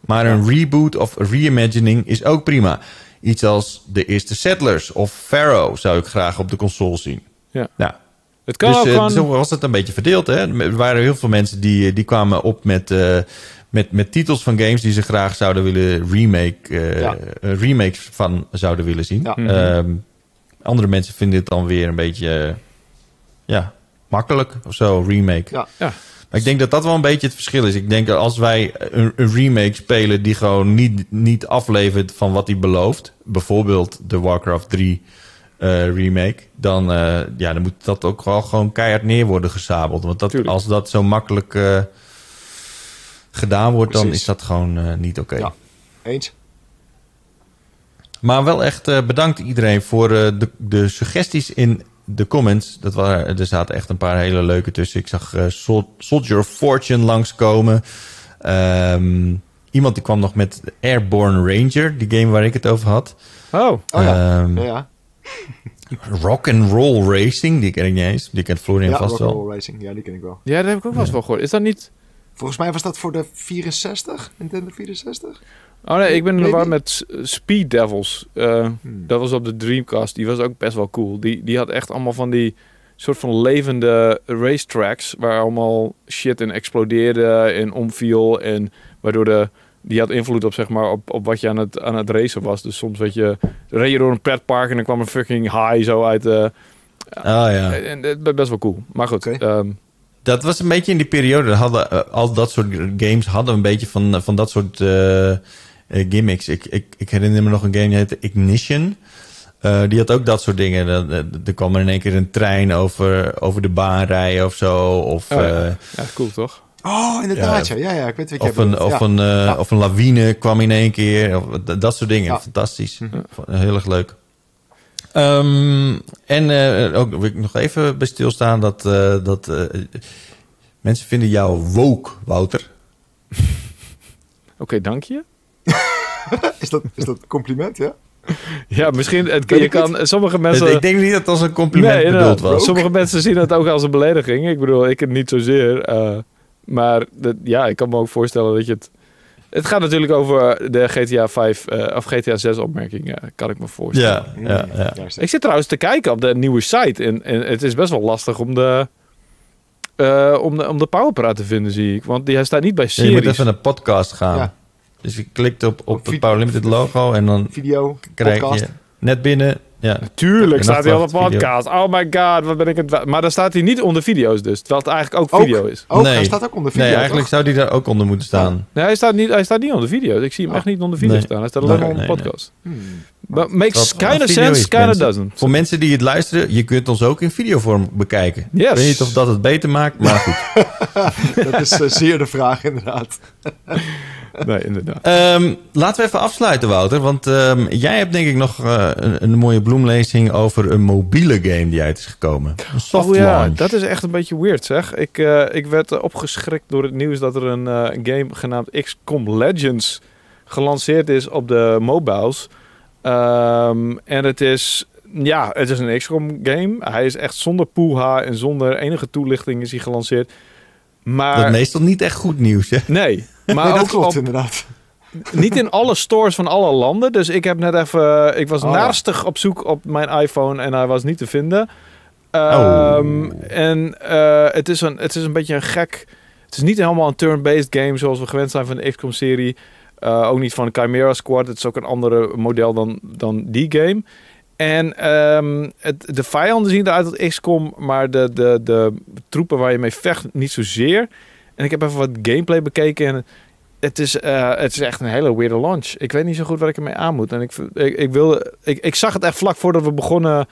Maar een reboot of reimagining is ook prima. Iets als de eerste Settlers of Pharaoh zou ik graag op de console zien. Ja. Nou, Het kan dus ook eh, gewoon... zo was het een beetje verdeeld. Hè? Er waren heel veel mensen die, die kwamen op met, eh, met, met titels van games die ze graag zouden willen remake, eh, Ja. eh, remakes van zouden willen zien. Ja. Mhm. Ehm, andere mensen vinden het dan weer een beetje eh, ja, makkelijk of zo, remake. Ja. Ja. Ik denk dat dat wel een beetje het verschil is. Ik denk dat als wij een, een remake spelen die gewoon niet, niet aflevert van wat hij belooft, bijvoorbeeld de Warcraft 3 eh, remake, dan, eh, ja, dan moet dat ook wel gewoon keihard neer worden gesabeld. Want dat, Tuurlijk. als dat zo makkelijk eh, gedaan wordt, dan is dat gewoon niet oké. Ja. Eens? Maar wel echt bedankt iedereen voor de, de suggesties in de comments. Dat waren, er zaten echt een paar hele leuke tussen. Ik zag eh, Sol- Soldier of Fortune langskomen. Ehm iemand die kwam nog met Airborne Ranger, die game waar ik het over had. Oh, Oh ja. Ehm, ja, ja. Rock and Roll Racing, die ken ik niet eens. Die kent Florian ja vast wel. Rock'n'Roll Racing. Ja, die ken ik wel. ja, dat heb ik ook wel eens wel gehoord. Is dat niet... Volgens mij was dat voor de 64, Nintendo 64. Oh nee, ik ben in de Maybe? war met S- Speed Devils. Eh, Hmm. Dat was op de Dreamcast. Die was ook best wel cool. Die, die had echt allemaal van die soort van levende racetracks. Waar allemaal shit in explodeerde en omviel. En waardoor de... Die had invloed op, zeg maar, op, op wat je aan het, aan het racen was. Dus soms weet je, reed je door een pretpark en dan kwam een fucking high zo uit de... Ah ja. En, en, best wel cool. Maar goed, ehm, Dat was een beetje in die periode. Hadden, eh, al dat soort games hadden een beetje van, van dat soort eh, eh, gimmicks. Ik, ik, ik herinner me nog een game die heette Ignition. Eh, die had ook dat soort dingen. Er- er- Er kwam er in één keer een trein over, over de baan rijden of zo. Of, Oh ja. eh, ja, cool toch? Oh, inderdaad. Ja, Ja, ja, ja, ik weet wat je of, een, bedoelt. of, Ja. een, eh, Ja. of een lawine kwam in één keer. Of, dat, soort dingen. Ja. Fantastisch. Mhm. Heel erg leuk. Ehm, en eh, ook wil ik nog even bij stilstaan dat, eh, dat eh, mensen vinden jou woke, Wouter. Oké, dank je. Is, dat, is dat een compliment, ja? Ja, misschien... Het, je ik kan, sommige mensen... ik denk niet dat het als een compliment Nee, bedoeld was. Sommige mensen zien het ook als een belediging. Ik bedoel, ik het niet zozeer. eh, maar dat, ja, ik kan me ook voorstellen dat je het... Het gaat natuurlijk over de GTA 5 eh, of GTA 6 opmerkingen, kan ik me voorstellen. Ja, ja, ja. Ik zit trouwens te kijken op de nieuwe site en, en het is best wel lastig om de, eh, om de, om de powerpraat te vinden, zie ik. Want die, hij staat niet bij Ja, je moet series. even naar een podcast gaan. Dus je klikt op, op Op het Power Limited logo en dan Video, krijg podcast. je net binnen. Ja, Tuurlijk En staat hij op de video. podcast. Oh my god, wat ben ik het... Maar dan staat hij niet onder video's dus. Terwijl het eigenlijk ook Ook? video is. Oh, Nee. hij staat ook onder video, nee, eigenlijk toch? zou die daar ook onder moeten staan. Nee, hij staat niet, hij staat niet onder video's. Ik zie hem Oh. echt niet onder video's Nee. staan. Hij staat alleen Nee, maar onder nee, podcast. Hmm. But makes kind of sense, kind of doesn't. Voor mensen die het luisteren, je kunt ons ook in videovorm bekijken. Yes. Ik weet niet of dat het beter maakt, maar goed. Dat is eh, zeer de vraag, inderdaad. Nee, inderdaad. Ehm, laten we even afsluiten, Wouter. Want ehm, jij hebt denk ik nog eh, een, een mooie bloemlezing over een mobiele game die uit is gekomen. Een soft oh ja, launch. dat is echt een beetje weird zeg. Ik, eh, ik werd opgeschrikt door het nieuws dat er een eh, game genaamd XCOM Legends gelanceerd is op de mobiles. Ehm, en het is, ja, het is een XCOM game. Hij is echt zonder poeha en zonder enige toelichting is hij gelanceerd. Maar Dat is meestal niet echt goed nieuws, hè? nee, maar nee, dat ook klopt, op, inderdaad. niet in alle stores van alle landen. Dus ik heb net even. Ik was Oh, naastig op zoek op mijn iPhone en hij was niet te vinden. Oh. Ehm, En eh, het, is een, het is een beetje een gek. Het is niet helemaal een turn-based game zoals we gewend zijn van de XCOM-serie. Eh, ook niet van Chimera Squad. Het is ook een andere model dan, dan die game. En ehm, het, de vijanden zien eruit als XCOM, maar de, de, de troepen waar je mee vecht niet zozeer. En ik heb even wat gameplay bekeken en het is, eh, het is echt een hele weirde launch. Ik weet niet zo goed wat ik ermee aan moet. En ik, ik, ik, wilde, ik, ik zag het echt vlak voordat we begonnen.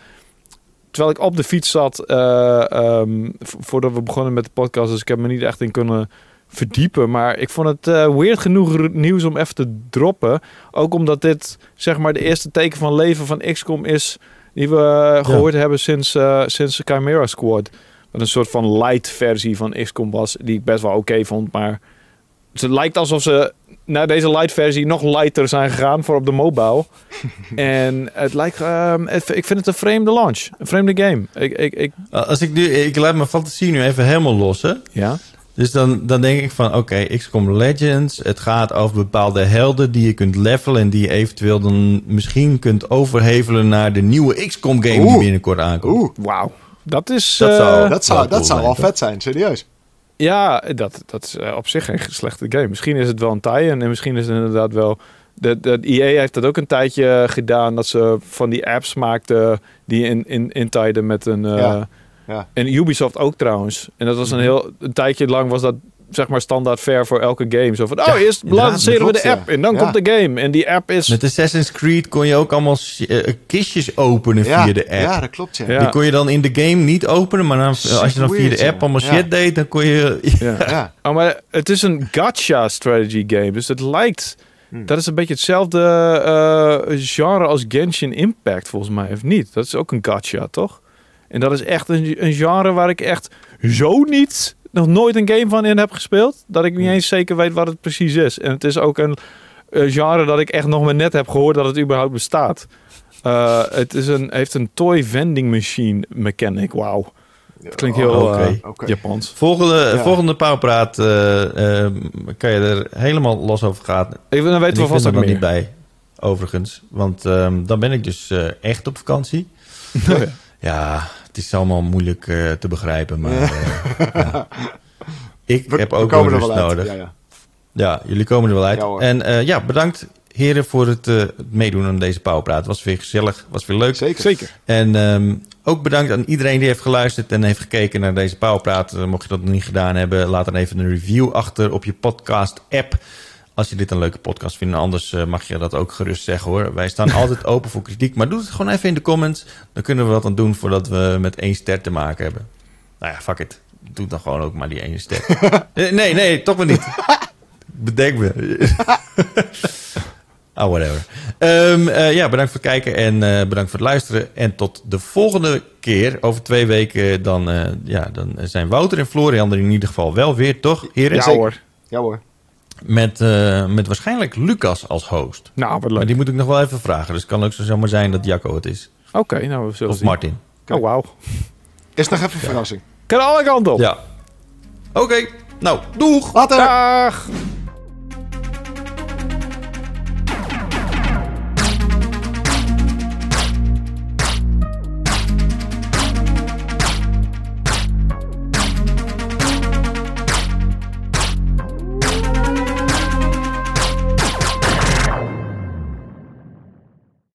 Terwijl ik op de fiets zat, eh, ehm, voordat we begonnen met de podcast. Dus ik heb me niet echt in kunnen verdiepen. Maar ik vond het eh, weird genoeg nieuws om even te droppen. Ook omdat dit, zeg maar, de eerste teken van leven van XCOM is... die we eh, gehoord hebben sinds, eh sinds Chimera Squad. Wat een soort van light versie van XCOM was. Die ik best wel oké vond, maar... Het lijkt alsof ze naar deze light versie nog lighter zijn gegaan voor op de mobile. en het lijkt, ehm, ik vind het een vreemde launch. Een vreemde game. Ik, ik, ik, Als ik nu, ik laat mijn fantasie nu even helemaal los, hè? ja. Dus dan, dan denk ik van, oké, XCOM Legends. Het gaat over bepaalde helden die je kunt levelen... en die je eventueel dan misschien kunt overhevelen... naar de nieuwe XCOM game die binnenkort aankomt. Oeh, Wauw. Dat is... Dat eh, zou- dat zou, wel dat zou wel vet zijn, serieus. Ja, dat, dat is eh, op zich geen slechte game. Misschien is het wel een tie-in en misschien is het inderdaad wel... De, de EA heeft dat ook een tijdje gedaan... dat ze van die apps maakten die in, in, intijden met een... eh, Ja, ja. En Ubisoft ook trouwens. En dat was een heel... Een tijdje lang was dat zeg maar standaard fair voor elke game. Zo van, oh, Ja, eerst lanceren we de app ja. en dan Ja. komt de game. En die app is... Met Assassin's Creed kon je ook allemaal eh, kistjes openen Ja, via de app. ja, dat klopt, ja. Ja. Die kon je dan in de game niet openen, maar dan, als je dan via de app allemaal Ja. shit deed, dan kon je... Ja. Ja. Oh, maar het is een gacha strategy game. Dus het lijkt... Hmm. Dat is een beetje hetzelfde eh, genre als Genshin Impact, volgens mij, of niet? Dat is ook een gacha, toch? En dat is echt een, een genre waar ik echt zo niet nog nooit een game van in heb gespeeld. Dat ik niet eens zeker weet wat het precies is. En het is ook een eh, genre dat ik echt nog maar net heb gehoord dat het überhaupt bestaat. Eh, het is een, heeft een toy vending machine mechanic. Wauw. Het klinkt heel Oké. Japans. Volgende, Ja. volgende pauwpraat eh, kan je er helemaal los over gaan. Even, dan weten we vast ook meer. niet bij, overigens. Want ehm, dan ben ik dus echt op vakantie. Oh ja. Het is allemaal moeilijk eh, te begrijpen, maar eh, ja. ik We, heb we ook komen wel er rust wel uit. nodig. Ja, ja. Ja, jullie komen er wel uit. En eh, ja, bedankt heren voor het, eh, het meedoen aan deze pauwpraat. Het was weer gezellig, was weer leuk. Zeker. Zeker. En ehm, ook bedankt aan iedereen die heeft geluisterd en heeft gekeken naar deze pauwpraat. Eh, mocht je dat nog niet gedaan hebben, laat dan even een review achter op je podcast-app. Als je dit een leuke podcast vindt. Anders eh, mag je dat ook gerust zeggen hoor. Wij staan altijd open voor kritiek. Maar doe het gewoon even in de comments. Dan kunnen we wat aan doen voordat we met één ster te maken hebben. Nou ja, fuck it. Doe dan gewoon ook maar die ene ster. Eh, nee, nee, toch maar niet. Bedenk me. Ah, whatever. Ehm, eh, ja, bedankt voor het kijken en eh, bedankt voor het luisteren. En tot de volgende keer. Over twee weken dan, eh, ja, dan zijn Wouter en Florian er in ieder geval wel weer, toch? Heren? Ja zeker. hoor. Ja hoor. Met, eh, met waarschijnlijk Lucas als host. Nou, wat Maar leuk. die moet ik nog wel even vragen. Dus het kan ook zo zomaar zijn dat Jacco het is. Oké, nou we zullen Of zien. Martin. Oh, wauw. Is nog even een verrassing. Kan alle kanten op. Ja. Oké. Nou, doeg! Later! Dag!